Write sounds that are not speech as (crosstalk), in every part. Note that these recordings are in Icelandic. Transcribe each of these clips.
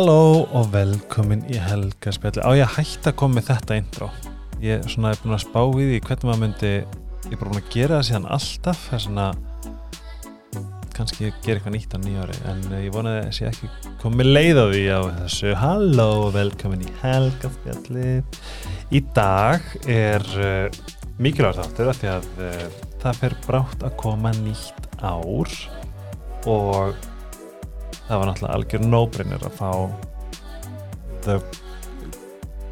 Halló og velkomin í helgaspjalli. Á ég að hætta að koma með þetta intro. Ég er svona búin að spá í því hvernig maður myndi, ég er bara búin að gera það síðan alltaf, það er svona, kannski ég ger eitthvað nýtt á nýjári, en eh, ég vonaði að ég ekki komið leið á því á þessu. Halló og velkomin í helgaspjalli. Í dag er uh, mikilvægt þáttur af því að uh, það fer brátt að koma nýtt ár og það var náttúrulega algjör no-brainer að fá the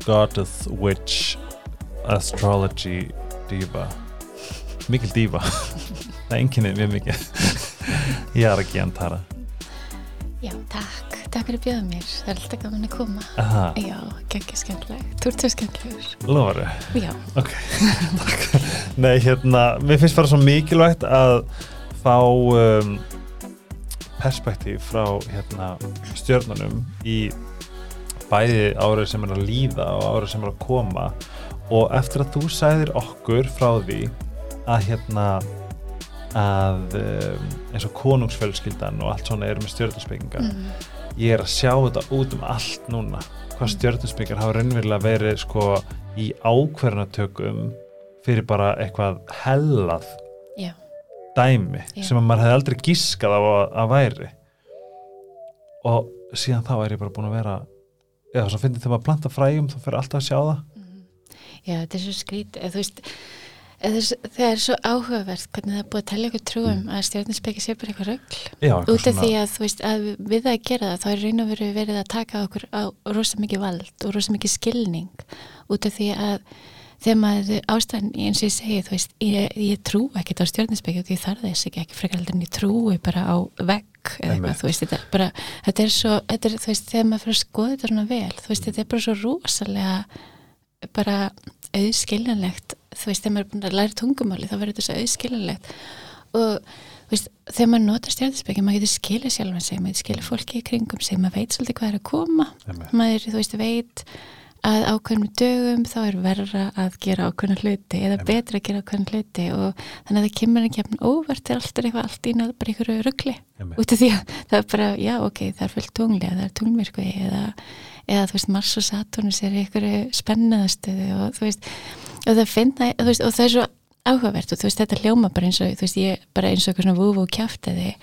goddess witch astrology diva. Mikil diva. Það er enginnið mjög mikið. Ég er ekki antara Já, takk, takk fyrir að bjóða mér. Það er alltaf gaman að koma. Aha, Já, geggja skemmtileg, svo skemmtilegur. Lofaru Já, ok, (laughs) takk. Nei, hérna, mér finnst bara svo mikilvægt að fá um, perspektíf frá hérna, stjörnunum í bæði árið sem er að líða og árið sem er að koma. Og eftir að þú sæðir okkur frá því að hérna að um, eins og konungsfjölskyldan og allt svona eru með stjörnusbyggingar mm, ég er að sjá þetta út um allt núna hvað stjörnusbyggingar hafa raunverulega verið sko í ákverðanatökum fyrir bara eitthvað hellað dæmi Já. sem að maður hefði aldrei gískað á að, að væri. Og síðan þá er ég bara búin að vera eða svo finnir þegar maður planta fræjum þá fyrir alltaf að sjá það. Mm. já, þetta er svo skrít eða veist eða, það er svo áhugavert hvernig það er búið að tellja ykkur trúum að stjórninsbyggi sé bara eitthvað eitthvað út af því að veist að við að gera það þá er raun og veru verið að taka okkur á rosa mikið vald og rosa mikið skilning. Út af því að þegar maður ástæðan eins og ég segi þú veist, ég, ég trú ekkert á stjórninsbyggju því ég þarf þess ekki ekki frekar heldur en ég trúi bara á vegg eða eitthvað, þú veist, þetta er bara þetta er svo, þetta er, þú veist, þegar maður fyrir að skoða þetta svona vel, þú veist, þetta er bara svo rosalega bara auðskiljanlegt, þú veist, þegar maður er búin að læra tungumáli, þá verður þetta svo auðskiljanlegt. Og þú veist, þegar maður notar stjórninsbyggju, maður getur skilið sjálfan sig maður getur skilið fólki í kringum sig, maður veit svolítið hvað er að koma maður, þú veist, veit að ákveðnum dögum þá er verra að gera ákveðna hluti eða Einmitt. betra að gera ákveðna hluti og þannig að það kemur ekki jafn óvart er alltaf eitthvað allt í náðu bara einhverju ruggli út af því að (laughs) það er bara, já ok, það er fullt tungli eða það er tunglmyrkvi eða, eða þú veist, Mars og Saturnus er einhverju spennaðastöðu og þú veist og það finna, þú veist, og það er svo áhugavert og þú veist, þetta hljóma bara eins og þú veist, ég bara eins og eitthvað svona vúvu og kjáftiði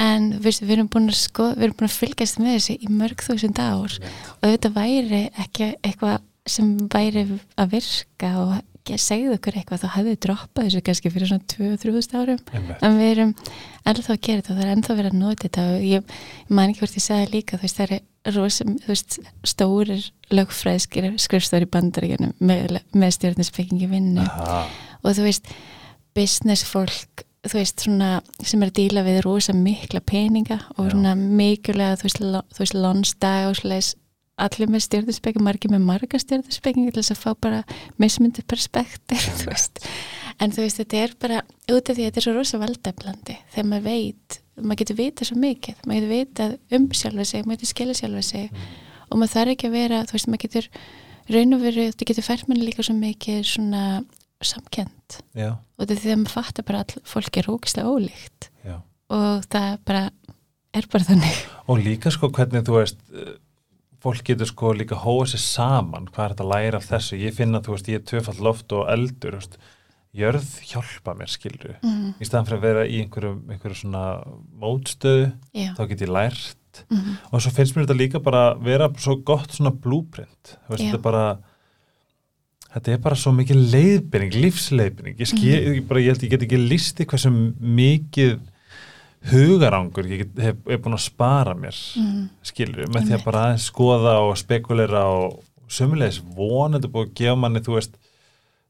en við erum búin að sko, við erum búin að fylgjast með þessu í mörg þúsund ár. Og þetta væri ekki eitthvað sem væri að virka og ég segði okkur eitthvað þá hefði droppað þessu kannski fyrir svona 2-3 árum. Einmitt. en við erum ennþá að gera þetta og það er ennþá verið að nota þetta. Og ég, man ekki hvort ég sagði líka þú veist það er rosum, þú veist stórir lögfræðskir skrifstóri bandaríkjunum með, með stjórninsbyggingi vinnu Aha, og þú veist business fólk þú veist svona sem er að díla við rosa mikla peninga og Já. svona mikilvæga þú veist, þú veist lónsdag og svoleiðis. Allir með stjórnarspeking, margir með marga stjórnarspeking til þess að fá bara mismundi perspektir, (laughs) þú veist. En þú veist, þetta er bara, út af því að þetta er svo rosa valdeflandi, þegar maður veit maður getur vita svo mikið, maður getur vita um sjálfa sig, maður getur skilja sjálfa sig og maður þarf ekki að vera, þú veist, maður getur raun og veru, þetta getur fært manni líka svo mikið svona samkend já, og þetta er því að maður fattar bara að fólk er ógislega ólíkt. Já. Og það bara er bara þannig. Og líka sko hvernig þú veist eh, fólk getur sko líka hóa sér saman. Hvað er þetta að læra af þessu? Ég finna þú veist ég er tvöfall loft og eldur veist, jörð hjálpa mér skilru mm, í staðan fyrir að vera í einhverju, einhverju svona mótstöðu já, þá get ég lært. Mm, og svo finnst mér þetta líka bara vera svo gott svona blúprint þetta bara þetta er bara svo mikið leiðbyrning lífsleiðbyrning ég, Mhm. ég, bara, ég held ég get ekki listi hversu mikið hugarangur ég get, hef, hef búin að spara mér mm, skilur, með því að bara skoða og spekulera og sömulegis vonandi búið að gefa manni þú veist,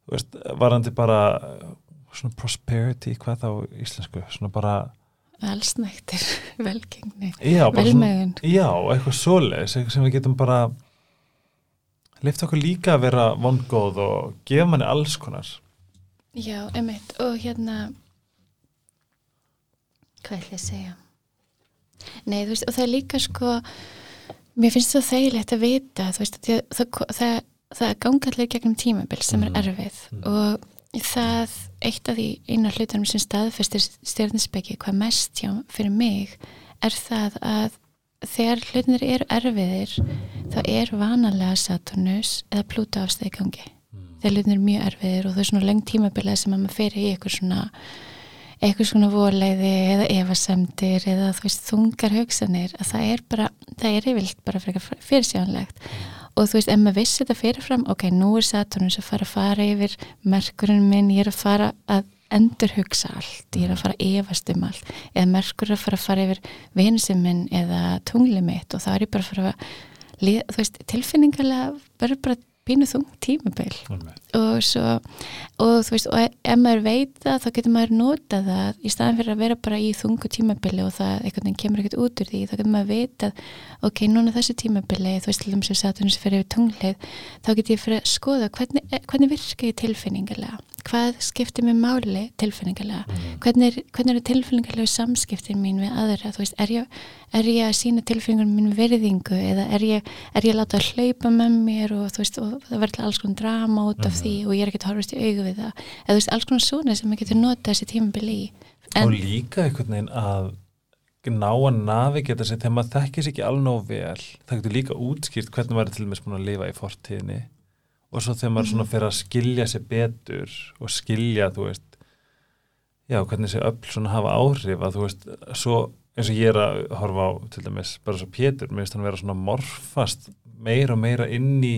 þú veist varandi bara uh, svona prosperity, hvað þá íslensku svona bara, allsnægtir (laughs) velgengni, velmegun. Já, eitthvað svoleiðis eitthvað sem við getum bara lift okkur líka að vera vongóð og gefa manni alls konar já, einmitt, og hérna hvað ætla ég að segja nei, þú veist, og það er líka sko mér finnst það þægilegt að vita þú veist, það, það, það, það ganga allir gegnum tímabil sem Mhm. er erfið Mhm. og það, eitt af því einu af hlutunum sem staðfestir stjórninsbyggi hvað mest hjá fyrir mig er það að þegar hlutinir eru erfiðir þá er vanalega Saturnus eða Pluto afstæði gangi Mm. þegar hlutinir eru mjög erfiðir og það er svona lengt tímabilið sem að maður fyrir í eitthvað svona eitthvað svona vorleiði eða efasemdir eða þú veist þungar hugsanir að það er bara, það er yfirlt bara frekar fyrirsjánlegt og þú veist, ef maður vissi þetta fyrirfram, ok, nú er Saturnus að fara að fara yfir merkurinn minn, ég er að fara að endur hugsa allt, ég er að fara að efast um allt, eða merkur er að fara að fara yfir vinsum minn eða tungli mitt og þá er ég bara að fara að þú veist, tilfinningarlega bara bara pínu þung tímabil. Einmitt. og svo og þú veist, og ef maður veit það þá getur maður nota það í staðan fyrir að vera bara í þungu tímabili og það einhvern veginn kemur ekkert út úr því, þá getur maður veit að ok, núna þessu tímabili, þú veist til þess að Saturnus fyrir yfir tunglið þá get ég fyrir að skoða hvernig, hvernig virka ég tilfinningarlega, hvað skiptir mér máli tilfinningarlega hvernig er, hvernig er tilfinningarlega samskiptin mín við aðra, þú veist, er ég, er ég að sína tilfinningar mín virðingu eða er ég, er ég að láta að hlaupa með mér og þú veist, og það verður alls konar drama út af því og ég er ekkert að horfast í augu við það? Eða þú veist, alls konar svona sem maður getur notað þessi tímabili í. Og en, líka einhvern veginn að ná að navigeta sig þegar maður þekkir sig ekki alveg vel. Það getur líka útskýrt hvernig maður er til og með að lifa í fortíðinni og svo þegar maður svona fyrir að skilja sig betur og skilja, þú veist já, hvernig þessi öll svona hafa áhrif að þú veist, svo eins og ég er að horfa á, til dæmis, bara svo Pétur mér finnst hann vera svona morfast meira og meira inn í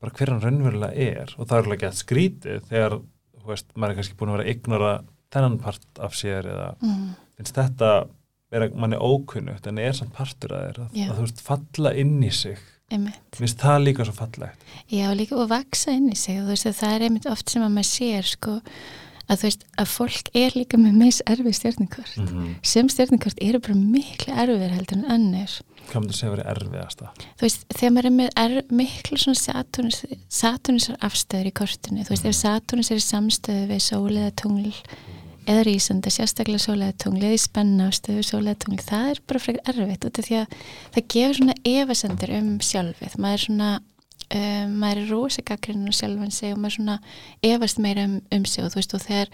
bara hver hann raunverulega er. Og það er alveg gett skrítið þegar, þú veist, maður er kannski búin að vera að ignora þennan part af sér eða mm, finnst þetta vera manni ókunnugt en er samt partur að þér að, Já. að þú veist falla inn í sig finnst það líka svo fallegt. Já, líka og vaksa inn í sig og þú veist að það er einmitt oft sem að maður sér sko að þú veist að fólk er líka með meins erfið stjórnikvart mm -hmm. sem stjórnikvart eru bara miklu erfið heldur en annir hvað myndir segja verið erfiðasta? Þú veist, þegar maður er með er, miklu svona Saturnus, Saturnusar afstöður í kortinu, þú veist, ef Saturnus er í samstöðu við sól eða tungl eða rísanda, sérstaklega sól eða í spenna afstöðu sól eða tungl það er bara frekar erfitt, út af því að það gefur svona efasendur um sjálfið. Maður er svona um, maður er rosa gaggrinn á sjálfan sig og maður svona efast meira um, um sig og þú veist, og þegar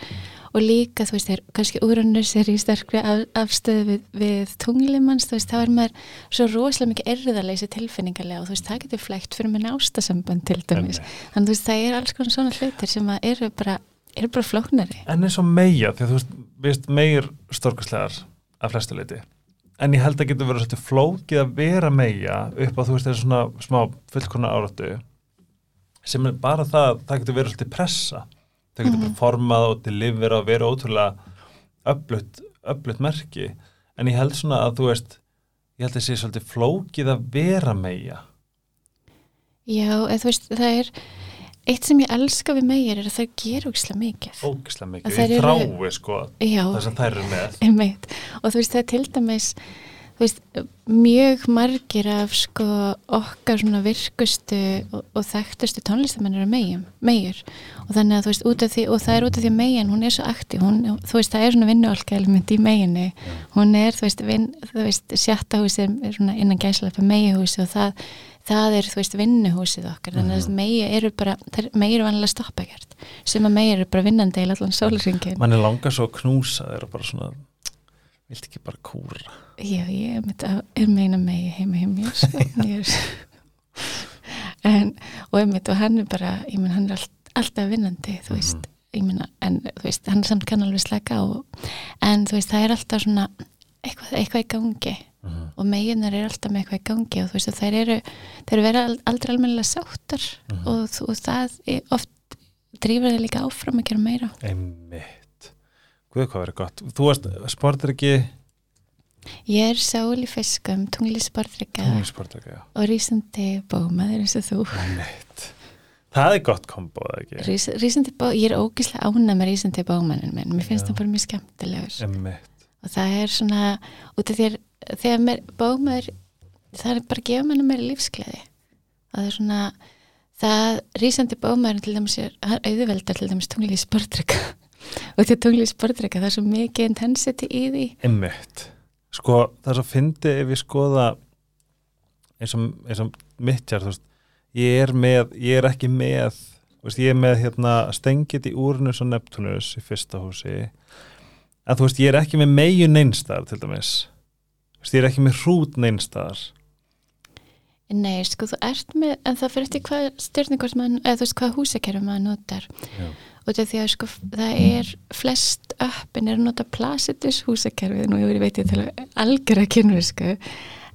og líka, þú veist, þegar kannski úrannus er í sterkri af, afstöðu við, við tunglimanns, þú veist, þá er maður svo rosalega mikið erfiðarleysi tilfinningarlega og þú veist, það getur flægt fyrir minni ástasamband til dæmis, þannig þú veist, það er alls konar svona hlutir sem að eru bara eru bara flóknari. en eins og meia, því að þú veist, veist meir storkaslegar af flestu leiti en ég held að getur verið svolítið flókið að vera meia upp á þú veist þessu svona smá fullkona áratu sem er bara það, það getur verið svolítið pressa. Það getur bara formað og delivera og vera ótrúlega öflutt merki. En ég held svona að þú veist ég held að það sé svolítið flókið að vera meia Já, eða þú veist, það er eitt sem ég elska við meir er að það gera ógislega mikið. ógislega mikið, eru- þrái sko Já, það sem þær eru með. (laughs) Einmitt. Og þú veist, það er til dæmis þú veist, mjög margir af sko okkar svona virkustu og, og þekktustu tónlistamenn eru megjum, megjur og þannig að þú veist, út af því, og það er út af því megin, hún er svo aktív, hún, þú veist, það er svona vinnuálka element í meginni, hún er þú veist, vin, þú veist, sjattahúsi er svona innan gæslepa megjahúsi og það það er, þú veist, vinnuhúsið okkar þannig að megja eru bara, megja eru vanlega stoppa ekkert, sem að megja eru bara vinnandi í allan sólringin mann er langa svo að knúsa þeir og bara svona vilt ekki bara kúra? Já, ég er, að, meina megi heima mér sko. (laughs) Ég er, en, og einmitt og hann er bara, ég menn hann er all, alltaf vinnandi, þú veist. Ég meina, en þú veist, hann samt kann alveg slaka og, en þú veist, það er alltaf svona eitthvað, eitthvað í gangi. Mhm. og meginar er alltaf með eitthvað í gangi og þú veist, og þær eru, þær vera aldrei almennilega sáttar. Og, og það oft drýfur þau líka áfram að gera meira. Einmitt. Guð hvað verið gott, þú veist sportir ekki Ég er sál í fiskum, tungli sportrykka tónlisportir ekki, já. og rísandi bómaður eins og þú. Einmitt. Það er gott kombo, eða ekki? Rís, bó, ég er ógislega ána með rísandi bómanin minn, mér finnst Já. það bara mjög skemmtilegur. Einmitt, og það er svona, út af þér þegar bómaður það er bara að gefa manna meira lífsgleði. Og það er svona það rísandi bómaður til dæmis er hann auðveldar til dæmis tungli sportrykka og (laughs) til tungli sportrykka það er svo mikið intensity í því. Einmitt. Sko, það er svo fyndi ef ég skoða eins og, og mittjar, ég er með, ég er ekki með veist, ég er með hérna stengið í Úrnus og Neptunus í fyrsta húsi en þú veist, ég er ekki með megin einstar til dæmis veist, ég er ekki með hrút neinstaðar Nei, sko, þú ert með, en það fyrir eftir hvað stjórningkort maður, eða þú veist hvað húsakerfi maður notar Já. og því að sko, það er flest öppin er að nota Placidus húsakerfi nú ég veit ég til að algjör að kynna sko,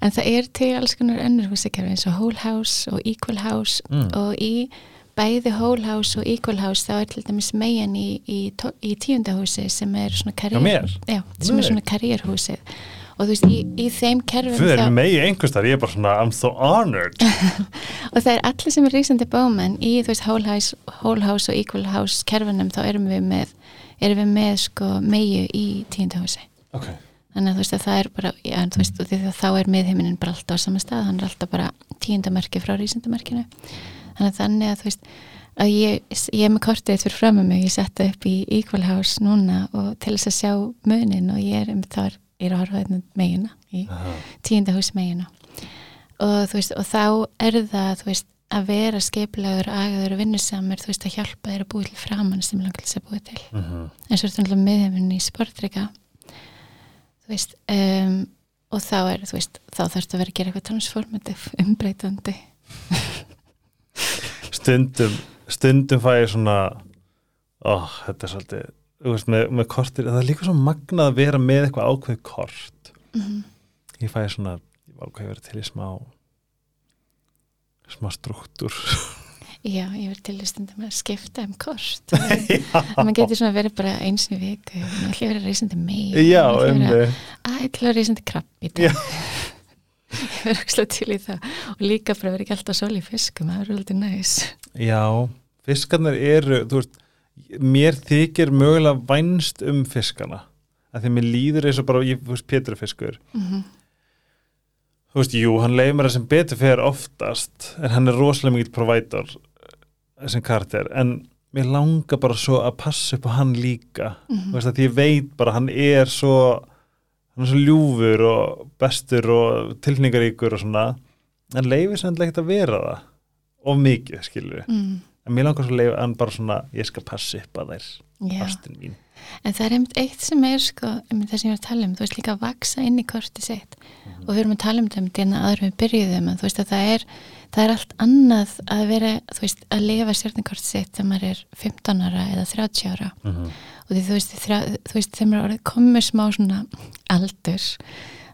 en það er til alls konar önnur húsakerfi eins og Whole House og Equal House Mm. og í bæði Whole House og Equal House þá er til dæmis megin í, í, í tíundahúsi sem er svona er karriérhúsið. Og þú veist, í, í þeim kerfum Fyrir þá- megi einhvers þar, ég er bara svona I'm so honored. (laughs) Og það er allir sem er rísandi bómenn í þú veist whole house, whole house og equal house kerfunum þá erum við með erum við með sko meiu í tíundahúsi Ok, þannig að þú veist að það er bara já, veist, þá er miðheiminin bara alltaf á sama stað hann er alltaf bara tíundamerki frá rísandamerkinu þannig að þannig að þú veist að ég, ég er með kortið fyrir fram með mig ég setta upp í equal house núna og til þess að sjá munin og ég er um þar, ég er að horfa þetta megina í tíundahús meginu og þú veist, og þá er það þú veist, að vera skeiplaður agaður og vinnusamur, þú veist, að hjálpa þér að búi til framann sem langar til þess að búi til. Mhm. en svo er þetta náttúrulega miðheiminn í sportrika. Þú veist um, og þá er, þú veist, þá þarf þetta að vera að gera eitthvað transformativ, (laughs) umbreytandi Stundum stundum fæ ég svona ó, þetta er svolítið veist, með, með kortir, það er líka svo magnað að vera með eitthvað ákveð kort. Mm ég fæ svona, ákveð vera til í smá smá struktúr. Já, ég verð til í stundum að skipta um kort. (laughs) Og maður getur svona verið bara eins og viku, maður ætla að vera reysandi meir Já, maður ætla að vera reysandi krabb í dag ég verð ekki til í það. Og líka bara verið ekki alltaf sól í fiskum það er alveg næs. Já, fiskarnir eru veist, mér þykir mögulega vænst um fiskana. Að því mér líður eins og bara, ég, veist, Pétur fiskur. Mm þú veist, jú, hann leiði mér að sem betur fer oftast, en hann er rosalega mikið provider eh, sem karakter, en mér langar bara svo að passa upp á hann líka. Þú veist, að því ég veit bara, hann er svo hann er svo ljúfur og bestur og tilningaríkur og svona, en leiði sem hann ekkert að vera það. Of mikið, skilur mm. en mér langar svo leiði hann bara svona ég skal passa upp að þær, ástin mín. En það er einmitt eitt sem er sko, það sem ég var að tala um, þú veist líka að vaksa inn í korti sitt. Og við erum að tala um þetta um dýna aður við byrjuðum að þú veist að það er, það er allt annað að vera, þú veist, að lifa stjórninkorti sitt þegar maður er 15 ára eða 30 ára. Mm -hmm. Og því þú veist, þú veist þegar maður er komið smá svona aldur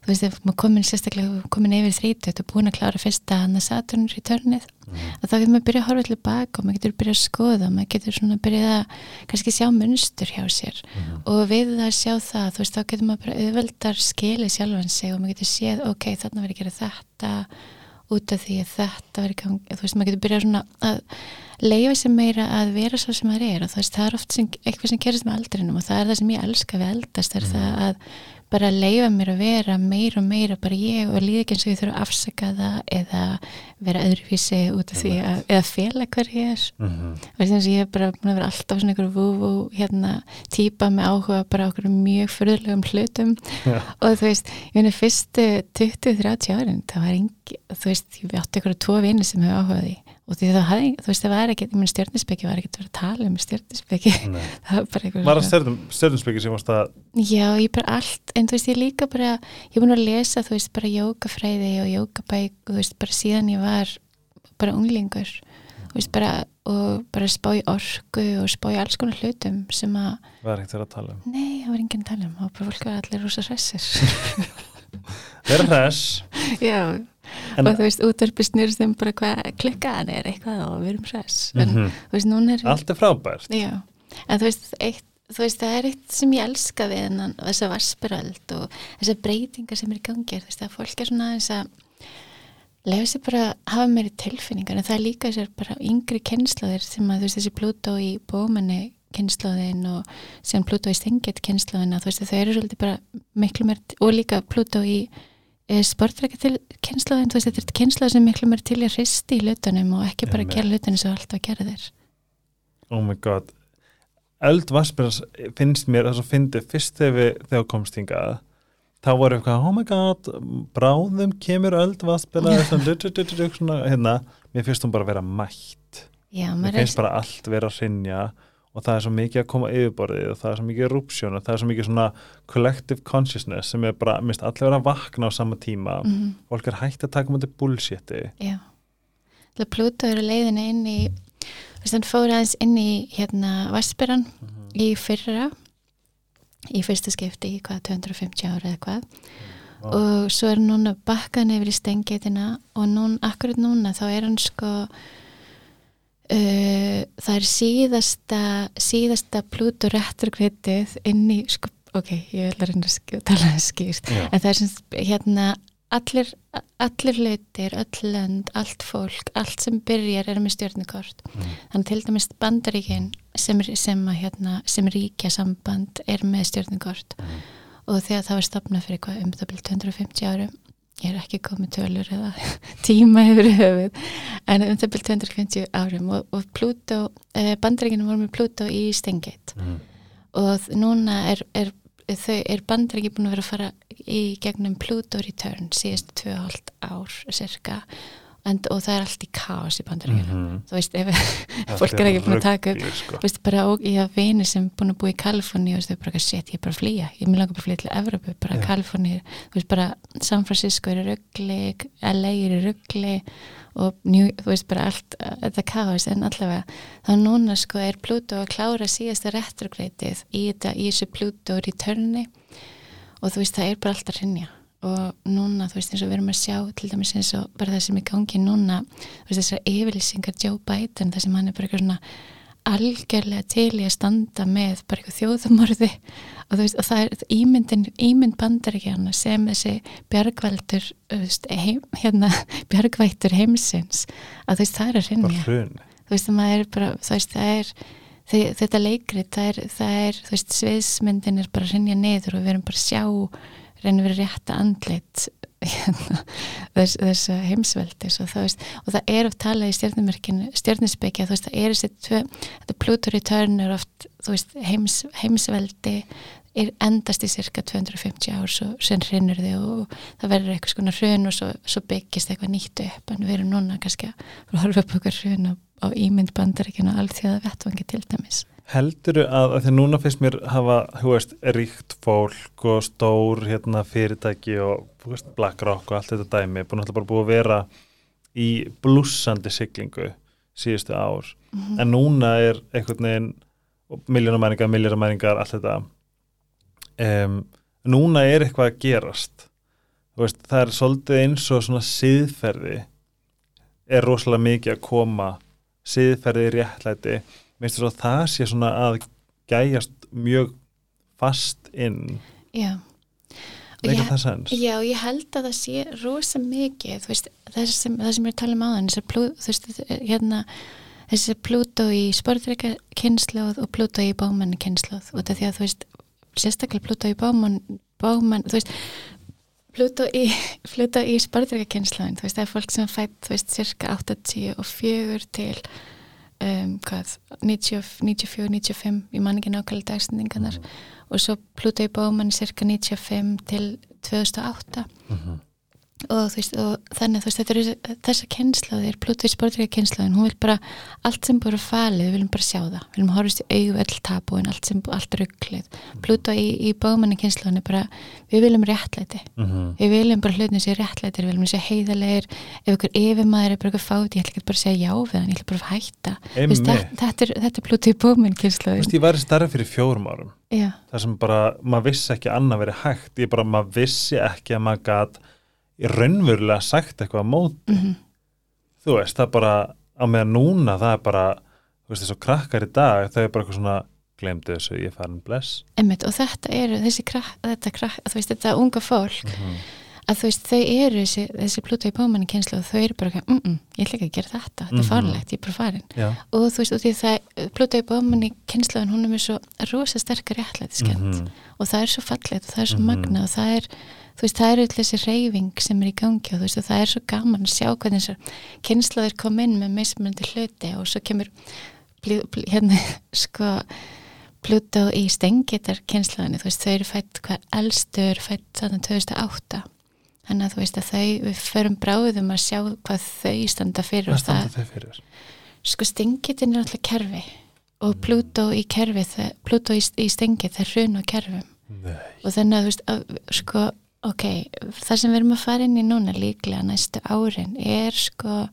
þú veist, ef maður komin sérstaklega komin yfir þrítut og búin að klára fyrsta hann að Saturnur í törnið að þá getur maður byrjað að horfa til baka og maður getur byrjað að skoða maður getur svona byrjað að kannski sjá munstur hjá sér. Og við að sjá það, þú veist, þá getur maður bara auðveldar skilið sjálfan sig og maður getur séð, ok, þarna verður að gera þetta út af því að þetta verður gangi, þú veist, maður getur byrjað svona að leifa sér meira að vera svo sem maður er. Og þú veist, það er oft sem, eitthvað sem gerist með aldrinum og það er það sem ég elska við eldast er það að bara leifa mér að vera meira og meira bara ég og líði ekki eins og ég þurfa að afsaka það eða vera öðruvísi út af því að, eða fela hver ég er. Veist eins og ég er bara búin að vera alltaf svona einhver vúvú hérna típa með áhuga bara okkur mjög fyrðulegum hlutum. Já. og þú veist, ég meina fyrstu 20-30 árin, það var engi þú veist, ég átti ykkur tvo vini sem hefur áhugað í og því það hafði, þú veist, það var ekki ég meina stjörnispeki var ekki að vera að tala um Nei. (laughs) það var bara eitthvað Var það stjörnumspeki sem varst að Já, ég bara allt, en þú veist, ég líka bara, ég búin að lesa, þú veist, bara jókafræði og jókabæk, þú veist, bara síðan ég var bara unglingur, þú veist, bara, og bara spá í orku og spá í alls konar hlutum sem að, var ekkert verið að tala um nei, það var enginn að tala um, og bara fólk var allir rosa hressir. (laughs) En- og þú veist, útverfi snýrst um bara hvað klukkaðan er eitthvað og við erum hress, en veist, núna er, Allt er frábært. Já, en þú veist, eitt, þú veist, það er eitt sem ég elska við hennan, þessa vaspiröld og þessar breytingar sem er í gangi, þú veist, að fólk er svona aðeins að lefa sér bara að hafa meiri tilfinningar, en það er líka þessar bara yngri kynslaðir sem að þú veist, þessi Pluto í bómanni kynslaðin og sem Pluto í Stingit kynslaðin að þú veist, þau eru svolítið bara miklu meir, og líka Pluto í e, sportrækja til kynslaðin, þú veist, þetta er kynslað sem miklu meir til að hristi í hlutunum og ekki bara gera hlutunum sem alltaf gera þér. Oh my god. Öld Vaspers finnst mér þess að fyndi fyrst þegar við komst hingað þá voru eitthvað, oh my god bráðum kemur öld (laughs) svona, hérna, mér finnst hún bara vera mætt. Já, mér finnst bara allt vera að hrinja og það er svo mikið að koma yfirborðið og það er svo mikið eruption og það er svo mikið svona collective consciousness sem er bara, mist allir vera að vakna á sama tíma. Mhm, fólk er hægt að taka mútið bullshiti. Já. Það Plútó eru leiðinu inn í þú veist, hann fór aðeins inn í hérna Vassberan í fyrra í fyrsta skipti í hvað 250 ára eða hvað. Vá. og svo er núna bakkan yfir í stengeitina og núna, akkurat núna þá er hann sko það er síðasta síðasta Plútó rétturkvitið inn í sko, ok, ég vil að reyna að tala það skýrt Já. en það er sem hérna allir, allir hlutir, öll lönd allt fólk, allt sem byrjar er með stjórnukort Mm. þannig til dæmis bandaríkin sem, sem, að, hérna, sem ríkja samband er með stjórnukort Mm. og þegar það var stopnað fyrir hvað um það byrjum 250 árum ég er ekki komið tölur eða (laughs) tíma yfir höfuð en um það byrjum 250 árum og, og Plútó, eh, bandaríkinu voru með Plútó í Stengate Mm. og núna er, er, er bandaríki búin að vera að fara í gegnum Pluto Return og hálft ár cirka en, og það er allt í kaos í bandaríkinu Mhm. þú veist, ef fólk er ekki búin að taka upp sko. veist, bara og ég hafa vini sem búin að búa í Kaliforni og þú veist, bara shit, ég er bara að flýja ég vil langa bara að flýja til Evropu, bara Já. Kaliforni þú veist, bara San Francisco er í ruggli LA er í ruggli og New, þú veist, bara allt þetta kaos, en allavega þá núna sko er Pluto að klára síðasta retrogreitið í þetta í þessu Pluto returni og þú veist, það er bara allt að rinja og núna, þú veist, eins og við erum að sjá til dæmis eins og bara það sem er gangi núna þú veist, þessar yfirlýsingar Joe Biden það sem hann er bara eitthvað svona algjörlega til í að standa með bara eitthvað þjóðumorði og þú veist, og það er ímyndin, ímynd bandaríkjana sem þessi bjargveldur þú veist, heim, hérna, (laughs) bjargvættur heimsins að þú veist, það er að rinja þú veist, maður er bara, veist, það er þe- þetta leikrit, það er, það er þú veist, sviðsmyndin er bara að rinja niður og við erum bara að sjá reynir verið rétta andlit hérna, þess, þess heimsveldis og það, veist, og það er oft talað í þú veist, það er þessi tvö, þetta Pluto Return er oft veist, heims, heimsveldi er endast í cirka 250 ár svo sen hrinnur þið og það verður eitthvað skona hrun og svo, svo byggist eitthvað nýtt upp. En við erum núna kannski að horfa upp okkur hrun á, á ímynd bandaríkina allþjóða vettvangi til dæmis Helduru að, að því núna finnst mér hafa, þú veist, ríkt fólk og stór hérna, fyrirtæki og þú veist, BlackRock og allt þetta dæmi búin alltaf bara búið að vera í blúsandi siglingu síðustu ár. Mhm. en núna er einhvern veginn miljónamæringar, miljónamæringar, allt þetta. Um, núna er eitthvað að gerast. Veist, það er svolítið eins og svona siðferði er rosalega mikið að koma. Siðferði réttlæti minnst þess að það sé svona að gæjast mjög fast inn. Já. Ég- Já, ég held að það sé rosa mikið, þú veist, það sem, það sem ég er að tala um þessar plú, þú veist, hérna, þessi Plútó í sportreika kynnslóð og Plútó í bámann kynnslóð, út af því að þú veist, sérstaklega Plútó í bámann, bámann, þú veist, Plútó í, (laughs) í sportreika kynnslóðin, þú veist, það er fólk sem fætt, þú veist, cirka 84 til, um, hvað, 90, 94, 95, ég man ekki nákvæmlega dagstendingarnar, og svo Pluto í Bóman cirka 95 til 2008 Mhm. Og þú veist og þannig þú veist þetta eru þessa kynslaðir Pluto í sportrika kynslaðin, hún vil bara allt sem búið falið, við viljum bara sjá það. Við viljum horfast í augu öll tabúin, allt sem allt rugglið, Pluto í, í Bóman kynslaðin er bara, við viljum réttlæti. Mhm. við viljum bara hlutin sér réttlætir við viljum sér heiðarleir, ef ykkur yfirmaður er bara eitthvað fáti, ég ætla ekki bara að segja já við hann ég ætla bara að hætta, Þú veist, Einmitt. þetta, þetta, er, er Pluto í Bóman Þú kynslaðin veist, ég væri starf fyrir fjórum árum. Já, það sem bara, maður vissi ekki annað verið hægt. Ég bara, maður vissi ekki að maður gat í raunverulega sagt eitthvað á móti. Mhm. Þú veist, það bara á meðan núna, það er bara þú veist, þessu krakkar í dag, þau er bara eitthvað svona glemdu þessu, ég farin bless. Einmitt, og þetta eru þessi krakk, þetta krakk, þú veist, þetta unga fólk að þú veist, þau eru þessi, þessi Pluto í Pómanni kynslu og þau eru bara, mm -mm, ég ætla ekki að gera þetta, þetta er Mhm. farlegt, ég er bara farin. Já, og þú veist, og því það, Pluto í Pómanni kynsluðin, hún er með svo rosa sterkar réttlætiskend Mhm. og það er svo fallegt og það er svo Mhm. magna og það er, þú veist, það er öll þessi reyfing sem er í gangi og þú veist, og það er svo gaman að sjá hvernig þessar kynsluðir kom inn með mismunandi hluti og svo kemur blí, blí, hérna, (laughs) sko Pluto í stengitar kynsluðinni, þú veist, þau eru fætt hvað elstur fætt þannig 2008 þannig að þú veist að þau, við förum bráðum að sjá hvað þau standa fyrir hvað og það, standa þau fyrir? Sko stengitin er alltaf kerfi og Pluto í kerfi, það- Pluto í, í stengi það er hrun á kerfum. Nei. og þannig að þú veist, að, sko ok, það sem við erum að fara inn í núna líklega næstu árin er sko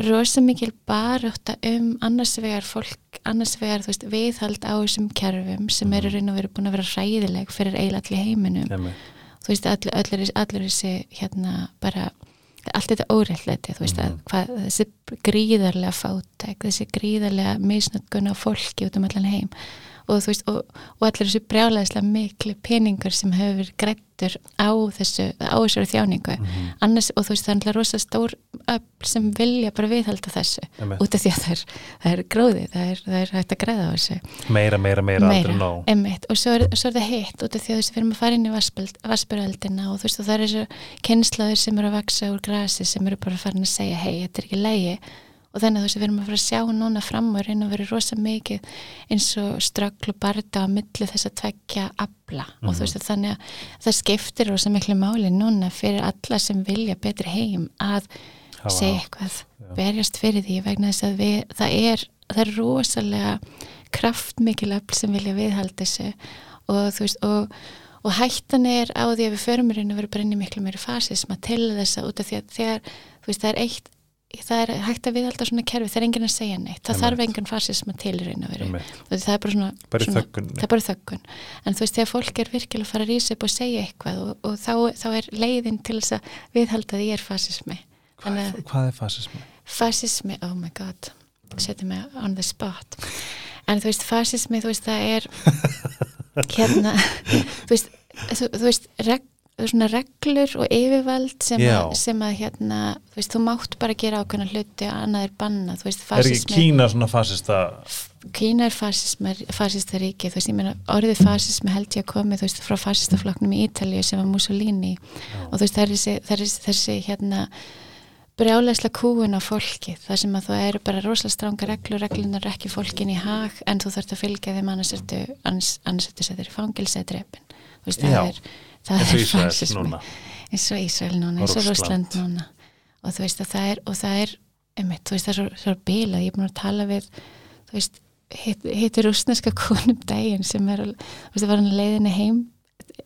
rosa mikil baróta um annars vegar fólk, annars vegar veist, viðhald á þessum kerfum sem eru raun og veru búin að vera hræðileg fyrir eiginlega allir heiminum Einmitt. þú veist, allir, allir, allir þessi hérna bara allt þetta óreitleiti, þú veist, Mhm. að hvað, þessi gríðarlega fátæk, þessi gríðarlega misnötkun á fólki út um allan heim og þú veist, og, og allir þessi brjálæðislega miklu peningur sem hefur verið grættur á þessu, á þessari þjáningu. Mhm. annars, og þú veist, það er náttúrulega rosa stór öfl sem vilja bara viðhalda þessu Einmitt. út af því að það er, það er gróði það er, það er hægt að græða á þessu. Meira, meira, meira, aldrei nóg. einmitt, og svo er, svo er það hitt út af því að veist, við erum að fara inn í vassbyröldina og þú veist, og það er þessu kynslaður sem eru að vaksa úr grasi sem eru bara farin að segja, hei, þetta er ekki lægi og þannig að þú veist, við erum að fara að sjá núna fram og reyna að vera rosa mikið eins og ströggl og barda á milli þess að tvekja abla og þú veist, að þannig að það skiptir rosa miklu máli núna fyrir alla sem vilja betri heim að Hafa- segja eitthvað, Já. berjast fyrir því vegna þess að við, það er það er rosalega kraftmikil öfl sem vilja viðhalda þessu. Og þú veist og, og hættan er á því að við förum í raun og veru bara inn í miklu meiri fasisma til þess að út af því að þegar þú veist það er eitt það er hægt að viðhalda svona kerfi, það er enginn að segja neitt það Einmitt. þarf enginn fasisma til í raun og veru Einmitt. og það er bara svona, bara svona það er bara þöggun en þú veist þegar fólk er virkilega að fara að rísa upp og segja eitthvað og, og þá, þá er leiðin til þess að viðhalda því er Þannig er- hvað er fasismi? fasismi, oh my god setja mig on the spot en þú veist, fasismi, þú veist, það er (laughs) hérna þú veist, þú, þú veist reg, svona reglur og yfirvald sem, Já. að, sem að hérna þú veist, þú mátt bara gera ákveðna hluti og annað er banna, þú veist, er ekki fasismi Kína svona fasista Kína er fasismi, fasista ríki þú veist, ég meina, orðið fasismi held ég að komi þú veist, frá fasistaflokknum í Ítalíu sem var Mussolini og þú veist, það er þessi, það er þessi, hérna brjálæsla kúin á fólki þar sem að þú eru bara rosalega stranga reglur reglunar ekki fólkin í hag en þú þarft að fylgja þeim annars ertu annars, ertu settir í drepin þú veist, það Já. er það er núna. eins og Ísrael núna, eins og. Rússland. Núna. Og þú veist að það er og það er, einmitt, þú veist það er svo, svo bilað, ég er búin að tala við þú veist, hitt, hittir rússneska (laughs) konum daginn sem er, þú veist það var hann leiðinni heim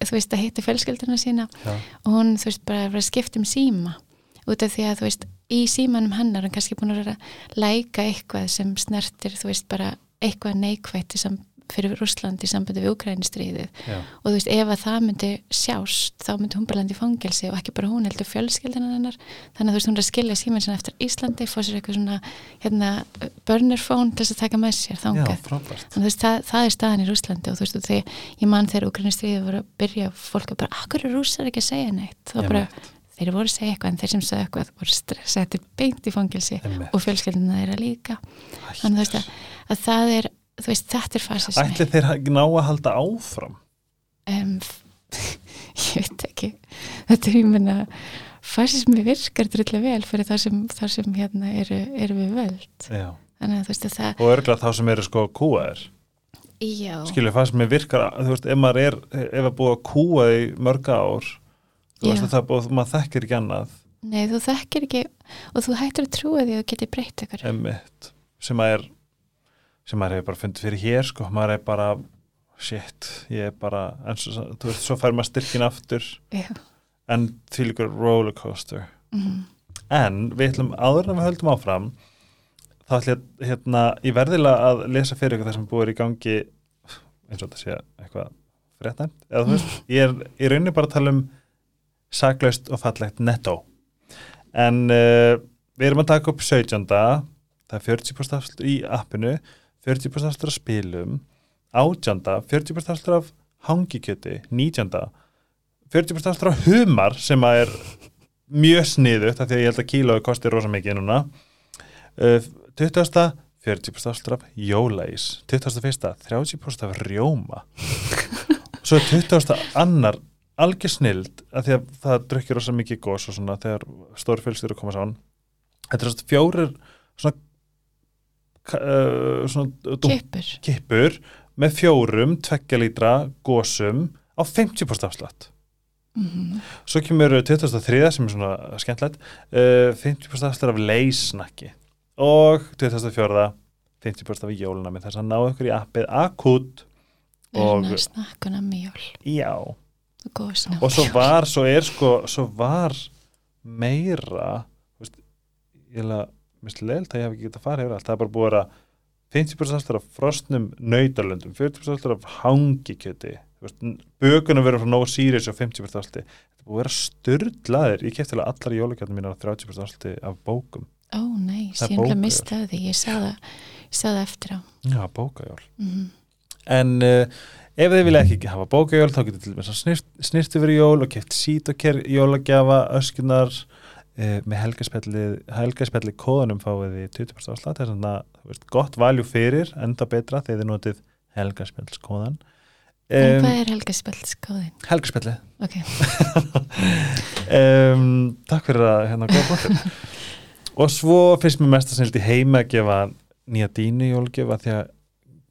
þú veist að hitti fjölskylduna sína. Já. og hún þú veist bara að skipta um síma. Út af því að þú veist í símanum hennar hann kannski búin að læka eitthvað sem snertir þú veist bara eitthvað neikvætt í sam, fyrir Rússland í sambandi við Ukraínustriðið Já. og þú veist ef að það myndi sjást þá myndi hún bara landa í fangelsi og ekki bara hún heldur fjölskyldina hennar. Þannig að þú veist hún er að skilja síman sinna eftir Íslandi fór sér eitthvað svona hérna, burner phone til þess að taka með sér þangað. Þannig að þú veist það, það er staðan í Rúslandi og þú veist og þegar ég man þegar Ukraínustriðið voru að byrja fólk að bara, akkur er rússar ekki að segja neitt? Þá bara, þeir voru að segja eitthvað en þeir sem sagði eitthvað voru stressaðir beint í Einmitt. og fjölskyldina þeirra líka. Þannig að, að það er þú veist, þetta er fasismi. Ætli þeir ná að halda áfram? Um, (laughs) ég veit ekki. Þetta er ég menna fasismi virkar drullu vel fyrir þar sem, þar sem hérna eru, eru við völd. Já. þannig að þú veist að það og örgulega þá sem eru sko kúaðir já, skilju, fasismi virkar þú veist, ef maður er, ef að búa að kúa í mörga ár þú veist Já. að það búið, maður þekkir ekki annað. Nei þú þekkir ekki og þú hættir að trúa því að þú getur breytt emmitt, sem maður er sem maður hefur bara fundið fyrir hér sko, maður er bara shit, ég er bara en svo, þú veist, svo fær maður styrkin aftur. Já, en því líkur rollercoaster mm, en við ætlum áður en við höldum áfram þá ætlum ég hérna, ég verðilega að lesa fyrir ykkur það sem búið er í gangi eins og þetta sé eitthvað fréttnæmt, eða þú veist, (laughs) ég er í rauninni bara að tala um saklaust og fallegt netto. En uh, við erum að taka upp 17. það er 40% afslut í appinu 40% afslut af spilum 18. 40% afslut af hangikjöti 19. 40% afslut af humar sem að er mjög sniðugt af því að ég held að kílói kosti rosa mikið núna uh, 20. 40% afslut af jólæs 21. 30% af rjóma (laughs) svo er 20. annar algjör snild af því að það drukkir rosa mikið gós og svona þegar stóri fjölskyldur koma saman þetta er svona fjórir svona, uh, kippur. með fjórum tveggja lítra gósum á 50% afslátt. Mm, svo kemur 2003 sem er svona skemmtilegt uh, 50% afslátt af leysnakki og 2004 50% af jólunami þess að ná ykkur í appið akut og snakkuna mjól. Já, og svo var, svo er sko svo var meira veist, ég held að mislega að ég hef ekki getað að fara yfir allt. Það er bara búið að vera 50% alltaf af frostnum nautalöndum, 40% alltaf af hangikjöti. Bökunum verður frá Nova Sirius og 50% alltaf þetta er búið að vera styrlaðir ég kefti alveg allar jólagjöndum mínar á 30% alltaf af bókum, ó nei, Það er síðan bókajól. mistaði því? Ég sá það, eftir á. Já bókajól. Mm. en uh, ef þið vilja ekki hafa bókajól þá getur til dæmis að snirt, snirt yfir jól og keft sít og ker jólagjafa öskunar uh, með helgaspelli kóðanum fáið því 20% afslátt það er svona veist, gott valjú fyrir enda betra þegar þið notið helgaspellskóðan en um, hvað er helgaspeltskóðin? helgaspelli ok, (laughs) um, takk fyrir að hérna góða bóttir (laughs) og svo finnst mér mest að snildi heima að gefa nýja dínu jólgjöfa því að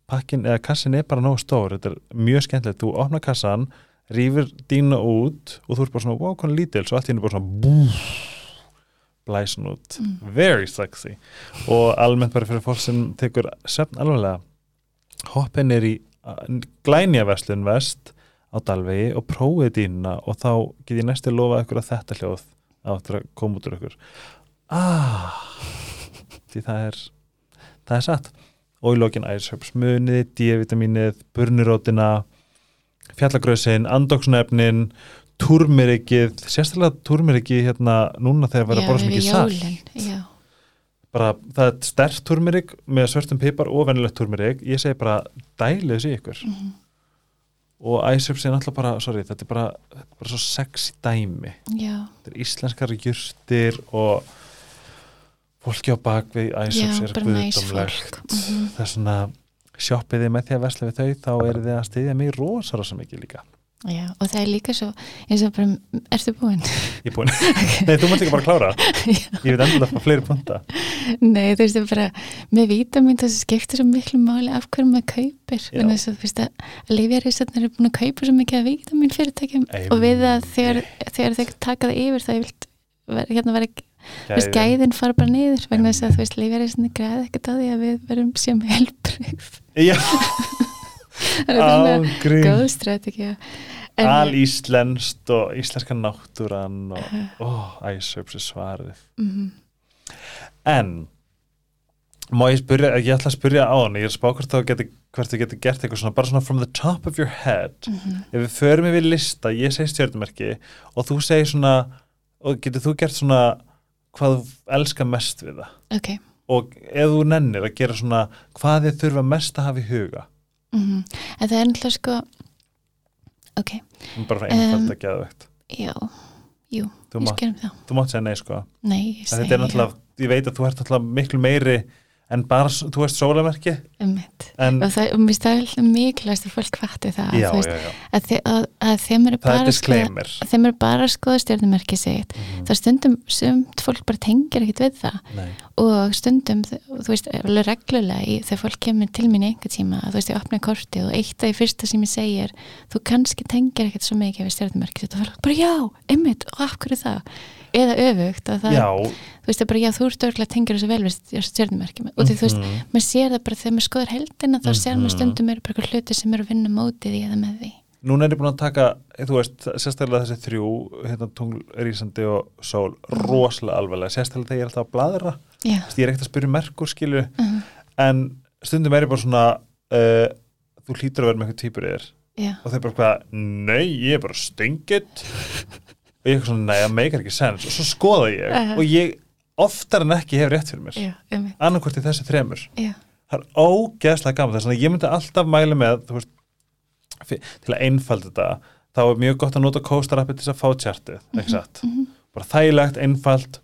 pakkin eða kassin er bara nógu stór. Þetta er mjög skemmtilegt, þú opnar kassan rýfur dínu út og þú ert bara svona wow, hvað lítil, svo allt í henni bara svona bú, blæsun út. Mm. very sexy. Og almennt bara fyrir fólk sem tekur svefn alveglega hoppin er í glænjaverslun vest á Dalvegi og prófið dýnuna og þá get ég næstu lofa ykkur að þetta hljóð áttur að koma út úr ykkur. Ah því það er það er satt. Og í lokin æsöpsmunið, D-vitaminið burnirótina fjallagröðsinn, andóksnefnin turmerikið, sérstaklega turmerikið hérna núna þegar verða að borða svo mikið salt. jólin já, bara það er stert turmerik með svörtum pipar og venilegt turmerik ég segi bara dælið þessi ykkur. Mm. og æsöps er náttúrulega bara, sorry, þetta er bara, þetta er bara svo sexy dæmi. Já, þetta er íslenskar jurtir og fólki á bakvið bara næs guðdómlegt. Mm það er svona sjoppiði með því að versla við þau þá eru þið að styðja mig rosa rosa mikið líka já, og það er líka svo eins og bara, ertu búinn? ég er búin, (laughs) nei þú mátt ekki bara klára. (laughs) Ég veit endur það fleiri punta. Nei, þú veist, það er bara með vítamin það skiptir svo miklu máli af hverju maður kaupir. Já. en þess að þú veist að Lífjarísarnir eru búin að kaupa svo mikið af vítamin fyrirtækjum og við að þegar, þegar þeir taka það yfir það vilt ver, hérna vera, þú veist, gæðin. fara bara niður vegna þess að þú veist, Lífjarísarnir græði ekkert að því að við verum sem helbrið já, (laughs) er ágrín góð strategið al íslenskt og íslenska náttúran og ó, æsöps er svarið. Mm, en má ég spyrja, ég ætla að spyrja á hann ég er að spá hvort þú geti, hvert þú geti gert eitthvað svona bara svona from the top of your head. Mm, ef við förum yfir lista, ég segi stjörnumerki og þú segir svona og getur þú gert svona hvað þú elskar mest við það? Ok. Og ef þú nennir að gera svona hvað þið þurfa mest að hafa í huga? Mm, en það er náttúrulega sko ok, bara einfalt Um, að geða vegt já jú, þú, ég skerum það. þú mátt segja nei sko. Nei, En þetta er náttúrulega, ég veit að þú ert náttúrulega miklu meiri en bara, þú veist sólamerki um mitt og það, mér finnst mikilvægst að fólk hvati það já, veist, já, já, að, þi, að, að þeim eru er bara að að þeim eru bara að skoða stjórnumerki sitt. Mhm. þá stundum sumt fólk bara tengir ekkit við það. Nei. og stundum, þú veist, alveg reglulega í, þegar fólk kemur til mín einhver tíma þú veist, ég opna kortið og eitt af því fyrsta sem ég segir þú kannski tengir ekkit svo mikið við stjórnumerki og fólk bara já, einmitt, og af hverju það eða öfugt, að það, já, þú veist, það er bara já, þú ert örgulega tengir þessu vel við stjórnumerki og því þú veist, mhm. maður sér það bara þegar maður skoðar heldina þá sér Mhm. maður stundum eru bara eitthvað hluti sem eru að vinna mótið í eða með því. Núna er ég búin að taka þú veist, sérstaklega þessi þrjú hérna tungl, rísandi og sól rosalega alvarlega, sérstaklega þegar ég er alltaf að bladra veist, ég er ekkert að spyrja um merkur skilu uh, en stundum er ég bara svona uh, þú hlýtur að vera með eitthvað týpur og þau bara hvað, nei, ég er bara stingit (laughs) og ég er svona, nei, það meikar ekki sens. Og svo skoða ég. Uh-huh. og ég oftar en ekki hef rétt fyrir mér. Um, annarkvort í þessu þremur. Já, það er ógeðslega gaman. Þess að ég myndi alltaf mæla með veist, til að einfalda þetta þá er mjög gott að nota coaster appi til þess að fá tjartið, satt? mhm, bara þægilegt, einfalt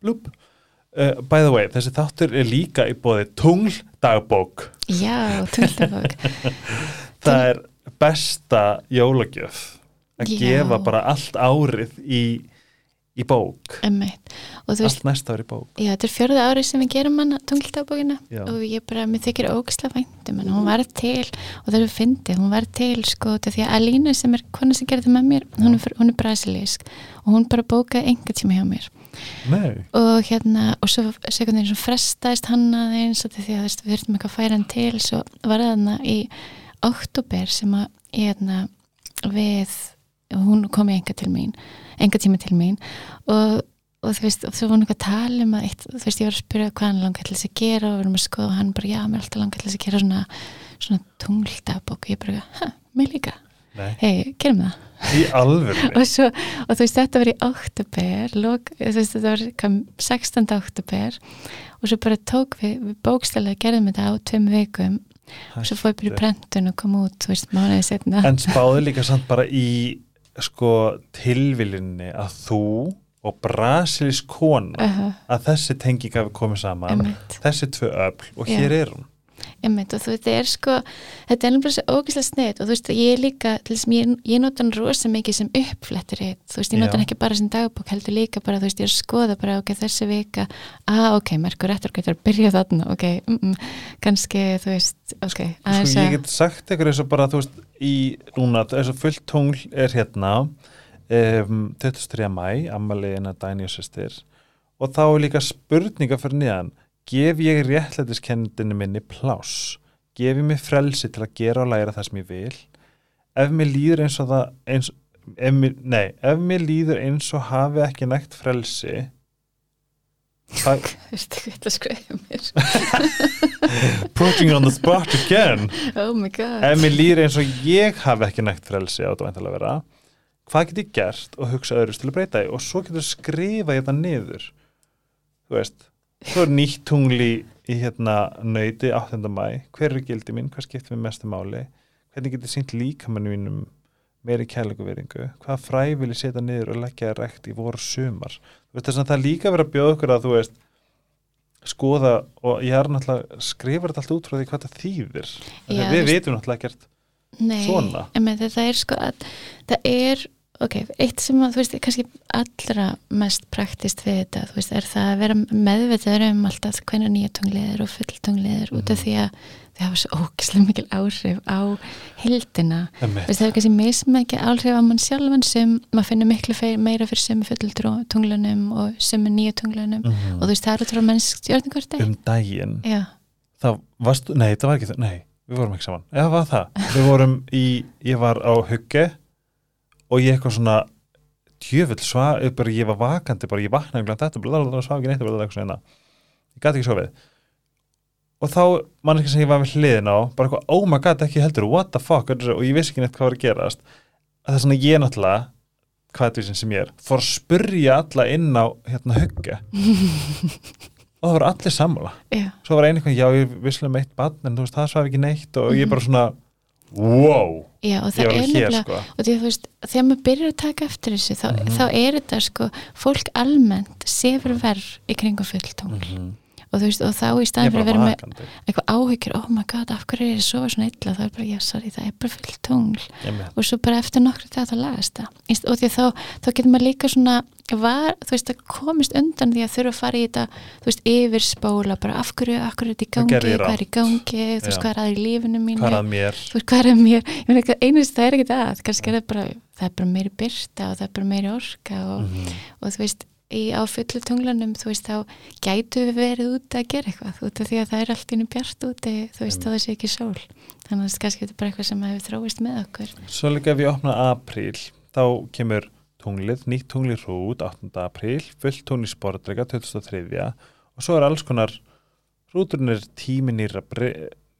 blúp uh, by the way, þessi þáttur er líka í bóði tungl dagbók. Já, tungldabók (laughs) það er besta jólagjöf að Já. gefa bara allt árið í, í bók. Einmitt. og þú veist, allt næsta ár í bók. Já, þetta er fjörða árið sem við gerum hana tungldabókina Já. og ég bara, mér þykir ógislega væntum en hún var til, og það er fyndið hún var til, sko, til því að Alína sem er kona sem gerði með mér, hún er, fr- hún er brasilísk. Og hún bara bókaði enga tíma hjá mér. Nei, og hérna, og svo sekundin sem frestaðist hann aðeins og því að þú veist, við þurftum eitthvað að færa hann til. Svo var það þarna í oktober sem að hérna, við, hún kom í enga til mín enga tíma til mín og, og þú veist, og þú vorum eitthvað að tala um að eitt, þú veist, ég var að spyrja hvað hann langar til þess að gera og við vorum að skoða og hann bara, já, mér er alltaf langar til þess að gera svona, svona tungldagbók. Og ég bara, hæ, mér líka. Hei, gerum það. (laughs) Og, svo, og þú veist þetta var í veist þetta var kam, 16. oktober og svo bara tók við, við bókstælega gerðum þetta á tveim vikum. Og svo bara í prentun og kom út þú veist mánuði setna En spáði líka samt bara í sko tilvilinni að þú og Brasilis kona uh -huh, að þessi tenging hafi komið saman einmitt, þessi tvö öfl og hér er hún einmitt og þú veist þetta er sko þetta er náttúrulega svo ógæslega snið og þú veist ég er líka, til þess að ég, ég nota hann rosa mikið sem uppflettur þú veist ég nota hann ekki bara sem dagbók heldur líka bara þú veist ég er að skoða bara ok þessi vika ah ok, merkur réttur getur að byrja þarna ok, mm -mm, kannski þú veist ok, aðeins Sko ég að get sagt ykkur eins og bara þú veist í núna, eins og fullt tungl er hérna um, 23. mæ, ammaliðina Dæni og þá er líka spurninga fyrir niðan gef ég réttlætiskendinu minni pláss. Gef ég mig frelsi til að gera og læra það sem ég vil. Ef mér líður eins og það eins, ef mér, nei, ef mér líður eins og hafi ekki nægt frelsi (laughs) það, mér (laughs) (laughs) putting on the spot again. Oh my god. Ef mér líður eins og ég hafi ekki nægt frelsi á þetta væntalega vera hvað get ég gert og hugsa öðrus til að breyta því? Og svo getur skrifa þetta niður. Þú veist svo er nýtt tungli í hérna nöyti 8. mæ, hver er gildi mín? Hvað skiptir mér mestu máli? Hvernig getur sínt líkamannu mínum meiri kærleiku veringu, hvað fræ vil ég setja niður og leggja rekt í voru sumar þú veist þess að það líka verið að bjóða okkur að þú veist skoða og ég er náttúrulega skrifar þetta allt út frá því hvað það þýðir. Já, við vitum náttúrulega ekkert Nei, svona. en með þetta er sko að það er, ok, eitt sem að þú veist, kannski allra mest praktist við þetta, þú veist, er það að vera meðvitaður um alltaf hvernig nýja tungliðir og full tungliðir út Mhm. af því að þau hafa svo ógislega mikil áhrif á. Veist, það er kannski mismækja áhrif á mann sjálfan sem maður finnur miklu fe- meira fyrir sömu fulltrú tunglunum og sömu nýju tunglunum. Mhm. og þú veist það er út frá mennsk stjórningarti um daginn? Já, það varst, nei, það var ekki það, nei við vorum ekki saman, eða var það? Við vorum í, ég var á hugge og ég eitthvað svona djöfull svað, ég, bara, ég var vakandi bara ég vaknaði glant þetta, blablabla, svaf ekki neitt blablabla, eitthvað svona, ég gæti ekki sofið. Og þá, mannski sem ég var með hliðin á, bara eitthvað, oh my god, ekki heldur what the fuck, og ég vissi ekki neitt hvað var að gerast. Að það er svona ég náttúrulega hvað þetta sem ég er, fór að spurja alla inn á hérna hugge (laughs) og það voru allir sammála. Já, svo var einu eitthvað, já ég visslega meitt bann en þú veist, það svaf ekki neitt. Og ég bara svona wow, já og ég var hér sko og því veist, þegar maður byrjar að taka eftir þessu þá, Mhm. þá er þetta sko fólk almennt sefur verð í kringum fulltungl Mhm. Og þú veist, og þá í er fyrir að vera með eitthvað áhyggjur, oh my god, af hverju er ég svo svona illa, það er bara, já, sorry, það er bara fulltungl Ég með- og svo bara eftir nokkru dag þá lagast það. Og því þá, þá getur maður líka svona var, þú veist, að komist undan því að þurfa að fara í þetta, þú veist, yfir spóla bara af hverju, af hverju er þetta í gangi? hvað er í gangi, þú veist, hvað er að í lífinu mínu? Hvað er að mér? Þú veist, hvað er að mér? Ég meina, einust það er ekki það, kannski er það bara það er bara meiri byrta og það er bara meiri orka og, Mhm. og þú veist í, á fullu tunglanum, þú veist, þá gætu við verið úti að gera eitthvað út af því að það er allt innu bjart úti, þú veist, þá það sé ekki sól þannig að er kannski þetta bara eitthvað sem hefur þróist með okkur svo líka ef ég opna apríl þá kemur tunglið, nýtt tunglið hrút 8. apríl, fullt tungl í sportreika 2003 og svo er alls konar hrúturinn er tími nýra,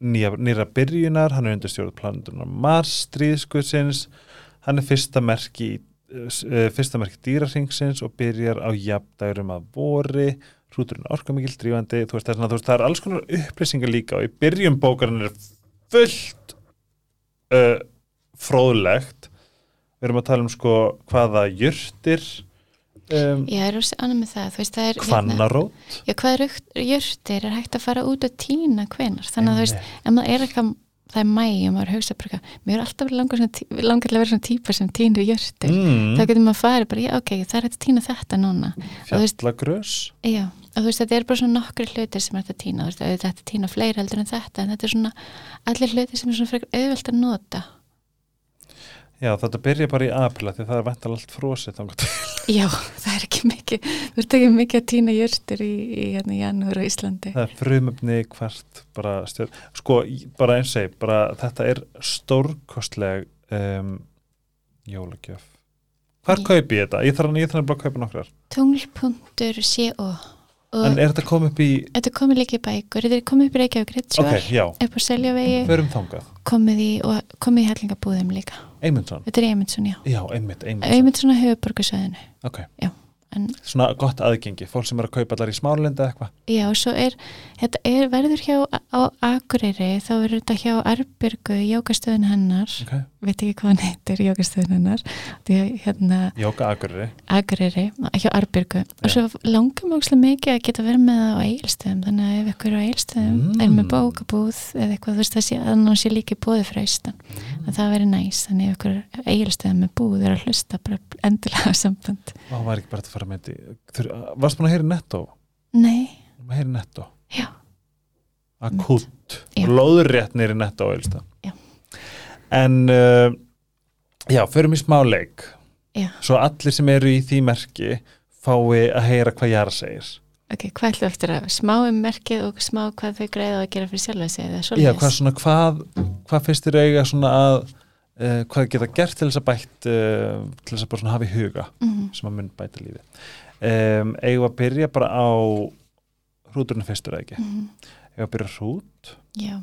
nýja, nýra byrjunar hann er undir stjórn planetunar Mars stríðskuðsins, hann er fyrsta merki í uh, fyrsta merki dýrarhingsins og byrjar á jafndægurum að vori hrúturinn orkamikil drífandi þú veist, það er, svona, þú veist, það er alls konar upplýsingar líka og í byrjun bókarinn er fullt uh, fróðlegt. Við erum að tala um sko hvaða jurtir um, ég er rosa annað með það, þú veist, það er kvannarót já, hvað er jörtir er hægt að fara út og tína hvenar, þannig að þú veist ef maður er eitthvað, það er mæ og maður hugsa bara, mér er alltaf langar, langar að vera svona típa sem tínir jörtir mm, þá getur maður farið bara, já ok, það er að tína þetta núna. Fjallagrös. Já, og þú veist, þetta er bara svona nokkri hlutir sem er þetta að tína, þú veist, þetta að tína fleiri heldur en þetta, en þetta er svona allir hlutir sem er svona frekar auðvelt að nota Já, þetta byrja bara í aprila því það er vental allt til. Já, það er ekki mikið, þú ert ekki mikið að týna jörtur í, í hérna janúar á Íslandi. Það er frumöfni hvert bara stjórn. Sko, bara eins og bara þetta er stórkostleg um, jólagjöf. Hvar kaupi ég þetta? Ég þarf, ég þarf bara að kaupa nokkrar. Tungl.co og En er þetta komið upp í, þetta komið líka í bækur, þetta er komið upp í Reykjavík Ritsjóar, ok, já, upp á Seljavegi, komið í, í hellingabúðum líka. Eymundsson. Þetta er Eymundsson, já. Já, Eymundsson. Eymundsson á höfuborgarsöðinu. Ok, En svona gott aðgengi. Fólk sem er að kaupa allar í smálenda eða eitthvað. já, svo er, þetta er, verður hjá á Akureyri, þá verður þetta hjá Arbyrgu, jókastöðun hennar, Ok. veit ekki hvað hann heitir, jókastöðun hennar, því hérna, Jóka Akureyri. Akureyri, hjá Arbyrgu og svo langar mjög ógeðslega mikið að geta verið með það á eigilstöðum, þannig að ef ykkur á eigilstöðum Mm. er með bókabúð eða eitthvað, þú veist það sé að hann sé líki bóði frá austan, að það veri næs þannig ef ykkur eigilstöðum með búð er að hlusta bara endilega samband Ó, var ekki bara að fara með þetta. Þur- Varst búin að heyra í netto? Nei, Heyra í netto. já, Akut. Já. Lóðrétt nýri. Já. En, uh, já, förum í smá leik. já, Svo allir sem eru í því merki fái að heyra hvað Jara segir. ok, hvað ætlum við eftir að smá um merkið og smá hvað þau greiða að gera fyrir sjálfa sig Já, hvað, svona, hvað, hvað finnst þér eiga svona að uh, hvað geta gert til þess að bætt uh, til þess að bara svona hafa í huga Mhm. sem að mun bæta lífi um, eigum að byrja bara á hrúturinn fyrstur eða ekki? Mhm. eigum við að byrja hrút? Já,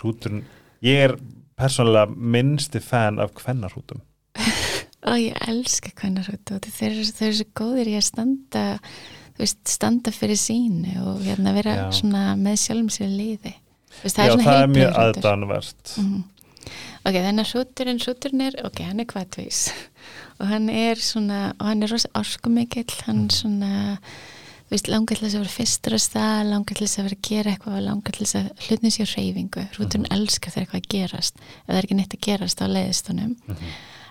hrúturinn, ég er persónulega minnsti fan af kvennarhrútum. (laughs) Og ég elska hvernig hrútu og þeir, eru- svo góðir í að standa veist, standa fyrir sínu og hérna vera með sjálfum sér liði Þú veist, Já, svona það er mjög hrútur. aðdánvert Mhm. ok, þannig að hrúturinn hrúturinn er, ok, hann er kvartvís (laughs) og hann er svona og hann er rosa orkumikill hann Mhm. svona þú veist, langar til þess að vera fyrstur að stað langar til þess að vera að gera eitthvað langar til þess að hlutin sér reyfingu hrúturinn Mhm. elskar þegar eitthvað að gerast ef það er ekki neitt að gerast á leiðist honum Mhm.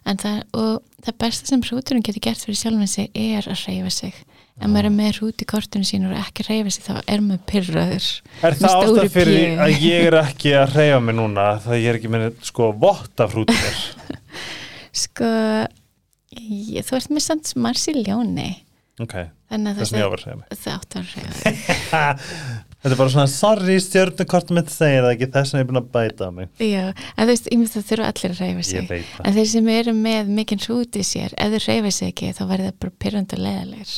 en það, og það besta sem hrúturinn getur gert fyrir sjálfan sig er að reyfa sig ef maður er með hrút í kortinu sínu og ekki reyfa sig þá er maður pyrraður Er Með það ástæð fyrir að ég er ekki að reyfa mig núna? Það ég er ekki með sko vott af hrútur (laughs) sko ég, þú ert með samt Mars í ljóni. Ok, þannig að þess að ég á að reyfa mig. það átt að reyfa (laughs) Þetta er bara svona, sorry stjórnukortum mitt segir það ekki þess að ég er búin að bæta á mig. Já, en þú veist, ég myndi að þurfa allir að reyfa það. En þeir sem eru með mikinn hrút í sér ef þeir reyfa sig ekki þá verður það bara leðalegir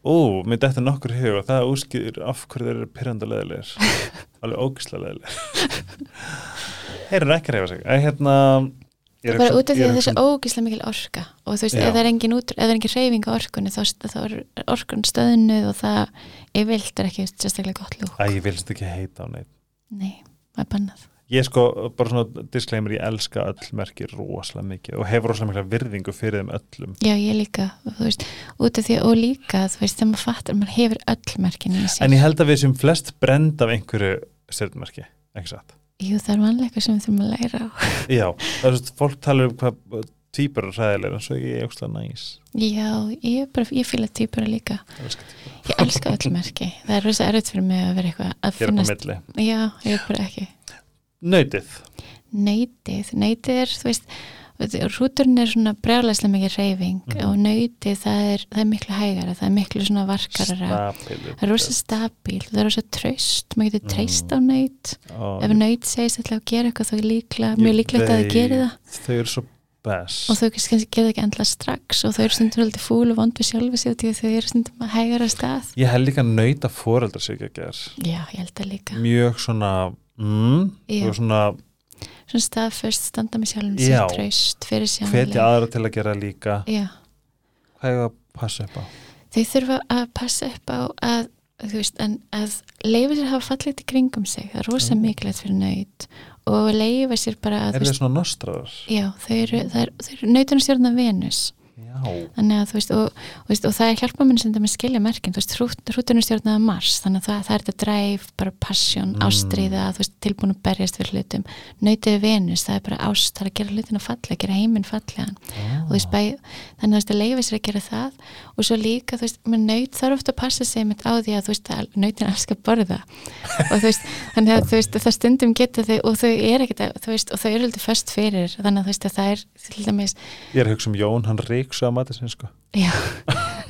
Ú, mér dættir nokkur hug og það úskýður af hverju þeir eru pyrrandulegilegir (laughs) alveg ógislega legilegir (laughs) Þeir eru ekki að reyfa sig. Hérna, ég er að bara út af því ég er að hugsa- ógislega mikil orka. Og þú veist, Já. ef það er engin, það er engin reyfing á orkunni þá, þá er orkun stöðnuð og það yfirvilt er ekki sérstaklega gott lúk. Æ, ég vilst ekki heita á neitt nei, það er bannað Ég sko, bara svona disclaimer, ég elska öll merki rosalega mikið og hefur rosalega mikla virðingu fyrir þeim öllum. Já, ég líka, þú veist, út af því og líka, þú veist, þegar maður fattar maður hefur öll merkin í sér. En ég held að við sem flest brend af einhverju stjórnmerki, ekki satt? Jú, það er vanleika sem við þurfum að læra á. (laughs) Já, það er svona, fólk tala um hvað týpur er ræðilega en svo ég er óslega næs. Já, ég, bara, ég fýla týpura líka. Ég elska týpur, ég elska öll merki, það er rosa erfitt fyrir mig að vera eitthvað að ég finnast já, ég er bara ekki Nautið, neytið, neytið er þú veist, rúturinn er svona brjálæslega mikið reyfing Mhm. og neytið það er, það er miklu hægara það er miklu svona varkarara stabilu það er rosa stabíl, það er rosa traust maður getur Mhm. treyst á neyt Ó, ef neyt segist ætla að gera eitthvað þá er líklega, mjög líklegt að það geri það. Þau eru svo best. Og þau gera ekki endla strax og þau eru stundum heldur fúl og vond við í því að þau eru stundum að hægara stað. Ég held líka að nauta foreldrar sig ekki að gera. Já, ég held það líka. Mjög svona mm, og svona svona staðförst, standa með sjálfum Já. sér traust, fyrir hvetja sjálfum aðra til að gera líka já Hvað er að passa upp á? þau þurfa að passa upp á að þú veist, en að leifa sér að hafa fallið í kringum sig, það er rosa Mm. mikilvægt fyrir nöyt og leifa sér bara að Er þið svona nostraðar? já, þau eru, það er, eru nöytunum stjórna Venus þannig að þú veist og, og, og það er hjálpa mér sem þetta með skilja merkin þú veist, hrútunum stjórnaða Mars þannig að það, það er þetta dræf, bara passion, Mm. ástríða þú veist, tilbúin að berjast fyrir hlutum. Nöytiði Venus, það er bara ást, það er að gera hlutina fallega, gera heiminn fallegan og þú veist, bæ, þannig að þú veist, að leifa sér að gera það. Og svo líka, þú veist, með nöyt þarf ofta að passa sig mitt á því að þú veist, að nöytin elskar að borða. Og þú veist, þannig að þú veist, það stundum geta þau og þau er ekkert, þú veist, og þau eru alltaf föst fyrir, þannig að þú veist, að það er til dæmis, ég er að hugsa um Jón, hann ríksu að mati sinni sko já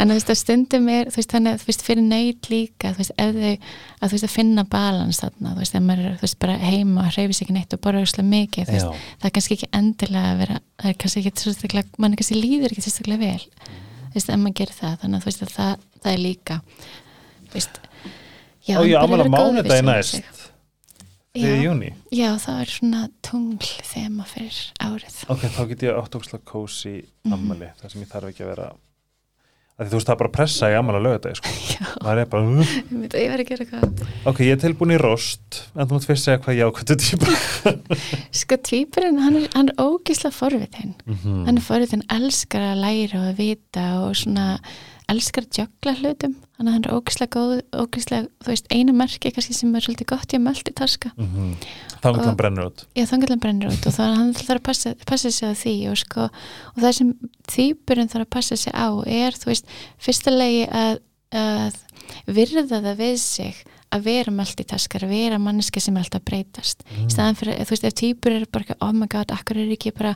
en þú veist, að stundum er, þú veist, þannig að þú veist, fyrir nöyt líka, þú veist, ef þau að þú veist, að finna balans þarna, þú veist, ef maður er, þú veist, bara heima og hreyfi sig ekki neitt og borða úrslega mikið, þú veist, Já, það er kannski ekki endilega að vera það er kannski ekki sérstaklega, mann kannski líður ekki sérstaklega vel þú veist, ef maður gerir það þannig að þú veist að það, það er líka þú veist já, bara ámæla vera góður við mánudagi sjálfan næst. 3. já, júni já, það er svona tungl þema fyrir árið Ok, þá get ég átt ókslega kósi Mhm. ammali, þar sem ég þarf ekki að vera því þú veist það er bara pressa í ammali lögadagi sko. (laughs) já, það er bara, ég veit að ég verði að gera hvað ok, ég er tilbúin í rost en þú mátt fyrst segja hvað ég ákvæmdu típa (laughs) sko, tvíburinn, hann er, er ógislega forvitin mm. hann er forvitin, elskar að læra og að vita og svona elskar að jökla hlutum þannig að hann er ógislega góð, ógislega þú veist, einu merki kannski sem er svolítið gott í að multitaska mm -hmm. er Og- hann brennur út Já, þannig að hann brennir út og þannig að hann þarf að passa, passa sig á því og, sko, og það sem þýpurinn þarf að passa sig á er, þú veist, fyrsta legi að, að virða það við sig að vera multitaskar, að vera manneska sem er alltaf breytast. Mm. Í staðan fyrir, þú veist, ef týpur eru bara, oh my god, akkur er ekki bara,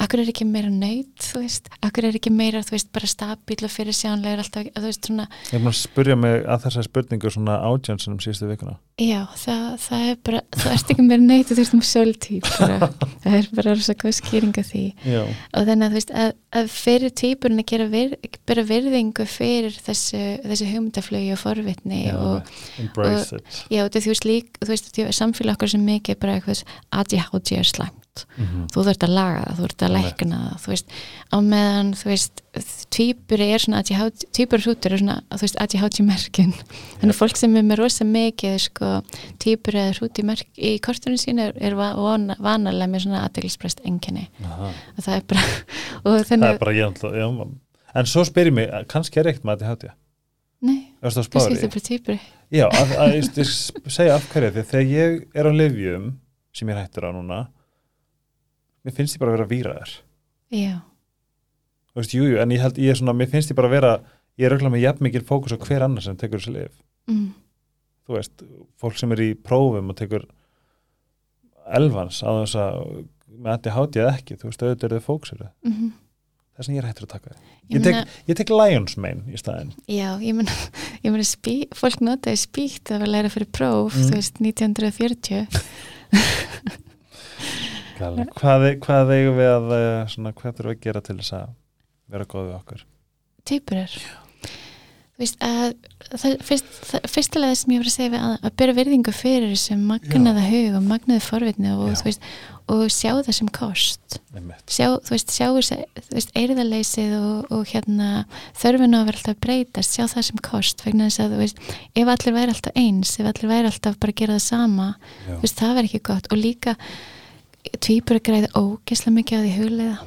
akkur er ekki meira nöyt, þú veist, akkur er ekki meira, þú veist, bara stabíl og fyrir sjánlegur alltaf, þú veist, svona, ég er búin að spurja mig að þessari spurningu svona átjánsunum síðustu vikuna já, það, það er bara, þú ert ekki meira og þú ert um sóltýp, (laughs) það er bara rosa góð skýringa því. já, og þannig að þú veist að, að fyrir týpurinn að gera vir, bera virðingu fyrir þessu, þessu hugmyndaflögi og forvitni já og embrace it. já, þú veist lík, þú veist samfélag okkur sem mikið bara eitthvað ADHD er slæmt mm -hmm. þú þurft að laga það, þú þurft að lækna það þú veist, á meðan þú veist týpur er svona týpur hrútur er svona, þú veist, ADHD merkin þannig fólk sem er með rosa mikið sko, týpur eða hrút í, merk, í kortunum sín er, er va- vana- vanalega með svona aðdeglisprest enginni og það er bara það er bara ég ætla- já, en svo spyr ég mig, kannski er eitt með þetta hátíða nei, Erstu að kannski spári? þetta bara týpur Já, að, að, ég, ég segja af hverju því þegar ég er á livjum sem ég hættur á núna mér finnst ég bara að vera výraður já, þú veist, jú, jú, en ég held, ég er svona, mér finnst ég bara að vera ég er auðvitað með jafn mikil fókus á hver annar sem tekur þessi liv, mm, þú veist fólk sem er í prófum og tekur elvans á þess að með þetta hátíð eða ekki, þú veist, auðvitað eru þau fókusir. Mm þess að ég er hættur að taka. Ég ég tek, ég tek Lions Mane í staðinn. Já, ég meina (laughs) ég meina, spí, fólk notaði spíkt að vera að læra fyrir próf, Mm. þú veist, 1940 (laughs) (laughs) Gali. hvað, e- hvað eigum við að eh, svona, hvað þurfum við að gera til þess að vera góð við okkur? Týpur er. Þú veist að það, fyrst, það, fyrstulega sem ég var að segja við að, að byrja virðingu fyrir þessum magnaða hug og magnaði forvitni og, þú veist, og sjá það sem kost. Sjá, þú veist, sjá veist, eirðarleysið og, og hérna þörfin á að vera alltaf breytast, sjá það sem kost vegna þess að, þú veist, ef allir væri alltaf eins ef allir væri alltaf bara að gera það sama Já. þú veist, það verður ekki gott. Og líka tvípur að græða ógesla mikið á því huglega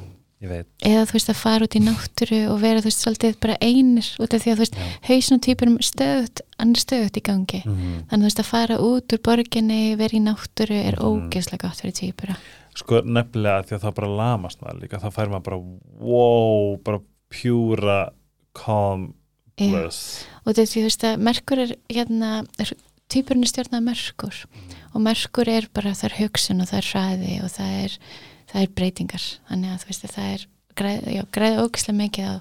eða þú veist að fara út í náttúru og vera þú veist svolítið bara einir út af því að þú veist hausin og týpurum stöðut hann er stöðut í gangi. Mm þannig þú veist að fara út úr borginni vera í náttúru er Mhm. ógeðslega gott fyrir týpura sko nefnilega því að það bara lamast maður líka þá fær maður bara wow, bara pjúra calm bliss og þú veist að Merkur er hérna týpurinn er stjórnað Merkur og Merkur er bara það er hugsun og það er hraði og það er, það er breytingar. Þannig að veist að það er græð, já, græða ógeðslega mikið á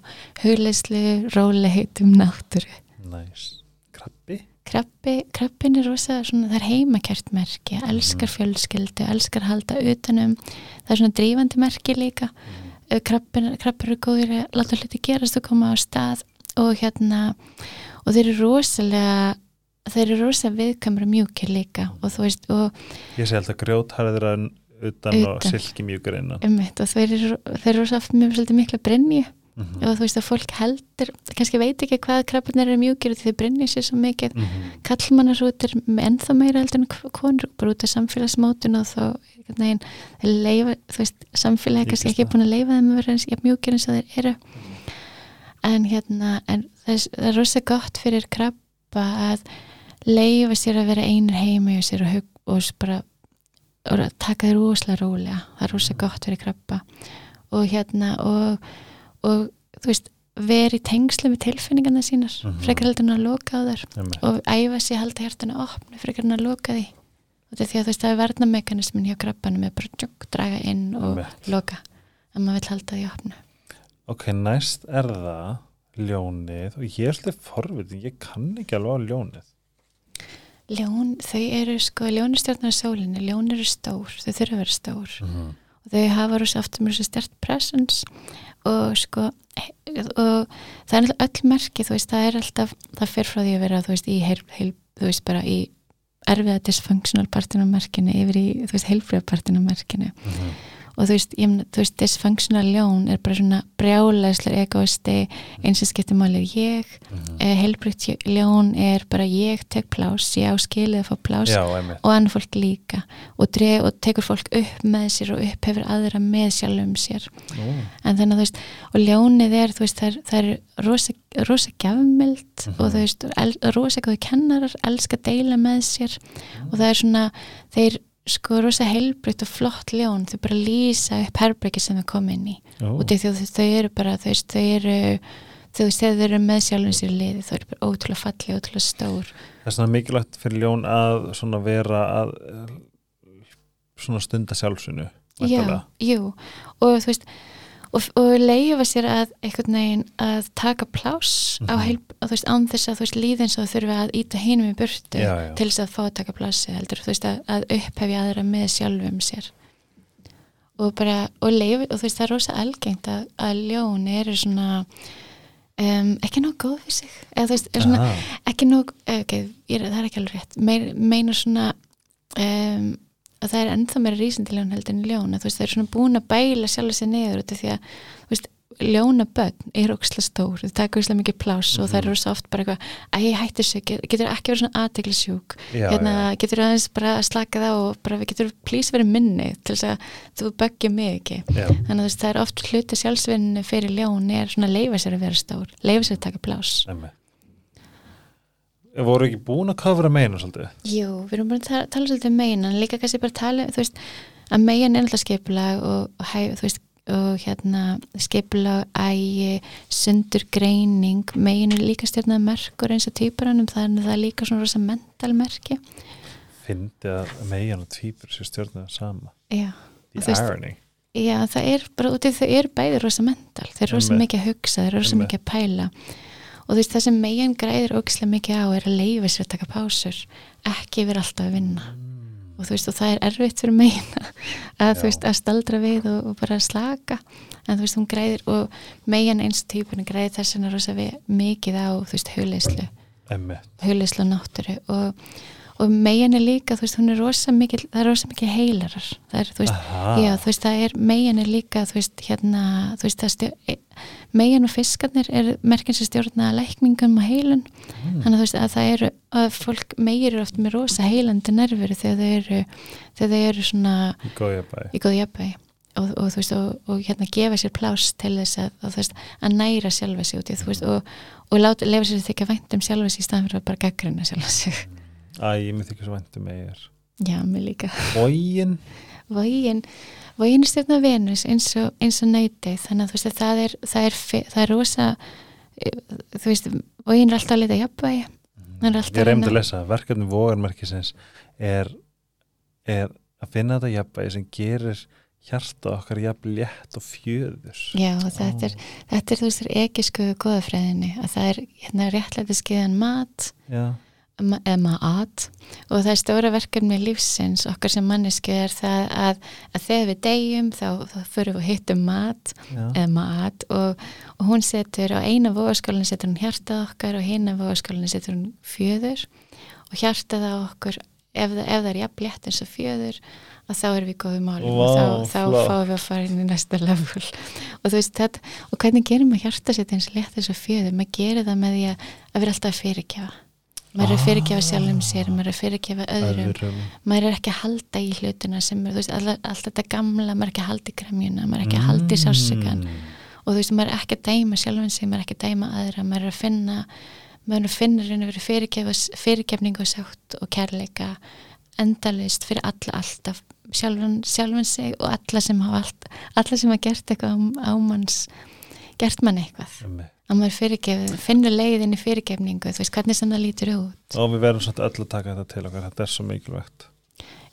hugleyslu, róleitum náttúru. Nice. krabbi? Krabbi, krabbin er rosa svona, það er heimakert merki, elskar fjölskyldu, elskar halda utanum, það er svona drífandi merki líka, mm. krabbin, krabbir eru góðir að láta hluti gerast og koma á stað. Og hérna, og þeir eru rosalega, þeir eru rosalega viðkamra mjúkir líka og þú veist, og ég sé alltaf grjótharðir en utan, og Utan. silki mjúkur innan. Ummitt, og þeir eru, þeir eru rosa oft með svolítið mikla brenni mm -hmm. og þú veist að fólk heldur, kannski veit ekki hvað krabbinir eru mjúkir og þeir brenni sér svo mikið. Kallmannarútir með ennþá meira heldur en konur bara út af samfélagsmótun og þá þeir leifa, þú veist, samfélagi kannski ekki búin að leifa þeim að vera eins mjúkir eins og þeir eru. En hérna en það, það er rosa gott fyrir krabba að leifa sér að vera einir heimi og sér og, hug, og bara og að taka þér rosalega rólega það er rosa gott fyrir krabba og hérna og, og þú veist, veri tengslu við tilfinningarna sínar, Mhm. frekar heldur en að loka á þær Einmitt. og æfa sér að halda hjartanu opnu frekar en að loka því og þetta er því að þú veist það er varnamekanismin hjá krabbanum er bara tjók, draga inn og Einmitt. loka að maður vill halda því opnu Ok, næst er það ljónið og ég er svolítið forvitin, ég kann ekki alveg á ljónið. Ljón, þau eru sko ljónustjórnar á sólinni, ljón eru stór þau þurfa að vera stór. Mm. og þau hafa rosa aftur svo stert presence. Og sko og það er öll merki þú veist, það er alltaf, það fer frá því að vera þú veist, í heil, heil þú veist, bara í erfiða dysfunctional partinu á merkinu yfir í, þú veist, heilfriða partinu á merkinu. Mm og þú veist, ég, þú veist, dysfunctional ljón er bara svona brjálæslega egoisti eins og skiptir máli er ég. -hmm. eh, heilbritt ljón er bara ég tek plás, ég á skilið að fá plás Já, og annar fólk líka. Og, dreg, og tekur fólk upp með sér og upphefur aðra með sjálfum sér. Nú, en þannig að þú veist, og ljónið er þú veist, það er, það er rosa, rosa gjafmild Mhm. og þú veist, el, rosa góði kennarar, elska að deila með sér. Og það er svona, þeir sko rosa heilbritt og flott ljón. Þau bara lýsa upp herbergi sem þau kom inn í. Ó, og að þau eru bara veist, þau eru þú veist, þegar þau eru með sjálfum sér liði þau eru bara ótrúlega falli, ótrúlega stór. Það er svona mikilvægt fyrir ljón að svona vera að eh, svona stunda sjálfsunu. Já, jú, og þú veist og, og leifa sér að einhvern veginn að taka pláss á Mhm. heil, að, veist, án þess að þú veist líðin svo þurfi að íta hinum í burtu Já, já. til þess að fá að taka plássi heldur, þú veist, að, að upphefja aðra með sjálfum sér og bara, og leifa, og þú veist, það er rosa algengt að, að ljón eru svona um, ekki nóg góð fyrir sig eða veist, er svona, Aha, ekki nóg ok, ég, það er ekki alveg rétt Meir, meina svona um, að það er ennþá meira rísindiljón heldur en ljón að þú veist, það er svona búin að bæla sjálf sér niður því að veist, ljónabönn er ókslega stór þau taka ókslega mikið pláss og það Mhm. eru svo oft bara eitthvað, að ég hætti þessu get, getur ekki verið svona aðteglisjúk hérna, já. getur aðeins bara að slaka það og bara við getur please verið minni til þess að þú böggja mig ekki Já, þannig að veist, það er oft hluti sjálfsvinni fyrir ljón er svona leifa sér að vera stór leifa sér að taka pláss. Voru ekki búin að kafra meina svolítið? Jú, við erum bara að tala, tala svolítið um megin en líka kannski bara tala, þú veist að megin er alltaf skipulag og, og, hæ- þú veist, og hérna skipulag, ægi, sundur greining, megin er líka stjórnað merkur eins og týpuranum, þannig að það er líka svona rosa mental merki Fyndi að megin og tvípur sér stjórnum sama. Já, The veist- irony. já það er bara þau eru bæði rosa mental, þau eru rosa mikið að hugsa, þau eru rosa mikið að pæla og þú veist það sem megin græðir ógislega mikið á er að leifa sér að taka pásur ekki vera alltaf að vinna. Mm. og þú veist og það er erfitt fyrir megin að þú veist að staldra við og, og bara slaka. En þú veist hún græðir og megin eins típun græðir þess vegna rosa við, mikið á þú veist huleyslu og náttúru. Og, og megin er líka þú veist hún er rosa mikið, það er rosa mikið heilarar það er þú veist Aha. Já, þú veist, það er megin er líka, þú veist, hérna, þú veist, það stjó, megin og fiskarnir er merkinn sem stjórna lækningum og heilun, Mm. þannig að þú veist að það eru, að fólk meir eru oft með rosa heilandi nervuru þegar þau eru, þegar þau eru svona í góð jafnvægi og, og þú veist, og, og hérna gefa sér pláss til þess að, að þú veist, að næra sjálfa sig út í, þú veist, og, og lefa sér þykja vænt um sjálfa sig í staðan fyrir að bara gaggrina sjálfa sig. Æ, ég myndi ekki svo væntum með ég er. Já, mér líka. Bógin. Vógin, vógin er stjórna Venus eins og, eins og nætið þannig að þú veist að það er, það er, það er rosa eh, þú veist, vógin er alltaf að leta jafnvægi er alltaf Ég að reyndi að lesa. Verkefni vogarmerkisins er, er að finna þetta jafnvægi sem gerir hjarta okkar jafn létt og fjöður. Já, og þetta er, þetta er þú veist, er ekisku goðafræðinni að það er hérna réttlæti skeiðan mat Já. Maat og það er stóra verkefni lífsins okkar sem manneski er það að, að þegar við deyjum þá, þá fyrir við hittum mat mat og, og hún setur á eina vogaskálinu setur hún hjartað okkar og hina vogaskálinu setur hún fjöður. Og hjartað á okkur ef, ef það er jafn létt eins og fjöður að þá erum við góðum málum. Og Vá, þá, þá fáum við að fara inn í næsta level. Og þú veist þetta og hvernig gerir maður hjarta sér eins og létt eins og fjöður? Maður gerir það með því að, að vera alltaf að fyrirgefa maður er að fyrirgefa sjálfum sér maður er að fyrirgefa öðrum Öðrum. maður er ekki að halda í hlutina sem er, veist, alltaf, alltaf þetta gamla, maður er ekki að halda í kremjuna maður er ekki að halda í sásugan Mm. og þú veist, maður er ekki að dæma sjálfan sig, maður er ekki að dæma aðra maður er að finna, maður er að finna reyna verið fyrirgefning og sátt og kærleika endalist fyrir alla alltaf sjálfan, sjálfan sig og alla sem hafa allt, alla sem hafa gert eitthvað á, á manns gert mann eitthvað. Að maður finnur leiðinni fyrirgefningu þú veist hvernig sem það lítur út. Og við verðum svolítið öll að taka þetta til okkar þetta er svo mikilvægt.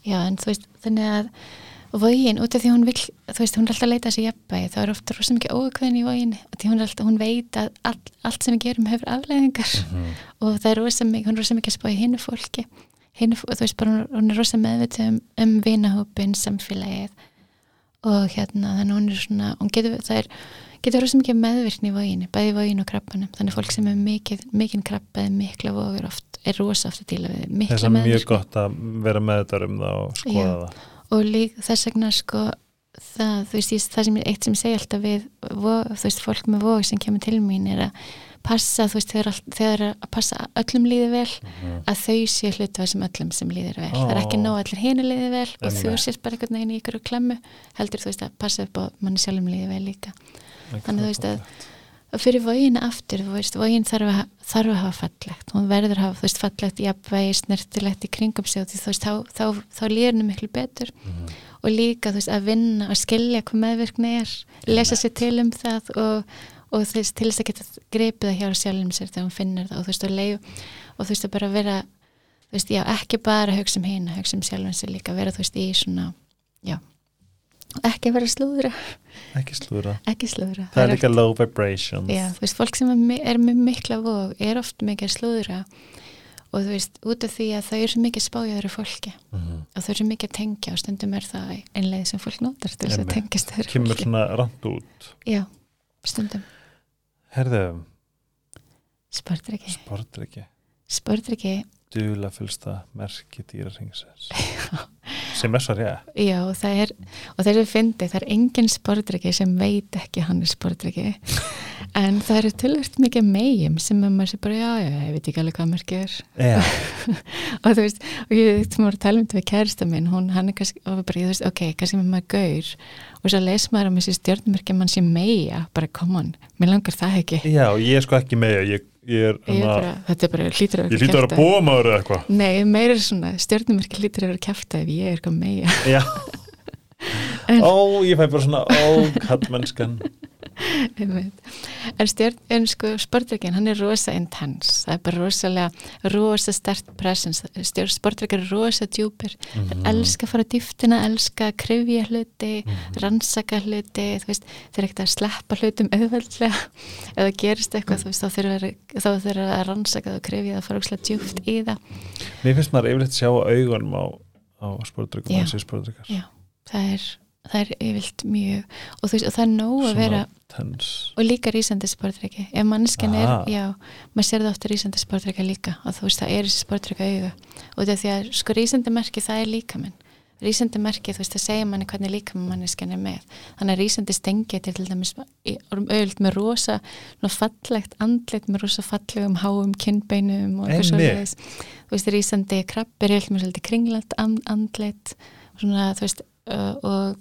Já en þú veist þannig að vogin út af því hún vil þú veist hún er alltaf að leita þessi jafnbæði það er ofta rosa mikið ókvæðin í vogin því hún, alltaf, hún veit að all, allt sem við gerum hefur afleðingar Mhm. (laughs) og það er rosa mikið, hún er rosa mikið að spá í hinnu fólki. Hinnu, þú veist bara hún, hún er rosa meðvitið um, um vinahópin, samfélagið. Og hérna þannig hún er svona, hún getur, getur rosa mikið meðvirkni í voginu, bæði í voginu og krabbanum, þannig fólk sem er mikið mikið krabba eða mikla vogur oft er rosa oft að díla við mikla að mjög meðvirkni gott að vera með þetta um það og skoða Já. það og lík þess vegna sko það, þú veist, ég, það sem ég, eitt sem ég segi alltaf við, vog, þú veist, fólk með vog sem kemur til mín er að passa, þú veist, all- þegar að passa öllum líði vel, Mhm. að þau sé hlutu sem öllum sem líður vel, það er ekki að allir hinu líði vel og þú Einmitt. sést bara einhvern veginn í ykkur klemmu heldur þú veist að passa upp á manni sjálfum líði vel líka Þannig, þú veist, að- og fyrir voginu aftur, þú veist, vogin þarf að, þarf að hafa fallegt, hún verður að hafa, þú veist, fallegt, jafnvægi, snertilegt í kringum sig og þú veist, þá, þá, þá líður henni miklu betur. Mhm. og líka, þú veist, að vinna og skilja hvað meðvirkni er, lesa sér til um það og, og þú veist, til þess að geta greipið það hjá sjálfum sér þegar hún finnir það. Og þú veist, og leið og þú veist, að bara vera, þú veist, já, ekki bara hugsa um hina, hugsa um sjálfum sér líka, vera, þú veist, í svona, já, ekki vera slúðra, ekki slúra ekki slúðra. það er líka low vibrations. Já, þú veist, fólk sem er, er með mikla vóg er oft mikið að slúðra. Og þú veist, út af því að það er svo mikið spájaður fólki. Mhm. og þau eru mikið að tengja og stundum er það einlega sem fólk notar til þess að tengjast kemur fólki. svona rand út. Já, stundum. Herðu, Sportryggi sportryggi Sportryggi, dula fylsta merki dýraringsins (laughs) sem er svo rétt. Já, það er og það er fyndið, það er engin sportryggi sem veit ekki hann er sportryggi (laughs) en það eru tölvöld mikið megjum sem að maður sé bara, já, já, ég veit ekki alveg hvað merkið er. Já, (laughs) og þú veist, og ég þú voru að tala um þetta við kærista minn, hún, hann er kannski og bara, þú veist, ok, kannski með maður gaur og svo les maður um þessi stjórnumörki mann sé meia, bara come on mér langar það ekki. Já, ég er sko ekki með ég, ég er ég er hana, bara, þetta er bara hlýtur að ég hlýtur að vera kjafta. búa maður eða eitthvað. Nei, meira svona, stjórnumörki hlýtur að vera kæfta ef ég er eitthvað meia Já, (laughs) En- ó, ég fæ bara svona ó, kallmennskan (laughs) Einmitt. en stjórn, en sko sportreikin, hann er rosa intens það er bara rosalega rosa stert presence, stjórn sportreikar er rosa djúpir, Mhm. þeir elska að fara dýftina, elska að krifja hluti Mhm. rannsaka hluti, þú veist þeir ekkert að sleppa hlutum auðveldlega (laughs) eða gerist eitthvað, þú veist, þá þurfa þá þurfa að rannsaka það og krifja það fara ókslega djúpt í það, Mér finnst maður yfirleitt sjá augunum á, á sportryggjum, Já. þessi sportryggar Já. Það er það er yfirlt mjög og þú veist, og það er nóg að vera tens og líka rísandi sportreiki ef mannskjan er, já, maður sér það ofta rísandi sportreika líka og þú veist það er sportreika auga og þetta því að sko rísandi merki það er líka minn rísandi merki þú veist það segja manni hvernig líka mannskjan er með. Þannig að rísandi stengi til til dæmis auðvöld með rosa fallegt andlit með rosa fallegum háum kinnbeinum og eitthvað svoleiðis. Þú veist rísandi krabbir er með svolítið kringlætt and- andlit. Svona þú veist og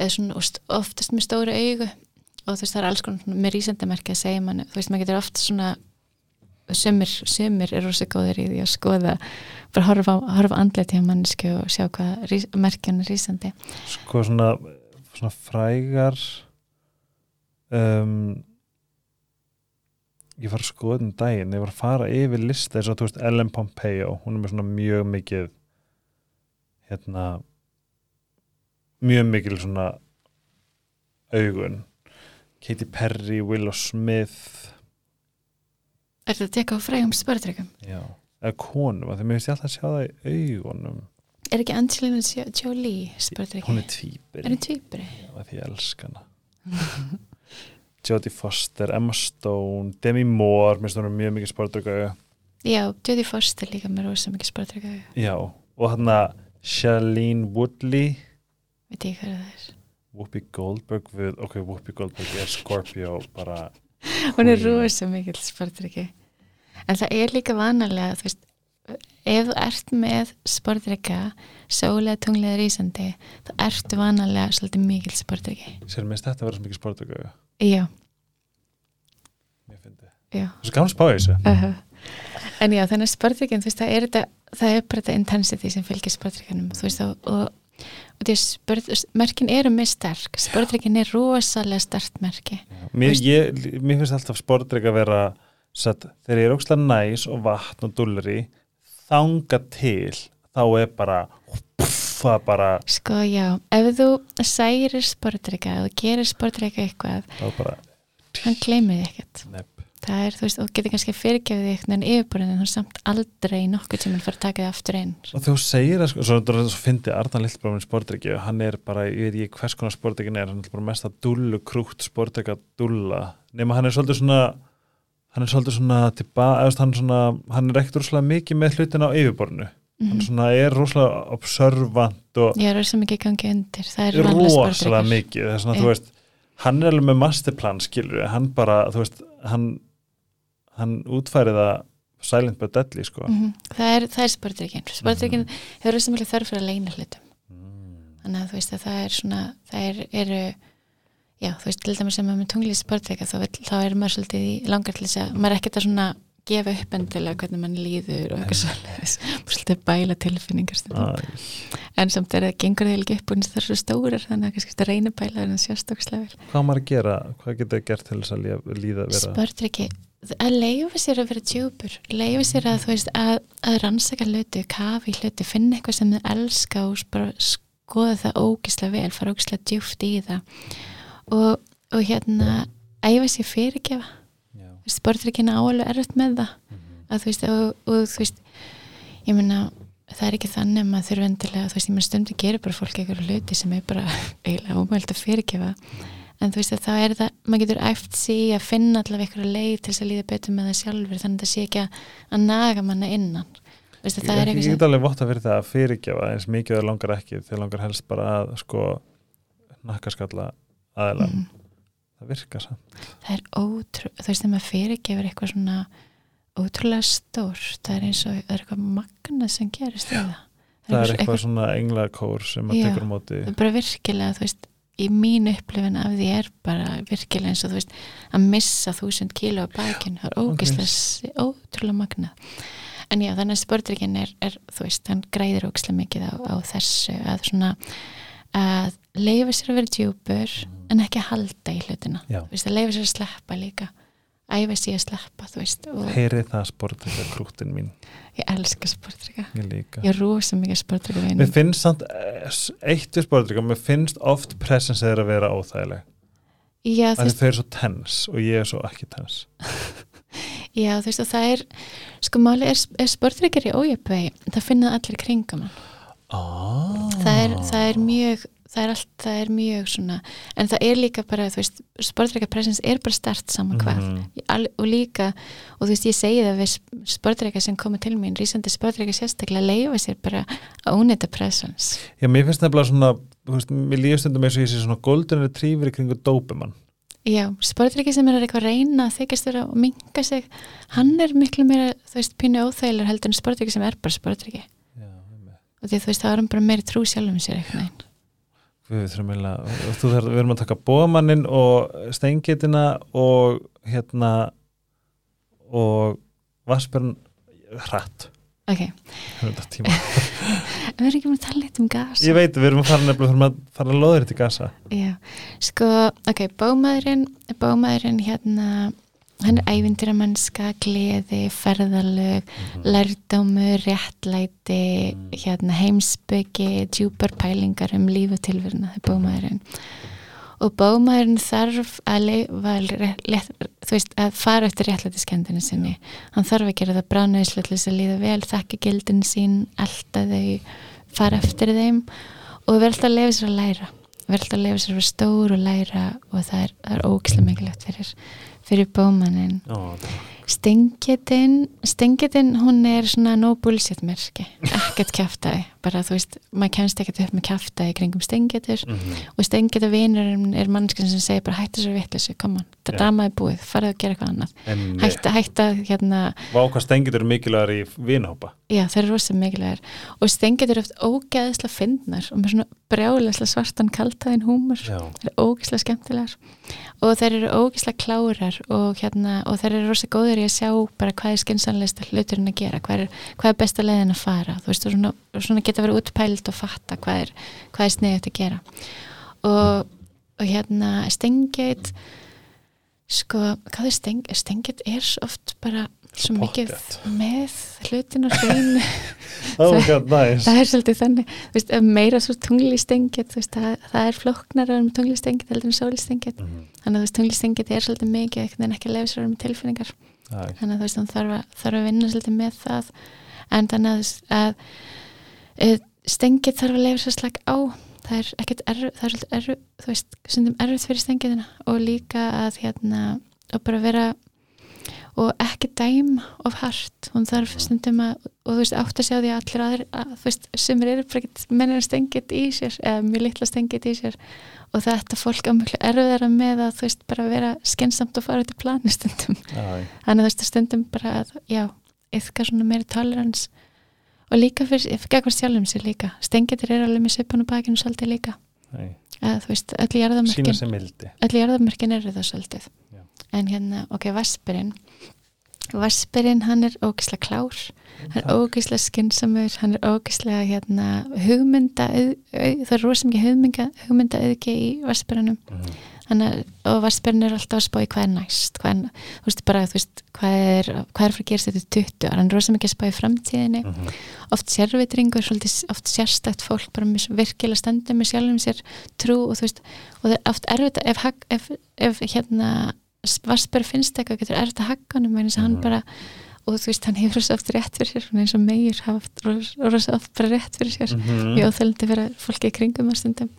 eða svona og st- oftast með stóra augu og þú veist það er alls konar með rísendamerki að segja mann, þú veist maður getur oft svona sömur, sömur er rosa góður í því að skoða bara horfa, horfa andlega til mannsku og sjá hvað rís, merkjan er rísandi. Sko svona, svona frægar um, ég var að skoða um daginn, ég var að fara yfir lista eins og þú veist Ellen Pompeo hún er með svona mjög mikið hérna mjög mikil svona augun. Katy Perry, Willow Smith. Er þetta að teka á frægum spörðreikum? já, eða konum, því mér finnst ég alltaf að sjá það í augunum. Er ekki Angelina Jo- Jolie spörðreiki? hún er tvíbir Er hún tvíbri? af því ég elska hana. (laughs) Jodie Foster, Emma Stone Demi Moore, mér finnst hún er mjög mikið sportrögauga Já, Jodie Foster líka með rosa mikið spörðreika já, og hann að Shailene Woodley veit ég hvað það er. Whoopi Goldberg við, ok, Whoopi Goldberg er Scorpio bara Hún er rosa mikið spörðreiki En það er líka vanalega þú veist, ef þú ert með spörðreika sólega tunglega rísandi þá ertu vanalega svolítið mikil spörðreiki sér minnst þetta að vera svo mikið sportrögauga já, Mér fyndi já. Þessu gaman að spá í þessu. Uh en já, þannig að sportryggin, þú veist, það er þetta það er bara þetta intensity sem fylgir sportrygginum þú veist, og, og, merkin eru mjög sterk. Sportryggin er rosalega sterkt merki. Mér, mér finnst alltaf sportdrykk að vera satt, þegar ég er ókslega næs og vatn og dulleri þanga til þá er bara það bara, sko, já, ef þú særir sportrygga, ef þú gerir sportrygga eitthvað, þá bara hann gleymið ekkert. Nepp. Það er, þú veist, og getur kannski fyrirgefið því eitthvað en yfirborðin, en þú samt aldrei nokkuð sem hann fara að taka þið aftur inn. Og þú segir að sko, svo, svo fyndi Arnan Lillbrómin sportdrykki og hann er bara, ég veit ekki hvers konar sportdrykkin er, hann er bara mest að dullu krútt sportdrykka dulla, nema hann er svolítið svona hann er svolítið svona tilba, eða hann, er svona, hann er ekkert rosalega mikið með hlutin á yfirborðinu. Hann Mhm. svona er rosalega observant og ég er rosa mikið gangi undir, það er rosalega mikið það er þú hann er alveg með masterplan skilur, hann bara, þú veist hann, hann útfæri það silent but deadly, sko. Mhm. það er, það er sportryggin sportryggin hefur rosa mikið þörf fyrir að leina hlutum. Þannig að þú veist að það er svona það er, eru já, þú veist, til dæmis sem er með tunglið sportreika þá, þá er maður svolítið í langar til þess að maður er ekkert að svona gefa upp endilega hvernig mann líður og eitthvað svolítið svolítið bæla tilfinningar en samt er það gengur þegar ekki upp og það er svo stórar þannig að kannski þetta reyna bæla en það vel. Hvað maður að gera, hvað getur það gert til þess að líða, vera? Sportreiki, að leifa sér að vera djúpur leifa sér að veist að, að rannsaka hluti, kafi hluti finna eitthvað sem þið elska og skoða það ógislega vel fara ógislega djúpt í það. Og, og hérna æfa sér fyrirgefa. Já. sportreikina áalveg erfitt með það. Að þú veist og, og þú veist ég meina það er ekki þannig að maður þurfa endilega þú veist ég meina stundu gerir bara fólk eitthvað hluti sem er bara (laughs) eiginlega ómælt að fyrirgefa en þú veist að þá er það maður getur æft sig í að finna allavega eitthvað leið til þess að líða betur með það sjálfur þannig að það sé ekki að, að naga manna innan. Er ég, ég eitthvað get alveg votta fyrir það að fyrirgefa eins mikið það langar ekki, þegar langar helst bara að sko nakkaskalla aðeila, Mhm. það virkar samt. Það er ótrú, þú veist þegar maður fyrirgefur eitthvað svona ótrúlega stór það er eins og það er eitthvað magna sem gerist við það. Það er eitthvað svona englakór sem að Já. tekur móti. Það er bara virkilega, þú veist í mínu upplifin af því er bara virkilega eins og þú veist, að missa þúsund kíló á bakinu, það er ógislega okay. ótrúlega magnað en já, þannig að sportrykkin er, er, þú veist hann græðir ógislega mikið á, á þessu að svona að leifa sér að vera djúpur en ekki að halda í hlutina Já. þú veist, að leifa sér að sleppa líka æfa sér að sleppa, þú veist og heyri það sportið krúttin mín. Ég elska sportrykka ég líka. Ég er rosa mikið sportrykka mér veginn finnst samt eh, eitt við sportið, mér finnst oft presens þeirra að vera óþægileg. Já, þú veist, þau eru svo tens og ég er svo ekki tens (laughs) já, þú veist og það er sko máli er, er sportrykar í ójöfvegi það finna allir kringum ah. það er, það er mjög það er allt, það er mjög svona en það er líka bara, þú veist, sportreikapressens er bara stert saman hvað. Mhm. Í al, og líka, og þú veist, ég segi það við sportreika sem koma til mín rísandi sportreika sérstaklega leifa sér bara að ónita pressens Já, mér finnst nefnilega svona, þú veist, mér líður stundum eins og ég sé svona golden retriever í kringu dópumann. já, sportreiki sem er að eitthvað reyna að þykjast vera og minga sig hann er miklu meira, þú veist, pínu óþægilegur heldur en sportreiki sem er bara sportreiki og því þú veist, það er bara meiri trú sjálfum sér eitthvað Við þurfum eiginlega, þú þarf, við erum að taka bómannin og steingetina og hérna og vassbjörn hratt. ok, við erum ekki með að tala (laughs) eitthvað um gas Ég veit, við erum að fara nefnilega, þurfum að fara að loða þetta í gasa. Já, sko, ok, bómaðurinn, bómaðurinn hérna, hann er ævindir að mannska, gleði, ferðalög, lærdómur, réttlæti, hérna, heimsbyggi, djúpar pælingar um líf og tilveruna, það er bómaðurinn. Og bómaðurinn þarf að, leifa, veist, að fara eftir réttlætiskendinu sinni. Hann þarf að gera það bránaðislega til þess að líða vel, þakka gildin sín, elda þau, fara eftir þeim. Og verða alltaf að lefa sér að læra. Verða alltaf að lefa sér að vera stór og læra og það er, er ógislega mikilvægt fyrir, fyrir bómanin Ó, Stengitin Stengitin hún er svona no bullshit merki. Ekkert kjaftaði bara þú veist, maður kemst ekkert upp með kjafta í kringum stengetur Mhm. og stengetur vinurinn er mannskinn sem segir bara hættu svo vitleysu, koma, það dramaði búið farið að gera eitthvað annað, hætta, hætta hérna, Vá hvað stengið eru mikilvægar í vinhópa já það er rosa mikilvægur og stengetur eru oft ógeðislega fyndnar og með svona brjálega svartan kaltaðin húmur það er ógislega skemmtilegar. Og þeir eru ógislega klárar og, hérna, og þeir eru rosa góður í að sjá bara hvað er skynsanlegsta hluturinn að gera hvað er, hvað er geta verið útpælt og fatta hvað er, hvað er sniðið að gera. Og, og hérna Stengate sko, hvað er Stengate? Stengate er oft bara svo mikið með hlutin og hrein oh nice. Það er svolítið þannig. Veist, ef meira svo tunglistengið það, það er flóknar um tunglistengið heldur en sólistengið Mhm. þannig að veist, tunglistengið er svolítið mikið einhvern veginn ekki sér með tilfinningar. Æ, þannig að veist, þarf að, þarf að vinna svolítið með það. En þannig að, að stengið þarf að lefa sér slag á. Það er ekkert erf, það er svolítið erf þú veist, stundum erfitt fyrir stengiðina og líka að hérna og bara vera og ekki dæma of hart. Hún þarf stundum að og þú veist átt að sjá því að allir aðrir að, þú veist, sem eru mennir stengið í sér eða mjög litla stengið í sér. Og þetta fólk á mjög erfiðara með að þú veist bara vera skensamt og fara út í plani stundum. Æ, þannig þú veist stundum bara að já, yfka svona meiri tolerans og líka fyrir, gegn sjálfum sér líka. Stengitir er alveg með svipan og bakinu svolítið líka. Að þú veist, öll Sýna jarðamörkin eru það svolítið. Já. en hérna, ok, Vaspirinn Vaspirinn, hann er ógislega klár. Hann er ógislega skynnsamur hann er ógislega hérna hugmynda, það er rosa mikið hugmynda, auðgi í Vaspirinnum Mhm. Þannig, og Vaspirinn er alltaf að spá í hvað er næst hvað er, þú veist, bara, þú veist, hvað er hvað er fyrir að gerast þetta í 20 ára, hann er rosa mikið að spá í framtíðinni, Mhm. oft sérvitringur oft sérstætt fólk bara með, virkilega stendur með sjálfum sér trú og þú veist, og það er oft erfitt að- ef, hag- ef, ef hérna Vaspir finnst eitthvað, getur erfitt að hagga hann eins og hann bara og þú veist, hann hefur rosa oft rétt fyrir sér eins og meir hafa rosa, oft bara rétt fyrir sér. Mhm. mjög óþölandi fyrir fólki í kringum á stundum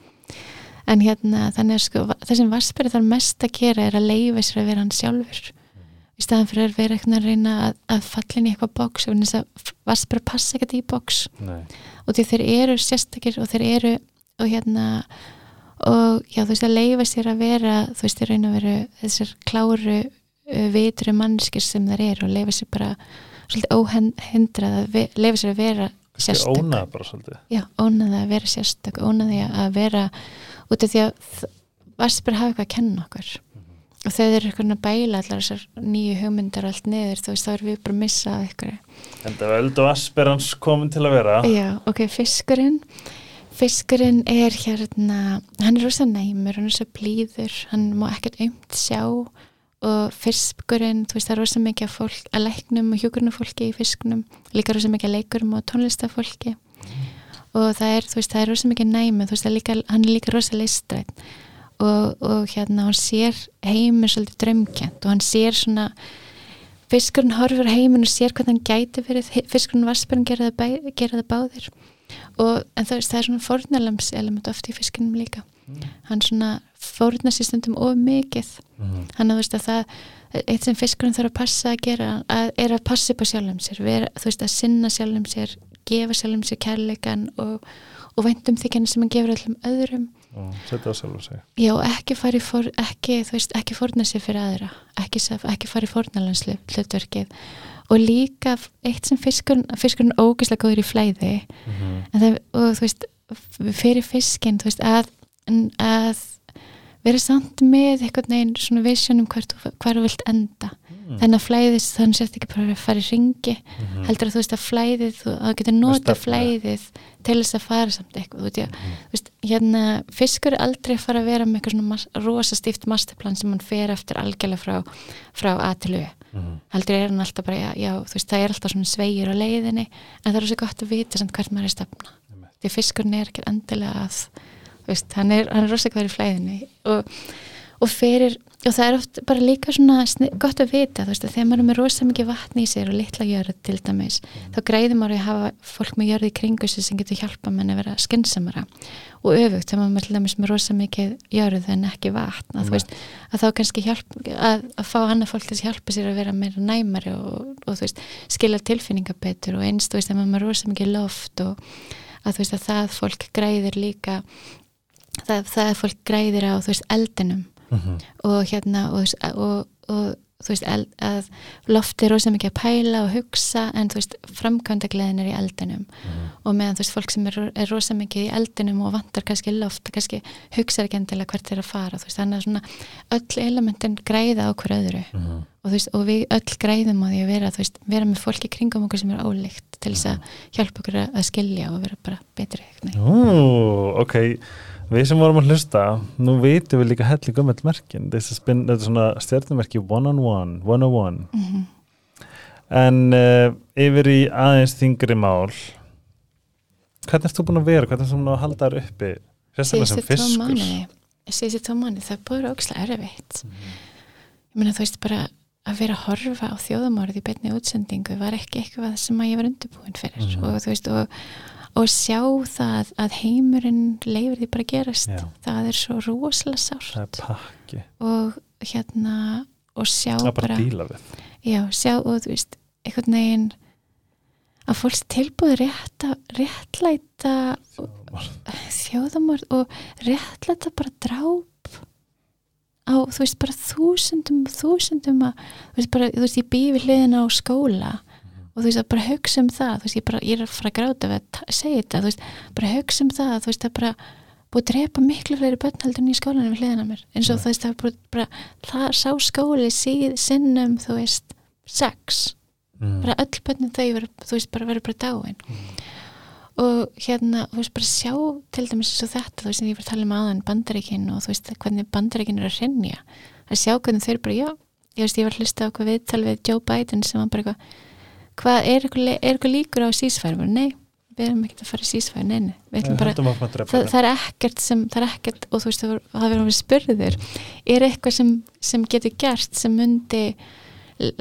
en hérna þannig að sko það sem Vasperi þarf mest að gera er að leifa sér að vera hann sjálfur. Í staðan fyrir að vera eitthvað að reyna að, að falla inn í eitthvað boks og þess að Vasperi passa ekkert í boks Nei. og því þeir eru sérstakir og þeir eru og hérna og já þú veist að leifa sér að vera þú veist þeir raun að vera þessar kláru uh, vitru mannskir sem þeir eru og leifa sér bara svolítið óhendrað að leifa sér að vera sérstök. ónað bara svolítið. Já, ónaði að vera sérstök ónaði að vera út af því að Vaspur hafa eitthvað að kenna okkur. Og þegar þeir eru eitthvað að bæla allar þessar nýju hugmyndar og allt niður þú veist þá erum við bara að missa ykkur En það var öld og asperans komin til að vera. Já, ok, fiskurinn. Fiskurinn er hérna hann er rosa næmur, hann er rosa blíður hann má ekkert aumt sjá. Og fiskurinn, þú veist það er rosa mikið fólk, að leiknum og hjúkurnufólki í fiskunum, líka rosa mikið að leikurum og tónlistafólki og það er, þú veist, það er rosa mikið næmi þú veist, er líka, hann er líka rosa listrætt og, og hérna hann sér heimur svolítið drömkjent og hann sér svona fiskurinn horfur heiminn og sér hvað hann gæti verið fiskurinn vaspurinn gera það, gera það báðir. Og, en það, það er svona fórnalams element oft í fiskunum líka. Hann svona fórnar sér stundum of mikið Mhm. hann að þú veist að það eitt sem fiskurinn þarf að passa að gera að, er að passa upp á sjálfum sér vera, þú veist að sinna sjálfum sér gefa sjálfum sér kærleikan og, og væntum þykjana sem hann gefur öllum öðrum setja það sjálf að segja já ekki fara í for, ekki, þú veist, ekki fórna sér fyrir aðra ekki, ekki fara í fórnalanslu hlutverkið og líka eitt sem fiskurinn fiskurinn ógislega góður í flæði Mhm. en það, og þú veist fyrir fiskinn, þú veist að, að vera samt með einhvern veginn svona vision um hvert, þú- vilt enda Mm. þannig að flæðis þannig sért ekki bara að fara í ringi Mhm. heldur að þú veist að flæðið þú, að þú getur nota flæðið til þess að fara samt eitthvað þú Mhm. þú veist, hérna fiskur er aldrei fara að vera með eitthvað svona mas, rosa stíft masterplan sem hann fer eftir algjörlega frá, frá A til U Mhm. heldur er hann alltaf bara, já, já veist, það er alltaf svona sveigir á leiðinni en það er svo gott að vita samt hvert maður er stefna því fiskurinn er ekki endilega að veist, hann er, er rosa hver í flæðinni og, og fyrir og það er oft bara líka svona gott að vita, þú veist, að þegar maður er með rosa mikið vatni í sér og litla jörð til dæmis þá greiðum maður að hafa fólk með jörð í kringu sem getur hjálpa mann að vera skynnsamara og öfugt, þegar maður til dæmis með rosa mikið jörð en ekki vatn að, veist, að þá kannski hjálp að, að fá annað fólk til að hjálpa sér að vera meira næmari og, og veist, skilja tilfinningar betur og einst, þú veist, þegar maður er með rosa mikið loft og að þú veist að það fólk græðir líka það, það fólk græðir á þú veist eldinum Mhm. og hérna og, og, og þú veist eld, að lofti er rosa mikið að pæla og hugsa en þú veist framkvæmdagleðin er í eldinum Mhm. og meðan þú veist fólk sem er, er rosa mikið í eldinum og vantar kannski loft kannski hugsa ekki endilega hvert þeir að fara þú veist þannig að svona öll elementin græða á hver öðru Mhm. og, þú veist, og við öll græðum á því að vera, þú veist, vera með fólki kringum okkur sem er ólíkt til þess að hjálpa okkur að- skilja og vera bara betri Nei. Ú, ok Við sem vorum að hlusta, nú vitum við líka helli gummelt merkin, þetta er svona stjórnumerki one on one, one on one Mm en uh, yfir í aðeins þingri mál. Hvernig erst þú búin að vera, hvernig erst þú búin að halda þar uppi? Sérstaklega sem fiskur. síðustu tvo mánuði, það búið ókslega erfitt. Ég meina þú veist bara að vera að horfa á þjóðamórið í beinni útsendingu var ekki eitthvað sem að ég var undirbúin fyrir. Mhm. og þú veist og, og sjá það að heimurinn leifir því bara gerast. Já. það er svo rosalega sárt. Og hérna og sjá það bara bara já, sjá og þú veist einhvern veginn að fólks tilbúið rétt að réttlæta þjóðamorð og réttlæta bara dráp á, þú veist, bara þúsundum og þúsundum að, þú veist, bara, þú veist, ég býði við hliðina á skóla og þú veist, að bara hugsa um það, þú veist, ég bara, ég er að fara að gráta við að segja þetta, þú veist, bara hugsa um það, þú veist, að bara búið að drepa miklu fleiri börn heldur en í skólanum við hliðina á mér, eins og þú veist, er bara, bara það sá skóli síð, sinnum, þú veist, sex mm. bara öll bönnin þau veru, þú veist bara verið bara dáin og hérna þú veist bara sjá til dæmis eins og þetta þú veist en ég var að tala um aðan bandaríkin og þú veist hvernig bandaríkin er að hrinja að sjá hvernig þau eru bara já ég veist ég var að hlusta eitthvað viðtal við Joe Biden sem var bara eitthvað hvað er eitthvað, líkur á sísfæri nei, við erum ekkert að fara í sísfæri nei, nei, við ætlum bara að það, það er ekkert sem það er ekkert og þú veist það verður við spurður. Er eitthvað sem, sem getur gert sem myndi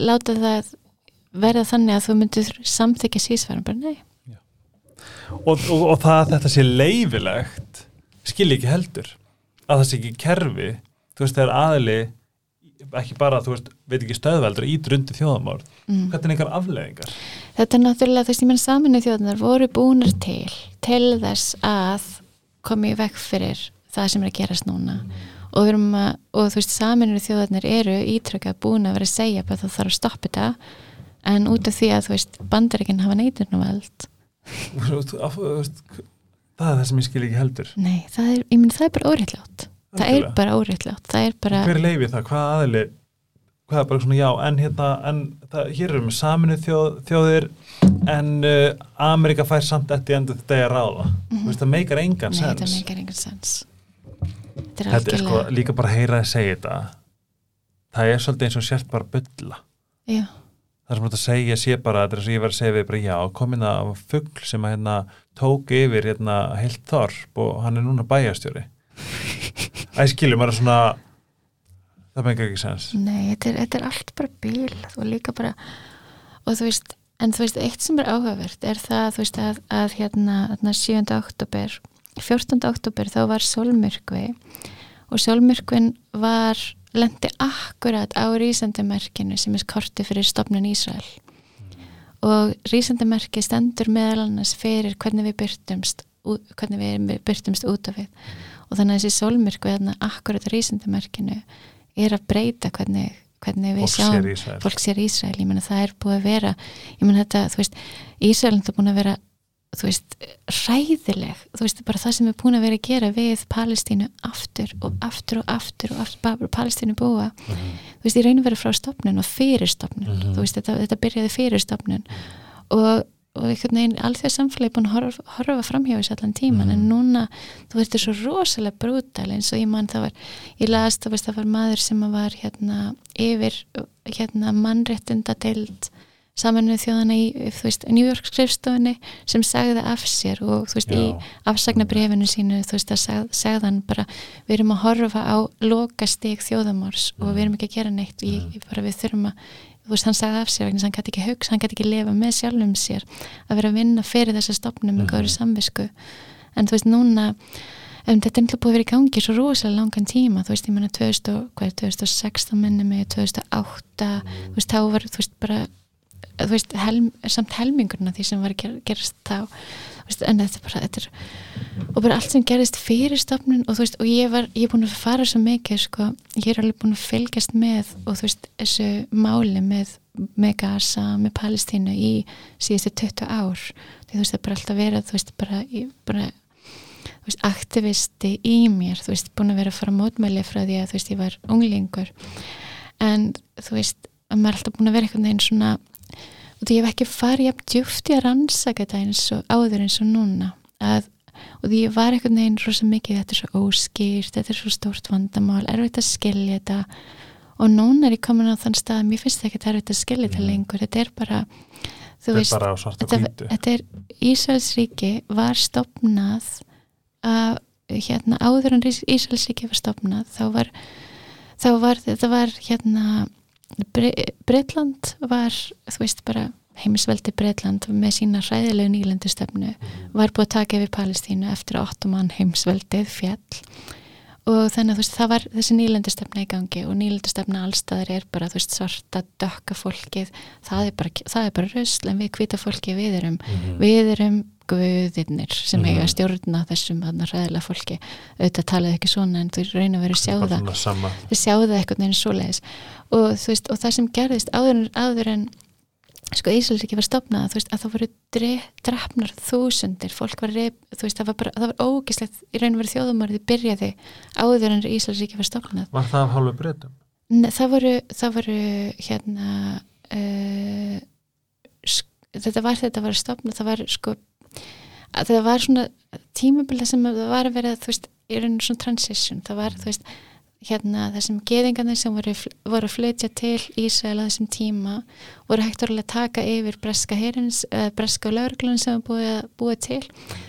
láta það verða þannig að þú myndir samþykja sísfærum bara nei. Og, og, og það að þetta sé leifilegt skil ekki heldur. Að það sé ekki kerfi þú veist það er aðili ekki bara, þú veist, veit ekki stöðveldur ítur undir þjóðamál, mm. hvernig er einhver afleðingar þetta er náttúrulega ég menn saminu þjóðunar voru búnar til til þess að komi vekk fyrir það sem er að gerast núna. Og, við erum að, og þú veist saminu þjóðunar eru ítrykka búin að vera að segja að það þarf að stoppa þetta. En út af því að þú veist bandaríkinn hafa þú veist, það er það sem ég skil ekki heldur. Nei, það er, ég minn það er bara óréttlátt það er Algjörlega. bara óréttlátt það er bara, hver leifi það, hvað aðili hvað er bara svona já, en hérna en það, hér erum við saminu þjóð, þjóðir en uh, Amerika fær samt eftir endur þetta er ráða. Þú veist, það meikar engan nei, sens. meikar engan sens. Þetta er þetta er sko, algjörlega líka bara að heyra að segja þetta. Það er svolítið eins og sért bara að bulla. Já, það sem þú ert að segja sé bara, þetta er eins og ég var að segja við bara já, komin að fugl sem að hérna tók yfir hérna heilt þorp og hann er núna bæjastjóri æskilum er svona það meikar ekki sens nei, þetta er, þetta er allt bara bíl og líka bara og þú veist, en þú veist, eitt sem er áhugavert er það, þú veist, að, að hérna, hérna 7. oktober 14. oktober þá var sólmyrkvi og sólmyrkvin var lendi akkurat á rísandamerkinu sem er korti fyrir stopnun Ísrael og rísandamerki stendur meðal annars fyrir hvernig við byrtumst hvernig við byrtumst út af við og þannig að þessi sólmyrkvi þarna akkurat á rísandamerkinu er að breyta hvernig, hvernig við fólk sjáum fólk sér Ísrael, ég meina það er búið að vera ég meina þetta, þú veist Ísrael er búin að vera, þú veist ræðileg, þú veist bara það sem er búin að vera að gera við Palestínu aftur og aftur og aftur og aftur Palestínu búa, Mhm. þú veist ég reynir vera frá stopnun og fyrir stopnun, Mhm. þú veist þetta, þetta byrjaði fyrir stopnun og, og einhvern veginn alþjóð samfélagi búin að horfa, horfa framhjá þessu allan tíman Mhm. en núna, þú veist þetta er svo rosalega brútal eins og ég man það var ég las, þú veist það var maður sem var hérna yfir hérna mannréttinda deild saminu þjóðana í, þú veist, New York skrifstofunni sem sagði af sér og þú veist, í Já. afsagnabrefinu sínu, þú veist, að sag, sagði hann bara, við erum að horfa á loka stig þjóðamórs og við erum ekki að gera neitt og ég, ég bara við þurfum að þú veist, hann sagði af sér vegna hann gæti ekki hugsa, hann gæti ekki lifa með sjálfum sér að vera að vinna fyrir þessa stopnum með Mhm. góðri samvisku. En þú veist, núna um, þetta er náttúrulega búið að vera í gangi svo rosalega langan tíma, þú veist, ég menna 2000, og- hvað er 2016 minni mig, 2008 þú veist, þá var, þú veist, bara þú veist, helm, samt helmingurna því sem var að ger, gerast þá veist, en þetta er bara, þetta er og bara allt sem gerist fyrir stofnun og þú veist, og ég var, ég er búin að fara svo mikið sko, ég er alveg búin að fylgjast með og þú veist, þessu máli með, með Gaza, með Palestínu í síðustu 20 ár. Því þú veist, það er bara alltaf verið, þú veist, bara, ég, bara þú veist, aktivisti í mér, þú veist, búin að vera að fara mótmæli frá því að þú veist, ég var unglingur. En þú veist, að maður er alltaf búin að vera einhvern veginn svona og því ég hef ekki farið jafn djúfti að rannsaka þetta eins og áður eins og núna. Að, og því ég var einhvern veginn rosa mikið, þetta er svo óskýrt þetta er svo stórt vandamál, erfitt að skilja þetta. Og núna er ég komin á þann stað, mér finnst þetta ekki erfitt að skilja þetta Mhm. lengur, þetta er bara þú veist, þetta, þetta er Ísraelsríki var stopnað að hérna áður en Ísraelsríki var stopnað þá var, þá var þetta var hérna Bre Breitland var þú veist bara heimisveldi Breitland með sína hræðilegu nýlendustefnu var búið að taka yfir Palestínu eftir að ottoman heimsveldið fjall og þannig að þú veist það var þessi nýlendustefna í gangi og nýlendustefna allstaðar er bara þú veist svarta, dökka fólkið. Það er bara, bara rösl en við hvita fólki við erum Mhm. við erum guðirnir sem Mhm. eiga að stjórna þessum þarna hræðilega fólki. Auðvitað talaðu ekki svona en þú raun að vera að sjá Bara það. svona sama. Þau sjáðu það eitthvað neina svoleiðis. Og, þú veist, og það sem gerðist áður, áður en sko Íslands ekki var stopnað veist, að það voru dre, drafnar þúsundir. Fólk var, reyf, veist, það var bara það var ógislegt, í raun og veru þjóðumárið byrjaði áður en Íslands ekki var stopnað Var það af hálfu breytum? Nei, það voru, það voru hérna uh, þetta var þetta var stopnað, það var sko að það var svona tímabila sem það var að vera, þú veist, í raun svona transition, það var, þú veist hérna þessum geðingarnir sem voru, voru flytja til á þessum tíma voru hægt orðilega taka yfir breska herins, breska lögreglun sem búið búið til.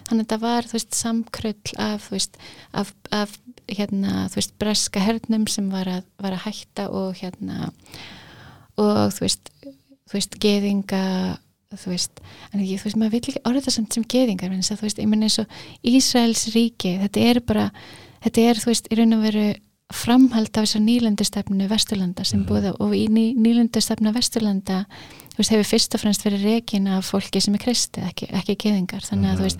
Þannig að það var, þú veist, samkrull af, þú veist, af, af hérna, þú veist, breska hernum sem var að, var að hætta og hérna og þú veist, þú veist, geðinga þú veist, en ég, þú veist, maður vil ekki orða það samt sem geðingar, en þú veist, ég menn eins og Ísraels ríki, þetta er bara þetta er, þú veist, í raun og veru framhald af þessar nýlendustefnu Vesturlanda sem Mhm. búið og í ný, nýlendustefna Vesturlanda þú veist, hefur fyrst og fremst verið rekin af fólki sem er kristi, ekki, ekki geðingar þannig að þú Mhm. veist,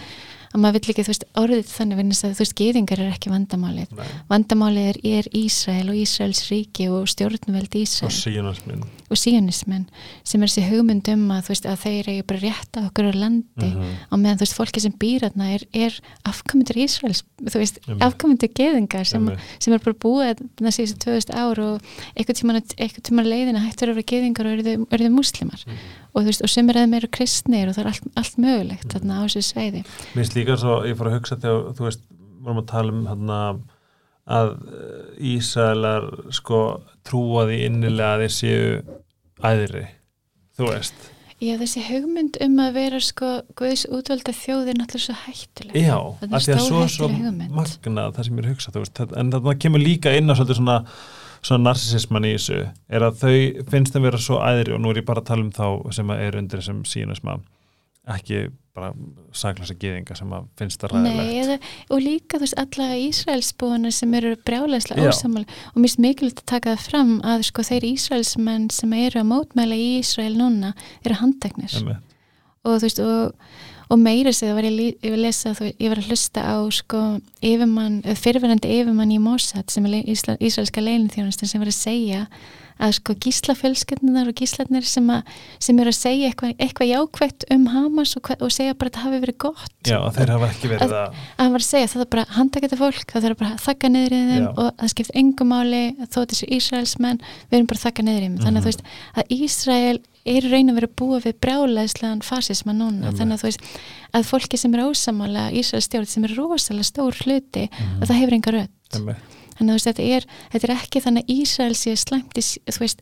að maður vill ekki þú veist, orðið þannig þess að þú veist, geðingar er ekki vandamálið Nei. vandamálið er, er Ísrael og Ísraels ríki og stjórnveld Og Ísrael síðanasminn og síonismenn sem er þessi hugmynd um að, þú veist, að þeir eru bara rétt af okkur á landi Mhm. og meðan þú veist, fólki sem býr þarna er, er afkomendur Ísraels, þú veist, Einmitt. afkomendur geðingar sem, sem er bara búið það síðustu 2000 ár og tíman, einhvern tíman leiðina hættur að vera geðingar og eru þau, muslimar Mhm. Og veist, og sem er að meira kristnir og það er allt, allt mögulegt þarna á þessu sveiði Mér finnst líka svo, ég fór að hugsa þegar þú veist, vorum að tala um þarna, að eh, Ísraelar sko trúaði innilega að þeir séu æðri, þú veist. Já, þessi hugmynd um að vera sko Guðs útvölda þjóð er náttúrulega svo hættuleg. Já, Það er svo, svo magnað það sem ég er að hugsa, þú veist, þetta- en það kemur líka inn á svolítið svona, svona narsisisman í þessu, er að þau finnst þeim vera svo æðri og nú er ég bara að tala um þá sem er undir þessum sínusma ekki bara saklasa geðinga sem að finnst það ræðilegt og líka þú veist alla Ísraelsbúana sem eru brjálæslega Já. ósamal og mér finnst mikilvægt að taka það fram að sko þeir Ísraelsmenn sem eru að mótmæla í Ísrael núna eru handteknir. Og þú veist og, og meira sig það var ég, ég, lesa, ég var að hlusta á sko fyrirverandi yfirmann í Mossad sem er Ísla, Ísraelska leilinþjónustin sem var að segja að sko gíslafölsketnunar og gíslarnir sem, sem eru að segja eitthvað, eitthvað jákvægt um Hamas og, og segja bara að það hafi verið gott Já, að þeir hafa ekki verið að að hann var að segja að það er bara að handtaka þetta fólk það þarf bara að þakka niður í þeim Já. og það skipt engum máli þó þessu Ísraelsmenn við erum bara að þakka niður í þeim þannig að þú veist að Ísrael er raun að vera að búa við brjálæðislegan fasisma núna Einmitt. þannig að þú veist að fólki sem er ósamála Ísraels stjórn sem er rosalega stór hluti að það hefur enga rödd. Þannig að veist þetta er, þetta er ekki þannig að Ísrael sé slæmt í, þú veist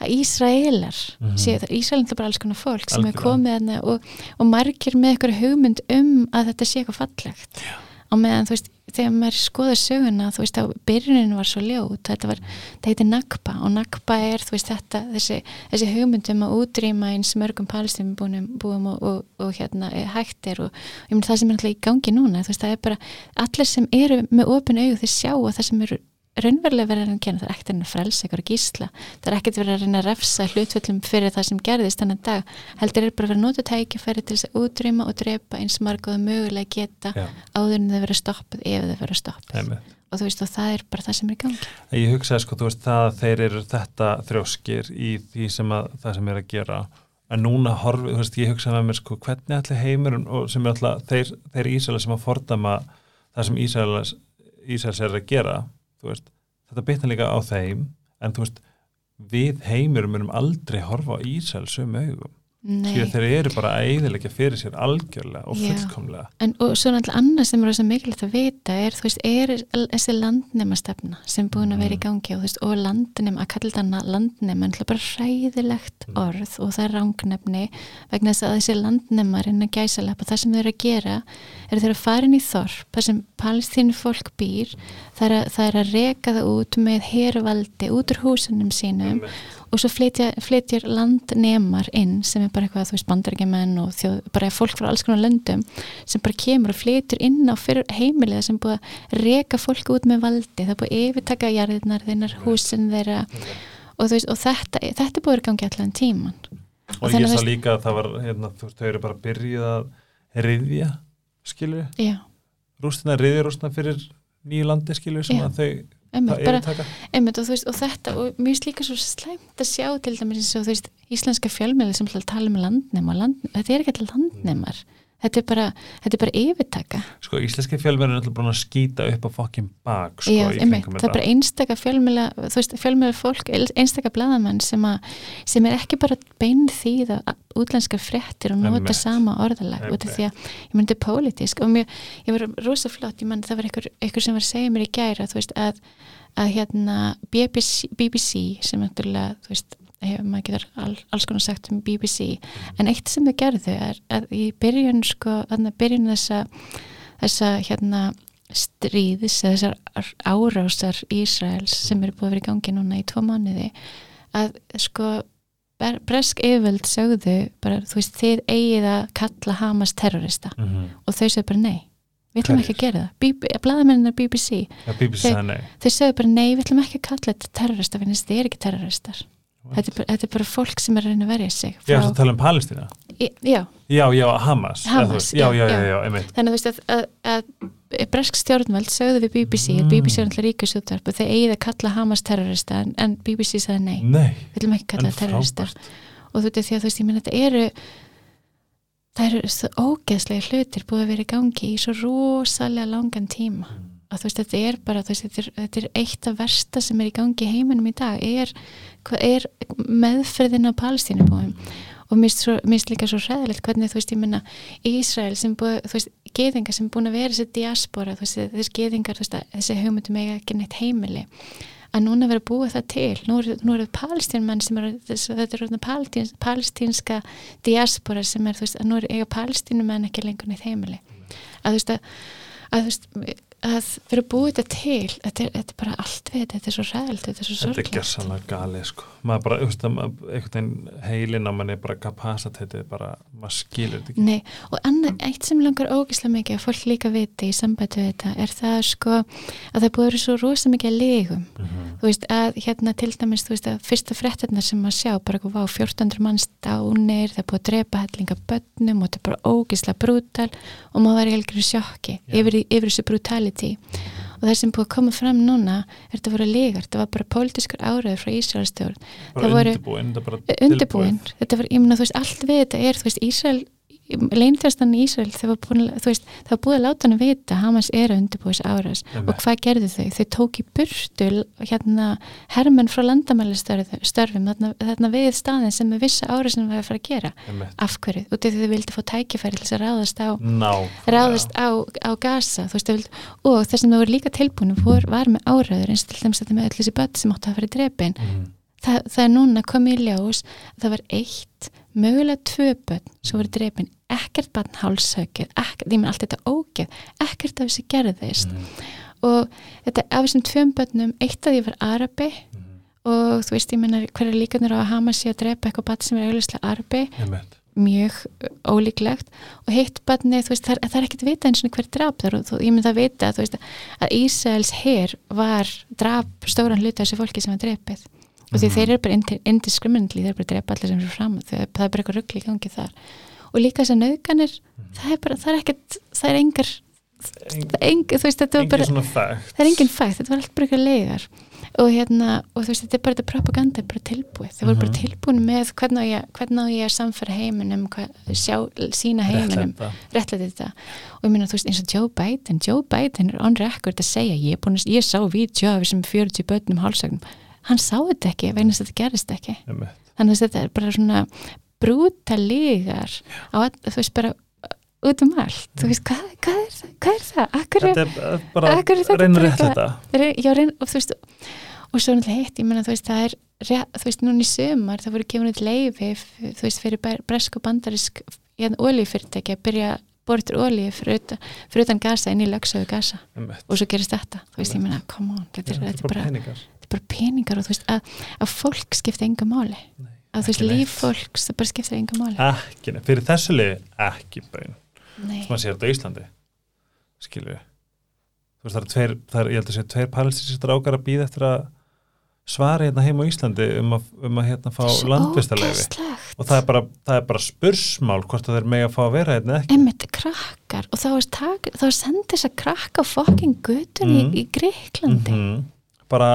að Ísraelar Mhm. sé, Ísrael er bara alls konar fólk sem er komið þarna og, og margir með eitthvað hugmynd um að þetta sé eitthvað fallegt. Já. og meðan þú veist, þegar maður skoður söguna þú veist, á byrjunin var svo ljót þetta var, það heitir Nakba og Nakba er, veist, þetta, þessi, þessi hugmynd um að útrýma eins mörgum palestinum búum, búum og, og, og hérna eh, hægt er og ég mynd það sem er alltaf í gangi núna, veist, það er bara allir sem eru með opin augu þeir sjá að það sem eru raunverulega verið að reyna að gera, það er ekkert að reyna að frelsa ykkur að gísla, það er ekkert verið að reyna að refsa hlutföllum fyrir það sem gerðist þannig dag, heldur er bara að vera nótu tækifæri til þess að útrýma og drepa eins marg og það mögulega geta Já. áður en þau verið stoppið ef þau verið stoppið Einmitt. og þú veist og það er bara það sem er gangi Ég hugsaði sko, þú veist, það að þeir eru þetta þrjóskir í því sem að það sem er að gera en núna horfið, þú veist, ég hugsaði með mér sko, hvernig allir heimurinn og sem er alltaf þeir, þeir Ísæla sem að fordama það sem Ísælas, Ísælas er að gera veist, þetta bitna líka á þeim en þú veist, við heimurum munum aldrei horfa á Ísæl sömu augum, því að þeir eru bara að eiðilegja fyrir sér algjörlega og fullkomlega. En og svo náttúrulega annað sem er mikilvægt að vita er, þú veist, er þessi landnema stefna sem búin að vera í gangi og, þú veist, og landnema, að kalla þetta landnema er bara hræðilegt orð og það er rangnefni vegna þess að þessi landnemar inn að gæsalega það sem þau eru að gera er þeir að fara inn í þorp, það sem palestínu fólk býr, það er að, það er að reka það út með hervaldi út úr húsunum sínum og svo flytja, flytjar landnemar inn sem er bara eitthvað, þú veist, bandarækjumenn og þjóð, bara fólk frá alls konar löndum sem bara kemur og flytjar inn á heimilega sem búið að reka fólk út með valdi, það búið að yfirtaka jarðirnar þeinar, húsin þeirra og veist, og þetta, þetta búið að gangi allan tíman og ég þannig sá líka að það var, hérna, þú veist, þau eru bara að byrja að riðja, skilur já, rústina, riðja rústina fyrir nýju landi, skilur, sem Já. að þau einmitt, bara Einmitt, og, veist, og þetta, og mér finnst líka svo slæmt að sjá til dæmis eins og þú veist íslenska fjölmiðli sem tala um landnema land, þetta er ekki alltaf landnemar þetta er bara, þetta er bara yfirtaka. Sko, íslenski fjölverðin er alltaf búin að skýta upp á fokkin bak, sko, Já, einmitt, það er bara einstaka fjölmiðla þú veist, fjölmiðla fólk, einstaka blaðamenn sem, að, sem er ekki bara bein þýða útlenskar fréttir og nota sama orðalag út af því að ég myndi pólitísk og mér, ég var rosa flott, ég menn það var einhver sem var að segja mér í gæra þú veist, að, að hérna BBC, BBC sem náttúrulega, þú veist hefur maður getur all, alls konar sagt um BBC en eitt sem þau gerðu er að í byrjun sko, þannig að byrjun þessa þessa hérna stríðis eða þessar árásar Ísraels sem eru búið að vera í gangi núna í tvo mánuði að sko bresk yfirvöld sögðu bara, þú veist, þið eigið að kalla Hamas terrorista. Mm -hmm. og þau sögðu bara nei, við ætlum ekki að gera það. Blaðamennar BBC, ja, BBC nei. þau sögðu bara nei, við ætlum ekki að kalla þetta terrorista, að þið er ekki terroristar þetta er, þetta er bara fólk sem er að reyna að verja sig Já, þú tala um Palestína já, Já, já, Hamas. Hamas, veist, Já, já, já, já, einmitt. Þannig að þú veist að, að, að bresk stjórnvöld sögðu við BBC Mm. BBC er alltaf ríkisútvarp og þeir eigið að kalla Hamas terrorista en, en BBC sagði nei, Nei, við viljum ekki kalla terrorista. og þú veit því að þú veist, ég menn þetta eru það eru ógeðslega hlutir búið að vera í gangi í svo rosalega langan tíma að þú veist, þetta er bara, þú veist, þetta er, þetta er eitt af versta sem er í gangi í heiminum í dag. Er, er meðferðin á palestínubúum og finnst líka svo hræðilegt hvernig, þú veist, ég menna Ísrael sem búið, þú veist, geðingar sem búin að vera þessi diaspora, þú veist, þessi geðingar þú veist, þessi hugmyndum eiga ekki neitt heimili. Að núna vera búið það til. Nú eru, nú eru palestínmenn sem eru þetta eru palestíns, palestínska diaspora sem er, þú veist, að nú eru eiga palestínumenn ekki lengur neitt heimili. Að þú veist að, að þú veist að vera búið þetta til þetta er, þetta er bara allt við, þetta er svo ræðilt þetta er svo Þetta er sorglegt. gersanlega galið sko maður bara, einhvern veginn heilin á manni bara kapasitetið bara, maður skilur þetta ekki Nei, og annað, eitt sem langar ógislega mikið að fólk líka viti í sambætu þetta er það sko að það búið að vera svo rosa mikið að legum Mhm. þú veist að hérna til dæmis þú veist að fyrsta fréttarnar sem maður sjá bara hvað var 1400 manns dánir það búið að drepa hellinga börnum og þetta er bara ógislega brútal og maður var í helgri sjokki Já. yfir, yfir þessu brutality og það sem búið að koma fram núna er þetta voru legar, þetta var bara pólitískur áraður frá Ísraelstjórn það voru- undirbúin, undirbúin, þetta var, ég meina þú veist allt við þetta er, þú veist, Ísrael leinþjóðstan í Ísrael, það var, búin, að- veist, það var búið að láta hann að vita að Hamas er að undirbúið þessu áras Einmitt. og hvað gerðu þau? Þau tók í burtu hérna hermenn frá landamælistörfum þarna, þarna við staðin sem við vissu ára sem við að fara að gera Einmitt. af hverju, því þau vildi fá tækifæri til þess að ráðast á Ná, ráðast á, á gasa veist, vildi, og þess að þau voru líka tilbúin vor, var með áraður eins til þeim þetta með öll þessi börn sem áttu að fara í drepin mm. það, það er núna komið í ljós að það var eitt, mögulega tvö börn sem voru drepin, ekkert barn hálsökið, ekkert, ég menn allt þetta ógeð ekkert af þessi gerðist Mm. og þetta af þessum tvöum börnum, eitt af því var Arabi Mm. og þú veist, ég menna hverju líkanur á að Hamas sé að drepa eitthvað barn sem er auðvitað Arabi Einmitt. mjög ólíklegt og hitt barni, þú veist, það, það er ekkert vita eins og hver drap þar og þú, ég myndi að vita veist, að Ísraels her var drap stóran hluti af þessu fólki sem var drepið og því Mhm. þeir eru bara indiscriminately, þeir eru bara að drepa allir sem eru fram það er bara eitthvað ruggli í gangi þar og líka þessar nauðganir, Mhm. það er bara það er ekkert, það er engar það er eng, þú veist, þetta var bara það er engin fægt, þetta var allt bara eitthvað legar og hérna, og þú veist, þetta er bara þetta propaganda er bara tilbúið, þeir voru bara Mhm. tilbúin með hvernig á ég, hvernig á ég að samfæra heiminum hvað, sjá, sína heiminum réttlæti þetta. Og ég meina þú veist eins og Joe Biden Joe Biden er on record að segja ég, er búin að, ég sá vídeo af þessum 40 börnum hálsagnum, hann sá þetta ekki vegna þess að þetta gerist ekki. Einmitt. þannig að þetta er bara svona brútalegar þú veist bara út um allt, þú veist hvað, hvað er það? Hvað er það, akkur þetta er uh, bara reynir bara rétt þetta. Já, reyn, og þú veist og svo náttúrulega heitt, ég meina þú veist það er þú veist núna í sömar það voru gefin út leifi, f- þú veist fyrir bresk og bandarisk olífyrirtæki að byrja að borður olíu fyrir fyrir utan gasa inn í lögsögu gasa og svo gerist þetta, þú veist ég meina come on, þetta er, er bara, peningar. og þú veist að, að fólk skipta enga máli. Nei, að þú veist líf fólks það bara skipta enga máli. Ekki, fyrir þessu liði ekki Nei, sem að sér þetta á Íslandi skilur við. Þú veist það er tveir, það er, ég held að sé tveir palestísir strákar að býða eftir að svara hérna heim á Íslandi um að, um að hérna fá landvistarleifi og það er bara, það er bara spursmál hvort það er með að fá að vera hérna ekki. Einmitt krakkar. Og þá er, er sendið þess að krakka fokking gutur í, Mhm. í Greiklandi Mhm. bara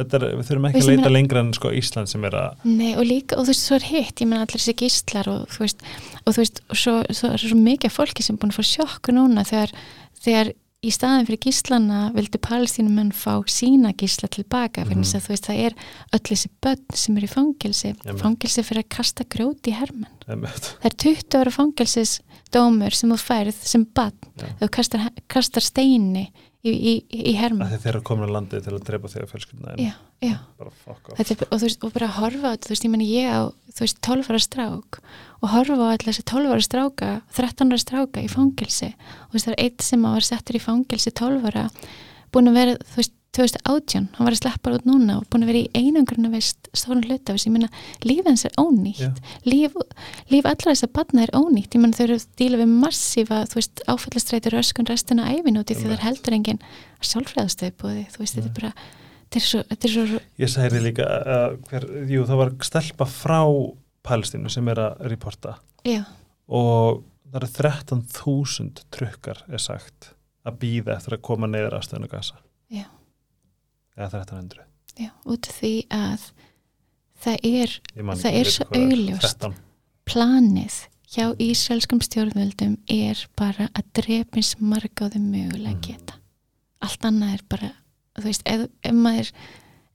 þetta er, við þurfum ekki að leita meina- lengra en sko Ísland sem er að Nei, og líka, og þú veist, svo er hitt, ég menn allir þessi gíslar og þú veist, og þú veist, og svo, svo er svo mikið fólki sem búin að fá sjokku núna þegar, þegar í staðin fyrir gíslana vildu palestínumenn fá sína gísla tilbaka, fyrir þess að þú veist, það er öll þessi börn sem er í fangilsi, fangilsi fyrir að kasta grjóti í einmitt, Það er 20 ára fangilsisdómur sem þú færið sem þegar þú kastar, kastar steini í, í, í hermenn. þeir eru komin á landið til að drepa þegar fjölskyldina en Já, já. er, og, þú veist, og bara horfa á þetta, þú veist, ég meni ég á þú veist, 12 ára strák og horfa á allir þessi 12 ára stráka 13 ára stráka í fangilsi og þú veist, það er eitt sem var settur í fangilsi 12 ára, búin að vera þú veist, 2018, hann var að sleppa út núna og búin að vera í einangruna veist stórun hluta, þess, ég meina, líf hans er ónýtt. Líf, líf allra þess að batna er ónýtt, ég meina þau eru að díla við massífa, þú veist, áfællastreitur öskun restina æfin út í því það er heldur engin sálfræðastöðbúði, þú veist, þetta er bara þetta er svo, þetta er svo Ég sagði líka að hver, jú, það var stelpa frá Palestínu sem er að reporta. Já, og það eru 13.000 trukkar er sagt að býða eftir að koma neyður á stöðinu gasa Já. Eða 1300 Já, út því að það er Það er svo augljóst. 13. planið hjá ísraelskum stjórnvöldum er bara að á þeim mögulega Mhm. geta. Allt annað er bara, þú veist, ef, ef maður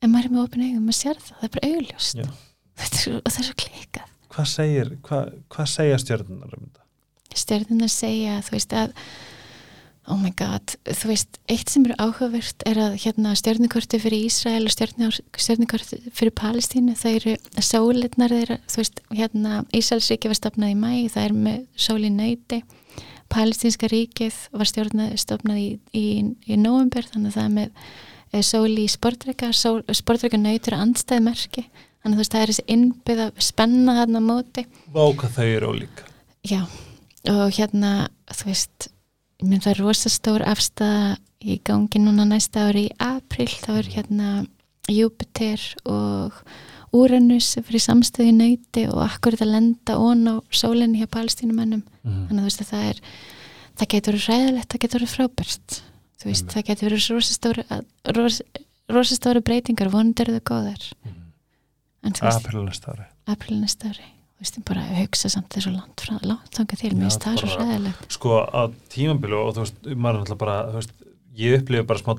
ef maður er með opin augum, maður sér það, það er bara augljóst. Er, og það er svo klikað. Hvað segir, hvað, hvað segja stjörnunar um þetta? Stjórnunar segja, þú veist, að oh my god, þú veist, eitt sem eru áhugavert er að hérna stjórnukorti fyrir Ísrael og stjórnukorti fyrir Palestínu, það eru sólirnar þeirra, þú veist, hérna Ísraelsríki var stopnað í mæ, það er með sól í nöyti, Palestínska ríkið var stjórnað, stopnað í, í, í november, þannig að það er með eh, sól í sportreika, sportreika nöytur andstæðmerki, þannig að þú veist, það er þessi innbyggða spenna þarna á móti. Vá hvað þau eru ólíka Já, og hérna, þú veist, mynd það er rosa stór afstæða í gangi núna næsta ári í april, þá er hérna Júpiter og Úranus fyrir samstöðu í nöyti og akkurat að lenda ón á sólinni hjá palestínumennum, mm. þannig að þú veist að það er það getur verið ræðilegt, það getur verið frábært þú veist, Einmitt. það getur verið rosa stóra rosa, rosa stóra breytingar vonandi eru það góðar mm. veist, April næsta ári april næsta ári þú veist, ég bara hugsa samt þessu langt, frá, langt þangað til, mér það svo bara- ræðilegt Sko á tímambilu og þú veist, maður er náttúrulega bara veist, ég upplifi bara smá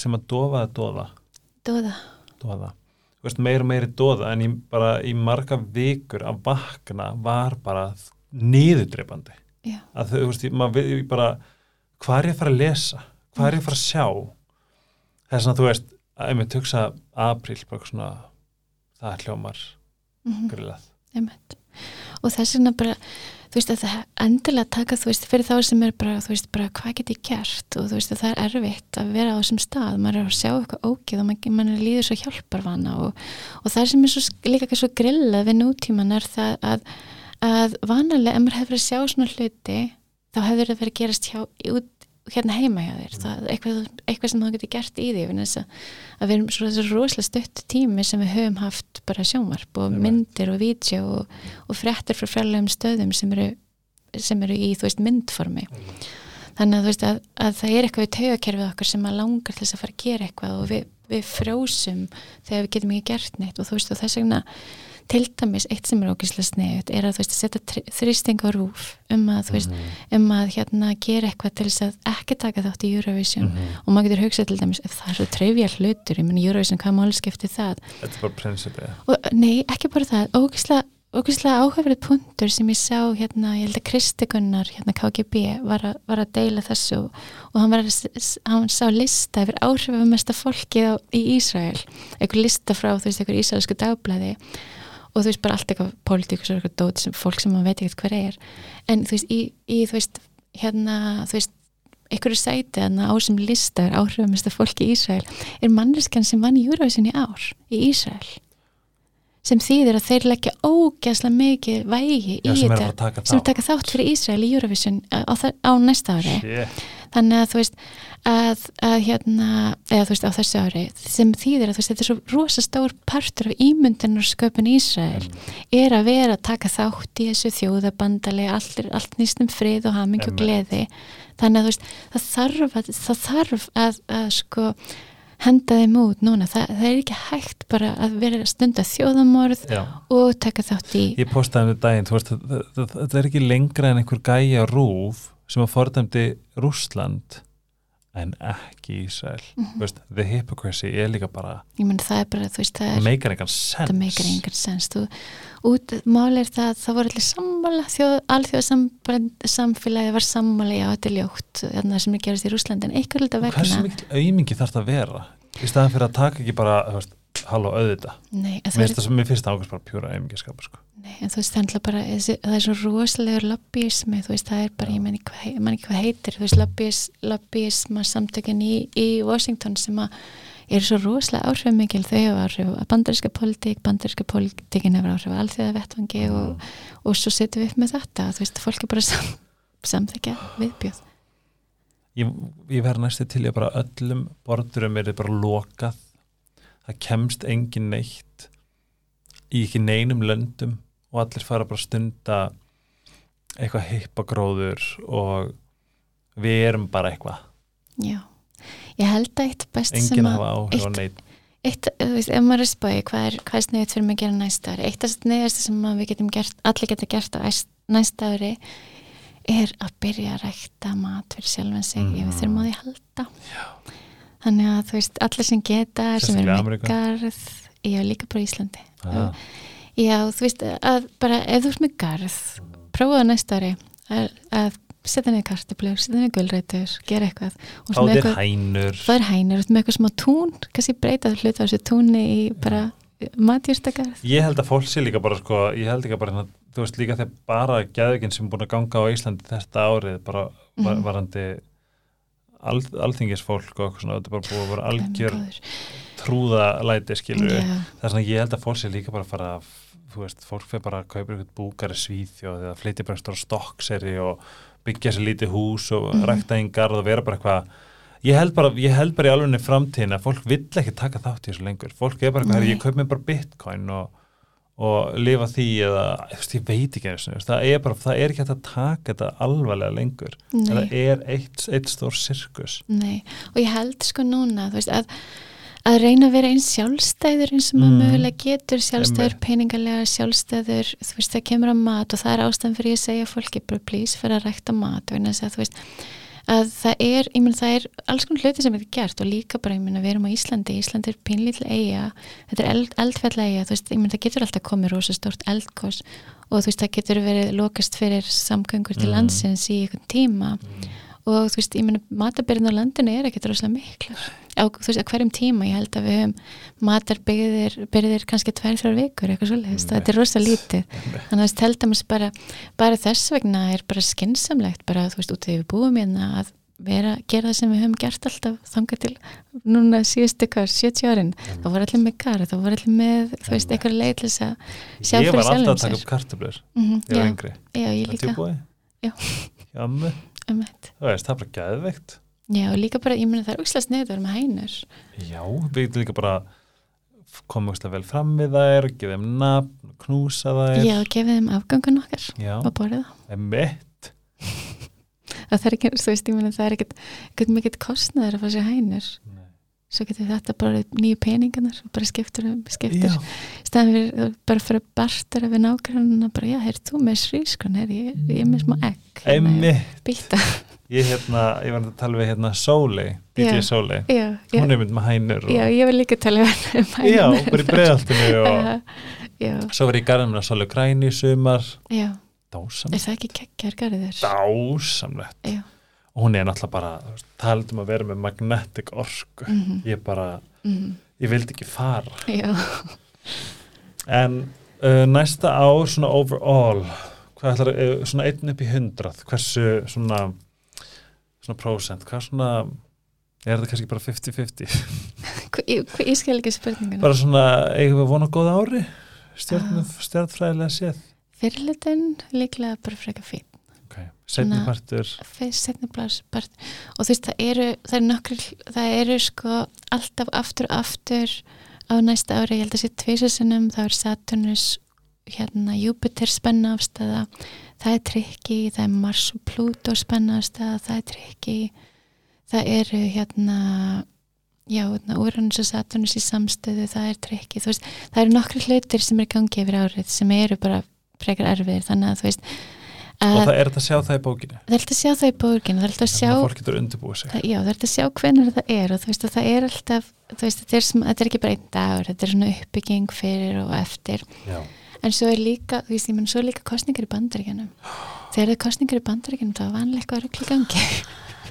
sem að dofa að doða. Doða. Þú veist, meira og meiri doða en ég bara í marga vikur að vakna var bara niðurdreipandi já, að þú veist, ég, maður, við- ég bara hvað er ég að fara að lesa, hvað er ég að fara að sjá? Er svona, þú veist að einmitt hugsa apríl bara svona, það er hljómar mm grillað einmitt. Og þess vegna bara, þú veist að það endilega taka, þú veist, fyrir þá sem er bara þú veist, bara hvað get ég gert? Og þú veist að það er erfitt að vera á þessum stað. Maður er að sjá eitthvað ógið og maður, maður líður svo hjálparvana og, og það sem er svo, líka ekki svo grillað við nútíman er það að, að vanalega, ef maður hefur að sjá svona hluti þá hefur það verið að gerast hjá, út, hérna heima hjá þér það eitthvað, eitthvað sem þú getur gert í því að, að við erum svo rosalega stött tími sem við höfum haft bara sjónvarp og myndir og vídeo og, og frettir frá fræðlegum stöðum sem eru, sem eru í veist myndformi. Þannig að veist að, að það er eitthvað í taugakerfið okkar sem að langar til þess að fara að gera eitthvað og við, við frjósum þegar við getum ekki gert neitt og þú veist og þess vegna til dæmis eitt sem er ógíslega sniðut er að þú veist að setja þrýsting á rúf um að þú veist mm -hmm. um að hérna gera eitthvað til þess að ekki taka þátt í Eurovision. Mm -hmm. og maður getur hugsað til dæmis það er svo trefja hlutur, ég menn Eurovision hvað máli skipti það? Þetta er bara prinsipið Nei, ekki bara það, ógíslega ógíslega áhugaverið punktur sem ég sá hérna, ég held að Kristi Gunnar hérna KGB var, a, var að deila þessu og hann var að, hann sá lista yfir áhrifamesta fólki í Ísrael, einhver lista frá þú veist, einhver ísraelsku dagblæði og þú veist bara allt eitthvað pólitíkus og eitthvað dót sem fólk sem maður veit ekkert hver er. En þú veist, í, í þú veist hérna, þú veist einhverju sæti hérna á sem listar áhrifamesta fólki í Ísrael er manneskan sem vann í Júravísin í ár í Ísrael. Sem þýðir að þeir leggja ógæslega mikið vægi Já, í sem þetta sem taka þátt fyrir Ísrael í Júravísin á, á næsta ári. Shit. Þannig að þú veist að, að hérna, eða þú veist á þessu ári sem þýðir að þú veist þetta er svo rosa stór partur af ímyndinarsköpun Ísrael er að vera að taka þátt í þessu þjóðabandali allt, allt nýstum frið og haming og gleði. Þannig að þú veist það þarf að, það þarf að, að sko henda þeim út núna, Þa, það er ekki hægt bara að vera stunda þjóðamorð Já. og taka þátt í Ég postaði um daginn, þú veist, þetta er ekki lengra en einhver gæja rúf sem að fordæmdi Rúsland en ekki Ísrael. Mm -hmm. the hypocrisy er líka bara ég menn það er bara, þú veist, það er meikar engan sens það meikar engan sens, þú út, mál er það, það voru allir sammála þjóð, alþjóð samfélagi var sammála, já, þetta er ljótt þarna sem er gerast í Rúslandin, eitthvað er þetta vegna hversu mikil auðmingi þarf það að vera í staðan fyrir að taka ekki bara, þú veist halló auðvita, mér finnst það ákveðs bara pjúra auðmingiskap, sko. Nei, en þú veist, það er bara, það er svo rosalegur lobbyismi, þú veist, það er bara, ég menn ekki hvað heitir, þú veist, lobbyisma samtökin í, í Washington sem að er svo rosalega áhrifmikil, þau hefur áhrif að bandaríska politík, bandaríska politíkin hefur áhrif að alþjóða vettvangi mm. og, og svo setjum við upp með þetta, þú veist, fólk er bara sam, samþekja viðbjöð. Ég, ég verð næstu til að bara öllum bordurum er bara lokað, það kemst engin neitt í ekki neinum löndum og allir fara bara að stunda eitthvað hippagróður og við erum bara eitthvað Já, ég held að eitt best Engin sem að hafa áhrif á neitt Eitt, þú veist, ef maður er spóið, hvað er, er sniðið fyrir mig að gera næsta ári? Eitt af neðast sem við getum gert, allir getum gert á næsta ári er að byrja að rækta mat fyrir sjálfan sig, mm. ég við þurfum á því að halda Já. Þannig að þú veist, allir sem geta, sem er mikgarð ég hef líka bara Íslandi. Ah. Já, þú veist að bara ef þú ert með garð, prófaðu næsta ári að, að setja niður kartablög, setja niður gullrætur, gera eitthvað. Þá er hænur. Það er hænur, með eitthvað smá tún kannski breytað hlut á þessu túnni í bara matjúrstakarð Ég held að fólk sé líka bara sko, ég held ekki bara þú veist líka þegar bara gæðuginn sem er búin að ganga á Íslandi þetta árið bara mm -hmm. Al, alþingisfólk og svona, þetta er bara búin að vera algjör trúðalæti skilur yeah. það er svona ég held að fólk sé líka bara að fara að þú veist, fólk fyrir bara að kaupa eitthvað búkari svíþjóð eða flytja bara stóra stokkseri og byggja sér lítið hús og mm. rækta yngar og vera bara eitthvað. Ég held bara, ég held bara í alveg framtíðin að fólk vill ekki taka þátt í þessu lengur. Fólk er bara ég kaup mér bara bitcoin og, og lifa því eða, ég veit ekki og það er bara, það er ekki að taka þetta alvarlega lengur. Það er eitt, eitt stór sirkus. Nei, og ég held sko núna, veist, að að reyna að vera eins sjálfstæður eins og maður mm. mögulega getur sjálfstæður, peningalega sjálfstæður þú veist það kemur á mat og það er ástæðan fyrir ég að segja fólki bara please fyrir að rækta mat og að þú veist að það er, ég menn það er alls konar hluti sem er gert og líka bara, ég menn að við erum á Íslandi Íslandi er pinlítið eiga þetta er eld, eldfell eiga, þú veist, ég menn það getur alltaf komið rosa stort eldkos og þú veist það getur verið lokast fyrir samgöngur til mm. landsins í einhvern tíma mm og þú veist, ég menna matabyrðin á landinu er ekkert rosalega miklar. Á þú veist, hverjum tíma ég held að við höfum matarbyrðir byrðir kannski tvær, þrjár vikur eitthvað svolítið, þetta er rosalega lítið. Þannig að held að maður bara, bara þess vegna er bara skinsamlegt bara, þú veist, út af því við búum hérna að vera, gera það sem við höfum gert alltaf þangað til núna síðustu hvað, 70 árin. Þá voru allir með gar, þá voru allir með þú veist, eitthvað leið til þess að sjá ég fyrir var alltaf sjálfum að taka sér. upp kartöflur Mhm, ég var já, ég líka. Já. Einmitt. það er bara gæðveikt já, líka bara, ég meina það er að vera með hænur. Já, við líka bara koma úrslega vel fram við þær gefa þeim nafn, knúsa þær. Já, gefið þeim afgangun okkar já, og borðið það emitt (laughs) það er ekki, þú veist, ég meina það er ekkert ekkert mikið kostnaður að fá sér hænur svo getur þetta bara nýju peningarnar og bara skiptur, skiptur staðan fyrir bara fyrir að bartara við nágrannuna bara, já, heyrðu þú með srískon heyrðu, ég, ég er með smá egg hérna, býta, ég hérna, ég var að tala við hérna Sóley, DJ já, hún er mynd með hænur og, já, ég vil líka tala um hænur. Já, bara í breiðaltinu og svo var ég í garðum með Sóley Græni í sumar. Já, dásamlegt, er það ekki kekkjar garður? dásamlegt. Já. Og hún er náttúrulega bara talað um að vera með magnetic orku. Mm ég bara, -hmm. ég vildi ekki fara. Já, en uh, næsta ár svona overall hvað ætlar, uh, svona einn upp í hundrað hversu svona svona prósent, hvað svona er þetta kannski bara 50-50 Hva- ég, ég skil ekki spurninguna. Bara svona, eigum við vona góða ári? Stjórn, Ah. stjórnfræðilega séð? Fyrirlutin líklega bara frekar fín okay. setni Svona- partur. fyrst setni blás part. Og þú veist það eru það eru nokkur, það eru sko alltaf aftur aftur á næsta ári, ég held að sé tvisasunum þá er Saturnus hérna Júpiter spenna afstæða það er trikki, það er Mars og Pluto spenna afstæða, það er trikki. Það eru hérna já, hérna, Uranus og Saturnus í samstöðu, það er trikki. Veist, það eru nokkru hlutir sem er í gangi yfir árið sem eru bara frekar erfiðir. Þannig að þú veist og að það er þetta að sjá það í bókinu það er alltaf að sjá það í bókinu, það er alltaf að sjá það, já, það er alltaf að sjá hvernig það er og þú veist að það er alltaf veist, þetta er, þetta er ekki bara einn dagur þetta er svona uppbygging fyrir og eftir. Já, en svo er líka, þú veist, ég menn svo líka kostningar í bandaríkjanum þegar það er kostningar í bandaríkjanum þá er vanlega eitthvað í gangi.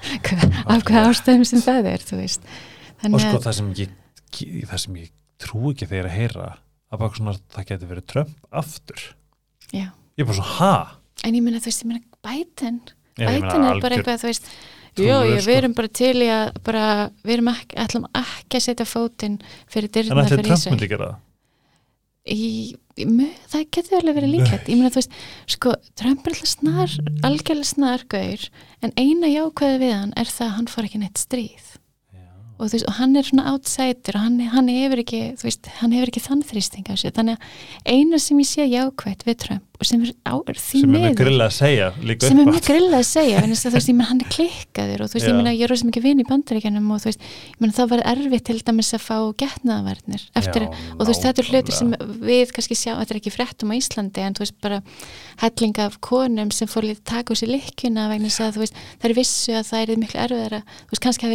(laughs) Af hvað ástæðum sem það er og sko að, það sem ég það sem ég trú ekki þegar að heyra að bara svona það getur verið Trump aftur. Já, ég er bara svo, ha? En ég menna þú veist, ég menna Biden. Ég meina, Biden er bara algjör eitthvað, þú veist ég, sko. við erum bara til í að bara, við erum ekki, ætlum ekki að setja fótinn fyrir en dyrna fyrir Trump Ísrael. myndi gera það? Í, í, mö- það getur alveg verið líklegt. Ég meina þú veist, sko, Trump er alltaf snar algjörlega snar gaur en eina jákvæði við hann er það að hann fór ekki neitt stríð. Já. og, þú veist, og hann er svona outsider og hann, hann hefur ekki, þú veist, hann hefur ekki þann þrýsting á sig, þannig að eina sem ég sé jákvætt við Trump sem er, á, er því sem er með miður. grilla að segja líka sem er mjög grillað að segja þess að þú veist, ég menn hann er klikkaður og þú veist, Já. ég menn að ég er rosa mikið vinn í bandaríkjanum og þú veist, ég menn það var erfitt til dæmis að fá getnaðavarnir eftir, og þú veist, þetta er hluti sem við kannski sjá, þetta er ekki fréttum á Íslandi en þú veist, bara helling af konum sem fór lítið taka úr sér lykkjuna vegna þess að þú veist, það er vissu að það er miklu erfiðara, þú veist, kannski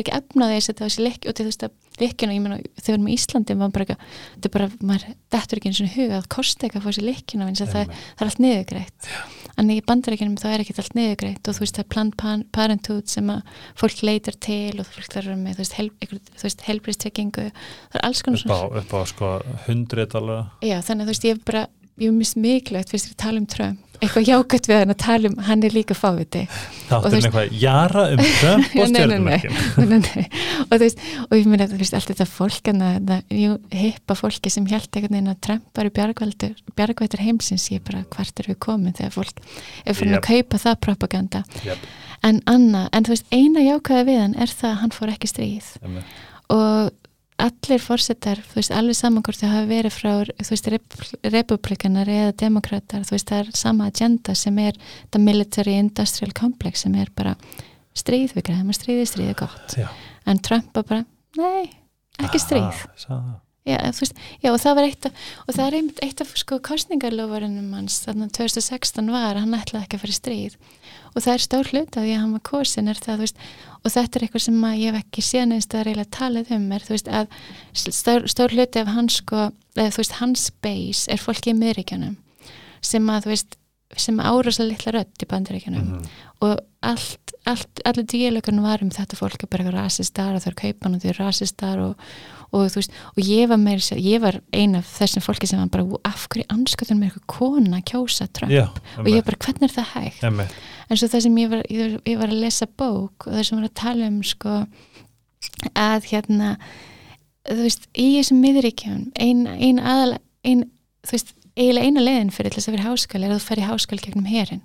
ekki lykkjuna, ég menn þegar við erum í Íslandi, maður bara, eitthvað- þetta er bara, maður dettur ekki eins og huga að kosti ekki að fá sér lykkjuna að það, það er allt niðurgreitt. En í bandaríkjunum þá er ekkert allt niðurgreitt og þú veist það er Planned Pan- Parenthood sem að fólk leitar til og fólk þarf með þú veist, hel, helbriðstryggingu það er alls konar upp á, upp á sko hundrið alveg já þannig þú veist ég hef bara ég hef mist mikilvægt fyrst að tala um Trump eitthvað jákvæmt við hann að tala um hann er líka fáviti þátturinn veist- eitthvað jara um Trump (laughs) og (laughs) nei. og þú veist og ég meina þú veist allt þetta fólk en það hippa fólki sem held einhvern veginn að Trump var í bjargvættur heimsins ég bara hvart er við komin þegar fólk er fyrir Jep. að kaupa það propaganda Jep. en Anna, en þú veist eina jákvæða við hann er það að hann fór ekki stríð Einmitt. og allir fórsetar, þú veist, alveg saman hvort þau hafa verið frá, þú veist, rep republikanar eða demokrater, þú veist, það er sama agenda sem er the military industrial complex sem er bara stríð við græðum að stríði, stríði gott Já. en Trump var bara, nei ekki stríð, Ah, það. já, veist já, og það var eitt af, og það er einmitt eitt af sko kostningarlofarinnum hans, þannig að 2016 var, hann ætlaði ekki að fara í stríð og það er stór hlut að að hann var kosin er það, þú veist, og þetta er eitthvað sem ég hef ekki séð neins að reyla talið um er, þú veist, að stór, stór hluti af hans sko, eða þú veist, hans base er fólki í miðríkjanum sem að, þú veist, sem áráslega litla rödd í bandaríkjanum Mhm. og allt allt, allir díalökunum var um þetta fólk er bara eitthvað rasistar og þau eru kaupan og þau eru rasistar og, og veist, og ég var ég var ein af þessum fólki sem var bara, "Ú, af hverju anskotunum er eitthvað kona kjósa Trump Já, og ég bara, hvernig er það hægt? Einmitt. En svo það sem ég var, ég, var- ég var að lesa bók og það sem var að tala um sko að hérna þú veist, í þessum miðuríkjum ein, ein aðal ein, þú veist, eiginlega eina leiðin fyrir þess að vera háskóli er að þú fer í háskóli gegnum herin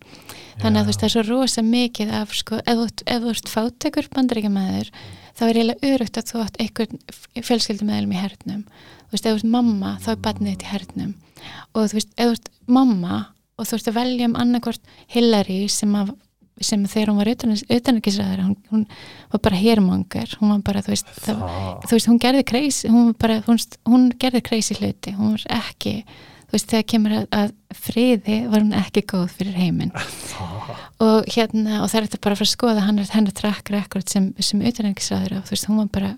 þannig að þú veist, það er svo rosa mikið af sko, ef þú ert- ef þú ert fátekur bandaríkjamaður þá er eiginlega örugt að þú átt einhvern fjölskyldumæðlum í hernum. Þú veist, ef þú ert mamma, þá er barnið þitt í hernum. Og þú veist, ef þú ert mamma og þú ert að velja um annarkvort Hillary sem, að, sem þegar hún var utanarkisræður hún, hún var bara hermongar hún var bara, þú veist, það, þú veist hún gerði kreis, hún bara, hún, hún gerði kreisi hluti, hún var ekki þú veist, þegar kemur að, að friði var hún ekki góð fyrir heiminn. Og hérna, og það er þetta bara fara að skoða hann er hennar track record sem, sem utanengisræður og þú veist, hún var bara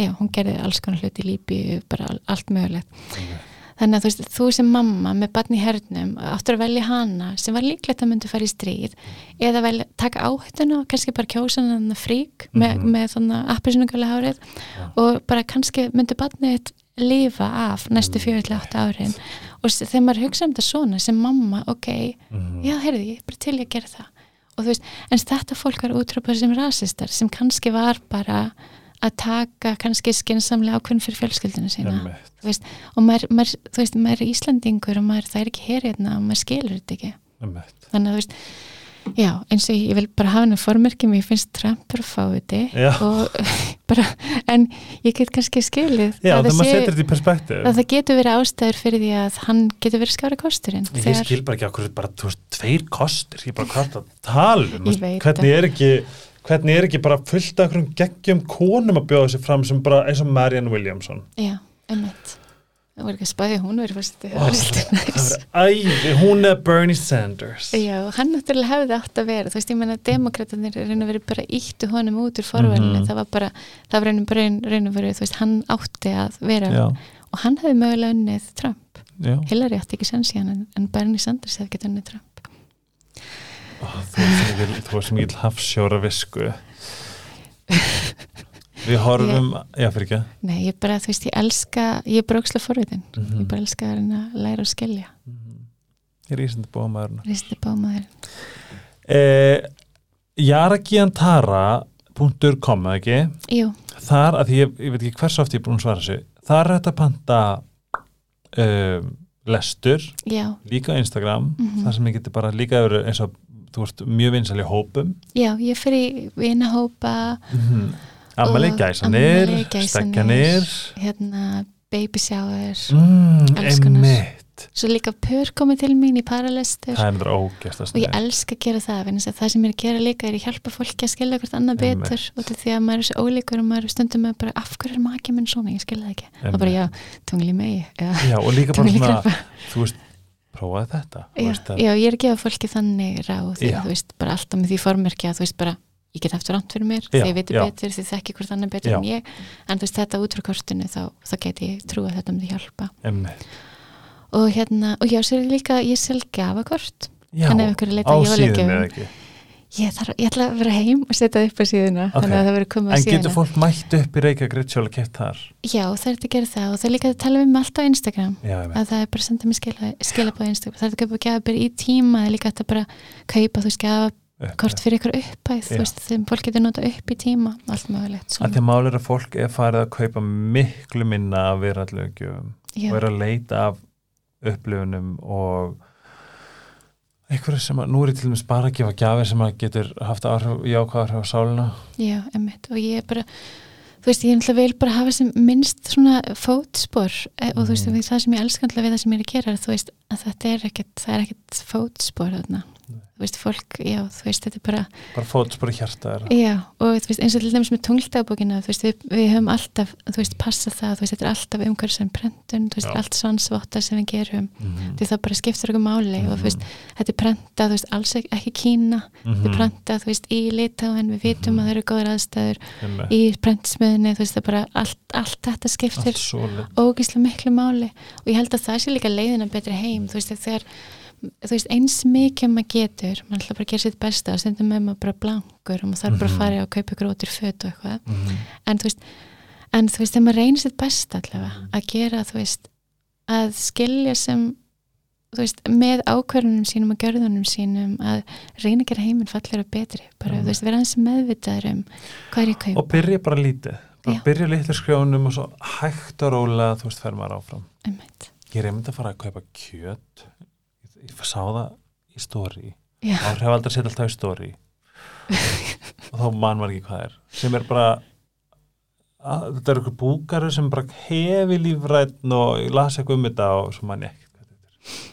já, hún gerði alls konar hluti í lípi bara al- allt mögulegt þannig að þú veist, þú sem mamma með barn í hernum áttur að velja hana sem var líklegt að myndi fara í stríð eða velja, taka áhættuna og kannski bara kjósa hann frík með, Mhm. með svona appisunugala hárið og bara kannski myndi barnið þitt lifa af næstu 4-8 árin og þegar maður hugsa um þetta svona sem mamma, ok, Mhm. já, heyrði, ég bara til ég að gera það og þú veist, en þetta fólk var útrópað sem rasistar sem kannski var bara að taka kannski skinsamlega ákveðin fyrir fjölskyldinu sína. Veist, og maður, maður, þú veist, maður er Íslandingur og maður, það er ekki hér hérna og maður skilur þetta ekki. Einmitt. þannig að þú veist, já, eins og ég, ég vil bara hafa henni formerki, mér finnst Trump bara fáiði Já. og (laughs) bara, en ég get kannski skilið Já, að þegar það sé- setur þetta í perspektíf að það getur verið ástæður fyrir því að hann getur verið skára kosturinn Ég skil bara ekki okkur bara, þú veist, tveir kostir, ég bara hvað það tala um, Ég hvernig er ekki hvernig er ekki bara fullt af einhverjum geggjum konum að bjóða sér fram sem bara eins og Marianne Williamson? Já, einmitt. Það var ekki að spæði hún verið fyrst Ó, það var æði, hún er Bernie Sanders. Já, hann náttúrulega hefði átt að vera. Þú veist, ég menna að demokraterni reyna verið bara íttu honum út úr forvælinu Mhm. það var bara, það var bara reyna verið þú veist, hann átti að vera. Já, og hann hefði mögulega unnið Trump. Hillary átti ekki sens í hann en, Bernie Sanders hefði getið unnið Trump. Ó, Þú er mikil- þú sem mikil hafsjóra visku. Við horfum, já fyrir ekki Nei, ég bara, þú veist, ég elska ég er bara ókslega forvitin. Mhm. ég bara elska að læra og skilja. Ég er ísandi bómaðurinn. Risti bámaður eh, Jaragiantara.com eða ekki? Jú, þar, að ég, ég veit ekki hversu oft ég er búin að svara þessu þar er þetta panta um, lestur. Já, líka Instagram Mhm. þar sem ég geti bara líka eins og þú ert mjög vinsal í hópum. Já, ég fyrir vinahópa Og gæsanir, afmæli, gæsanir. stekjanir hérna, baby shower mm, einmitt. Svo líka pör komið til mín í paralestur er þetta og ég elska að gera það að það sem ég er að gera líka er að hjálpa fólki að skilja hvort annað Einmitt. betur. Og því að maður er svo ólíkur og maður er stundum með bara af hverju er maki minn svona, ég skilja það ekki. Og bara já, tungli megi já, já, og líka bara svona, þú veist prófaði þetta já, veist að, já, ég er að gefa fólki þannig ráð því að þú veist, bara alltaf með því formerki að þú veist bara, ég get haft ránt fyrir mér Já, þið veitir já. betur, þið þekki hvort annað betur en ég, en þú veist þetta út frá kortinu þá, þá get ég trú að þetta myndi hjálpa. Einmitt. Og hérna, og já, ég líka ég sel gafakort já, að á að jólagjöfum. eða ekki ég, þarf, ég ætla að vera heim og setja það upp á síðuna Ok. þannig að það verður komið á en síðuna. getur fólk mætt upp í Reykjavík Gritsjól og keft þar? Já, það er þetta að gera það og það er líka að tala mig alltaf á Instagram. Já, að það er bara að senda skila, skilabóð á Instagram. Það er að kaupa gjafabir í tíma það er líka að bara kaupa þú veist gjafakort fyrir ykkur upphæð þú veist þeim fólk getur nota upp í tíma allt mögulegt að svona. því að er að fólk er farið að kaupa miklu minna af já, og er að leita af upplifunum og einhverju sem að, nú er ég til dæmis bara að gefa gjafir sem að getur haft áhrif, jákvæð áhrif á sáluna já, emmitt og ég er bara þú veist, ég er náttúrulega vil bara hafa sem minnst svona fótspor e, og þú veist, Mhm. það sem ég elska náttúrulega við það sem ég er að gera þú veist, að þetta er ekkert, það er ekkert fótspor þarna, þú veist, fólk já, þú veist, þetta er bara bara fótspor í hjarta er Já, og þú veist, eins og til dæmis með tungldagbókina, þú veist, við, við höfum alltaf, þú veist, passa það, þú veist, þetta er alltaf sem prentun, þú veist, Já. allt svansvotta sem við gerum, mm því það bara skiptur okkur máli og þú veist, þetta er prentað, þú veist, alls ekki, ekki Kína, Mhm. þetta er prentað, þú veist, í Litáin, við vitum að það eru góður aðstæður, -hmm. í prentsmiðinni, þú veist, það er bara allt, allt þetta lit ógíslega miklu máli og ég held að það sé líka leiðina betri heim, þú veist, þegar þú veist, eins mikið maður getur, maður ætla bara að gera sitt besta og stundum með maður bara blankur og maður þarf bara að Mhm. fara að kaupa grótir föt og eitthvað Mhm. en þú veist, en þú veist, þegar maður reynir sitt besta allavega að gera, þú veist að skilja sem þú veist, með ákverðunum sínum og gjörðunum sínum að reyna að gera heiminn fallir og betri, bara, Mhm. þú veist, vera hans meðvitaður um hvað er ég að og kaupa byrja bara lítið bara Já. byrja litlu skrjónum og svo hægt og rólega þú veist, fer maður áfram Einmitt. ég reyndi að fara að kaupa kjöt ég, sá það í story. Já, áhrif aldrei setja alltaf í story. Og þá man maður ekki hvað er. Sem er bara að, þetta er ykkur búkari sem bara hefi lífrætt og ég las eitthvað um þetta og svo man ég ekkert hvað þetta er.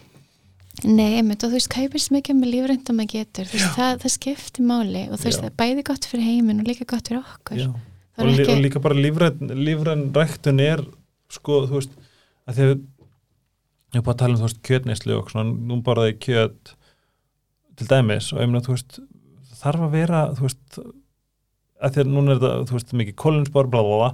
Nei, einmitt og þú veist, kaupist mikið með lífröndum að getur, þú veist, það, það skiptir máli og þú veist, Já. það er bæði gott fyrir heiminn og líka gott fyrir okkur. Og, ekki... ekki- og líka bara lífræn, lífræn ræktun er sko, þú veist að því að ég er bara að tala um, þú veist, kjötneislu og svona, nú borðaði kjöt til dæmis og ég meina, þú veist þarf að vera, þú veist að því að núna er þetta, þú veist, mikið kólinsbor, bla bla bla,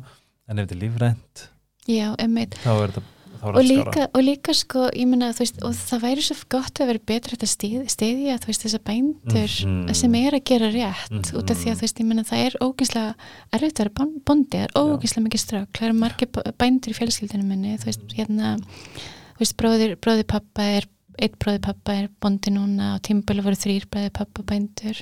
en ef þetta er lífrænt Já, einmitt. þá er þetta og líka, og líka sko, ég veist, og það væri svo gott að vera betra þetta stið, stiðja, þú veist, þessa bændur Mhm. sem er að gera rétt út af því að, þú veist, ég meina, það er ógæslega erfitt að vera bon- bóndi, það er ógæslega mikið strák, það eru margir bændur í fjölskyldinu minni, þú veist, hérna þú veist, bróðir, bróðir pappa er eitt bróðir pappa er bóndi núna og tímbölu voru þrýr bróðir pappa bændur.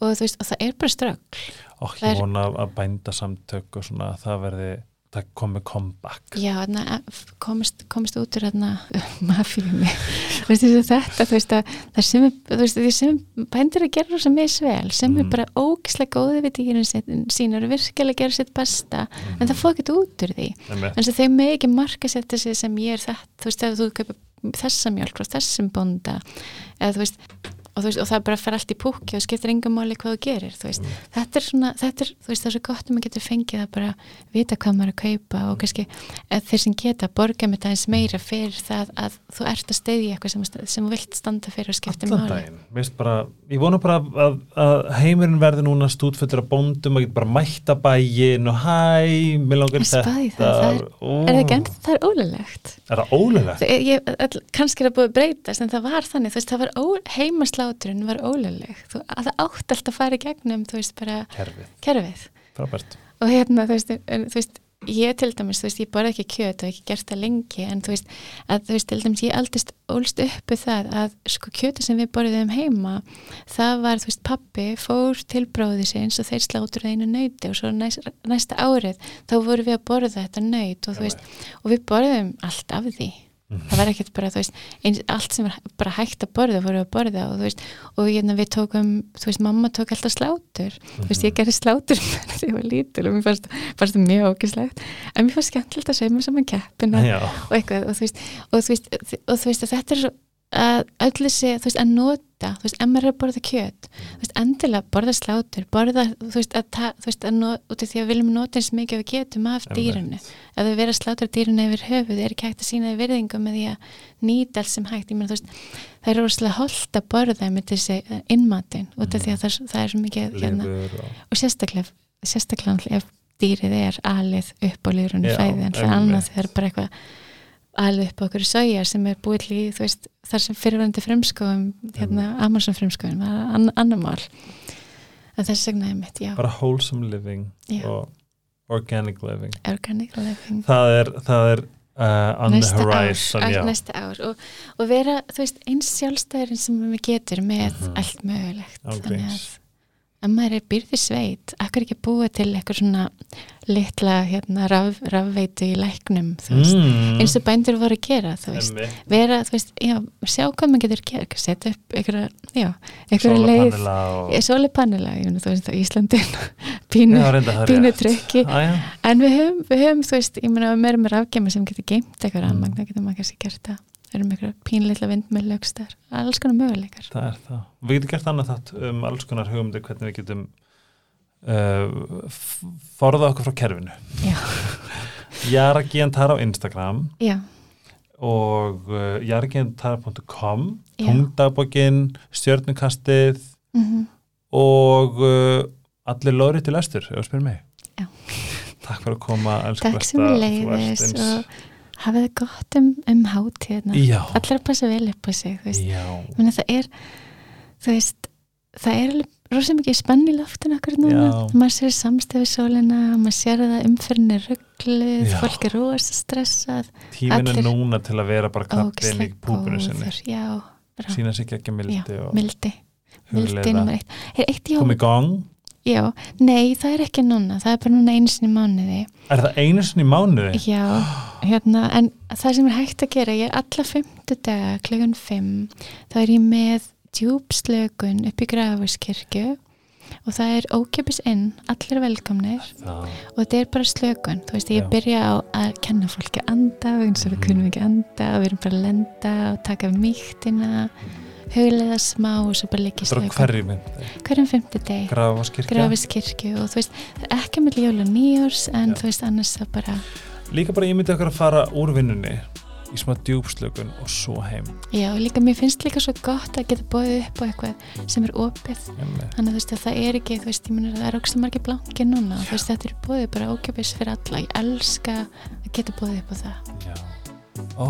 Og þú veist, og það er bara strák og það er- ég vona að bænda samtök og svona, það verði það komi comeback. Já, þarna, komist, komist út úr þessi (laughs) þetta þú veist að það sem er, veist sem bændir að gera rosa misvel sem er Mhm. bara ógislega góði við dýrin sín og virkilega að gera sitt besta en það fóð ekki út úr því. Þess að þeim með ekki marka setja sig sem ég er þetta, þú veist ef þú kaupir þessa mjölk þessum bónda eða þú veist og, veist, og það bara fer allt í púki og skiptir engum máli hvað þú gerir, þú veist. Þetta er svona, þetta er, þú veist, það er svo gott að maður getur fengið að bara vita hvað maður er að kaupa og kannski að þeir sem geta borga með það eins meira fyrir það að þú ert að steyðja eitthvað sem, sem vilt standa fyrir og skiptir máli. bara, ég vona bara að, að heimurinn verði núna stúdföldur af bóndum að geta bara mætta bægin og hæ, mér langar þetta það, það er- er það það er ólulegt er það ólulegt? kannski er það búið að breytast en það var þannig, það var ó, heimasláturinn var óluleg, þú, að það átt alltaf að fara í gegnum, þú veist, bara Kerfið, kerfið. Og hérna, þú veist, en, þú veist ég til dæmis, þú veist, ég borði ekki kjöt og ekki gert það lengi, en þú veist að þú veist, til dæmis, ég aldist ólst uppu það að sko kjöti sem við borðum heima það var, þú veist, pappi fór til bróði sinns og þeir slátur einu nöyti og svo næst, næsta árið þá voru við að borða þetta nöyt og þú veist, og við borðum allt af því það var ekkert bara, þú veist, eins, allt sem var bara hægt að borða, voru að borða og þú veist, og hérna við tókum, þú veist, mamma tók alltaf slátur, þú veist, ég gerði slátur (laughs) þegar ég var lítil og mér fannst, fannst mjög ógislegt, en mér fannst skemmtilegt að segja mér saman keppina og eitthvað, og þú veist, og þú veist, og þú veist, að þetta er svo að öll þessi, þú veist, að nota þú veist, ef maður er að borða kjöt þú veist, endilega borða slátur, borða þú veist, að, þú veist, að nota, út af því að við viljum nota eins mikið við getum af dýrunu ef við verðum að slátra dýrunu yfir höfuð er ekki hægt að sína því virðingu með því að nýta allt sem hægt, ég meina, þú veist það er rosalega holdt að borða með þessi innmatin, út af því að það, það er svo mikið hérna, og sérstaklega sérstaklega ef dýrið er alið upp á lifrunni Já, fæði en alið upp á okkur soja sem er búið í þú veist, þar sem fyrirvændi fremskóum hérna, Amazon er ann annar mál. En þess vegna er mitt, já, bara wholesome living Já. og organic living. Organic living. Það er, það er uh, on the næsta horizon ár, og, og vera, veist, eins sjálfstæðurinn sem við getur með Mhm. allt mögulegt. Án þannig að að maður er byrði sveit, akkur ekki búið til eitthvað svona litla hérna, raf, rafveitu í læknum mm. eins og bændur voru að gera þú veist, Einmitt. vera, þú veist, já, sjá hvað maður getur gera, setja upp einhverja, leið og... veist, á Íslandin (laughs) pínu, pínu já. en við höfum, við höfum, þú veist, ég meina, við erum með rafgema sem getur geimt eitthvað Mm. rafmagn, þá getur maður kannski gert það við erum með einhverja pínleitla vindmjöl aukstar, alls konar möguleikar það er það við getum gert annað þátt um alls konar hugumdi hvernig við getum uh, forðað okkur frá kerfinu Já. (laughs) Jara Giantara á Instagram já, og uh, jaragiantara.com Já. tungdagbókin, stjörnukastið mm og uh, allir lóri til lestur ef þú spyrir mig Já. Takk fyrir að koma, elsku takk besta sem þú leiðis og hafið það gott um, um hátíðna Já, allir að passa vel upp á sig það er veist, það er alveg rosa mikið spenn í loftinu okkur núna. Maður sér samstæfi sólina maður sér að umferðin er ruggluð fólk er rosa stressað. Tíminn er Allir- núna til að vera bara krabbin í ógeðslega púpunu sinni. Sína sig ekki mildi og mildi. Mildi hugleiða. nummer eitt. Eitt já, kom í gang já, nei það er ekki núna það er bara núna einu sinni í mánuði. Er það einu sinni í mánuði? já, hérna en það sem er hægt að gera, ég er alla fymtu daga klugan fimm, þá er ég með djúpslögun upp í grafuskirkju og það er ókjöpis inn, allir velkomnir. Það, og þetta er bara slökun þú veist, ég Já. byrja á að kenna fólki að anda eins og við kunum ekki anda og við erum bara að lenda og taka mýktina huglega smá og svo bara í það er á slökun hverju myndi hverjum fymtu deg grafiskirkju og þú veist, ekki með jól og nýjórs en Já. þú veist, annars það bara Líka bara ég myndi okkar að fara úr vinnunni í smá djúpslökun og svo heim. Já, líka, mér finnst líka svo gott að geta bóðið upp á eitthvað sem er opið. Einmitt. þannig að þú veist að það er ekki, þú veist, ég menur að það er ógst margir blanki núna, þú veist, þetta er bóðið bara ókjöpis fyrir alla, ég elska að geta bóðið upp á það. Já. Ó,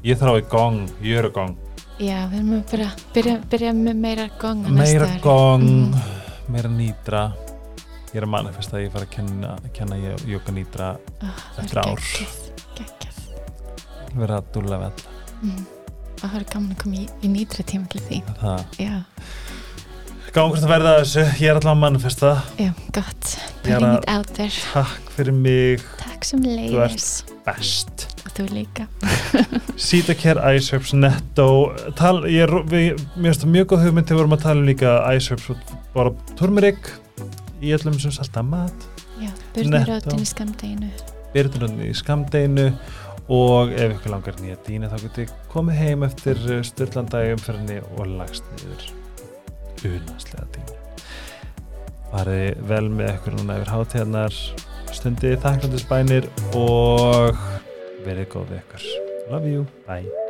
Ég þarf í gang, ég er í gang Já, við erum að byrja, byrja, með meira gong Meira gong, Mm. meira nýdra Ég er að manifesta að ég fara að kenna, kenna jóka nýdra það eftir ár. geggjað. vera að dúlla við alla Mm. Það er gaman að koma í, í nýtra tíma til því. Það Já, Gangur það verða að þessu, ég er alltaf að manifesta já, gott. Putting að- it out there. Takk fyrir mig, Takk sem ert- leiðis. best Og þú líka. (laughs) Sítacare, Iceherbs, Netto tal, ég, við, Mér finnst það mjög góð hugmynd þegar við vorum að tala um líka Iceherbs og bara turmerik í öllum sem salta mat Já, börnuráttin í skamdeginu. byrðunni í skamdeinu og ef ykkur langar nýja dýna þá getur komið heim eftir styrlandagi umferðinni og lagst niður unaslega dýna farið vel með ykkur núna yfir hátíðarnar stundið þakklandisbænir og verið góð við ykkur. Love you, bye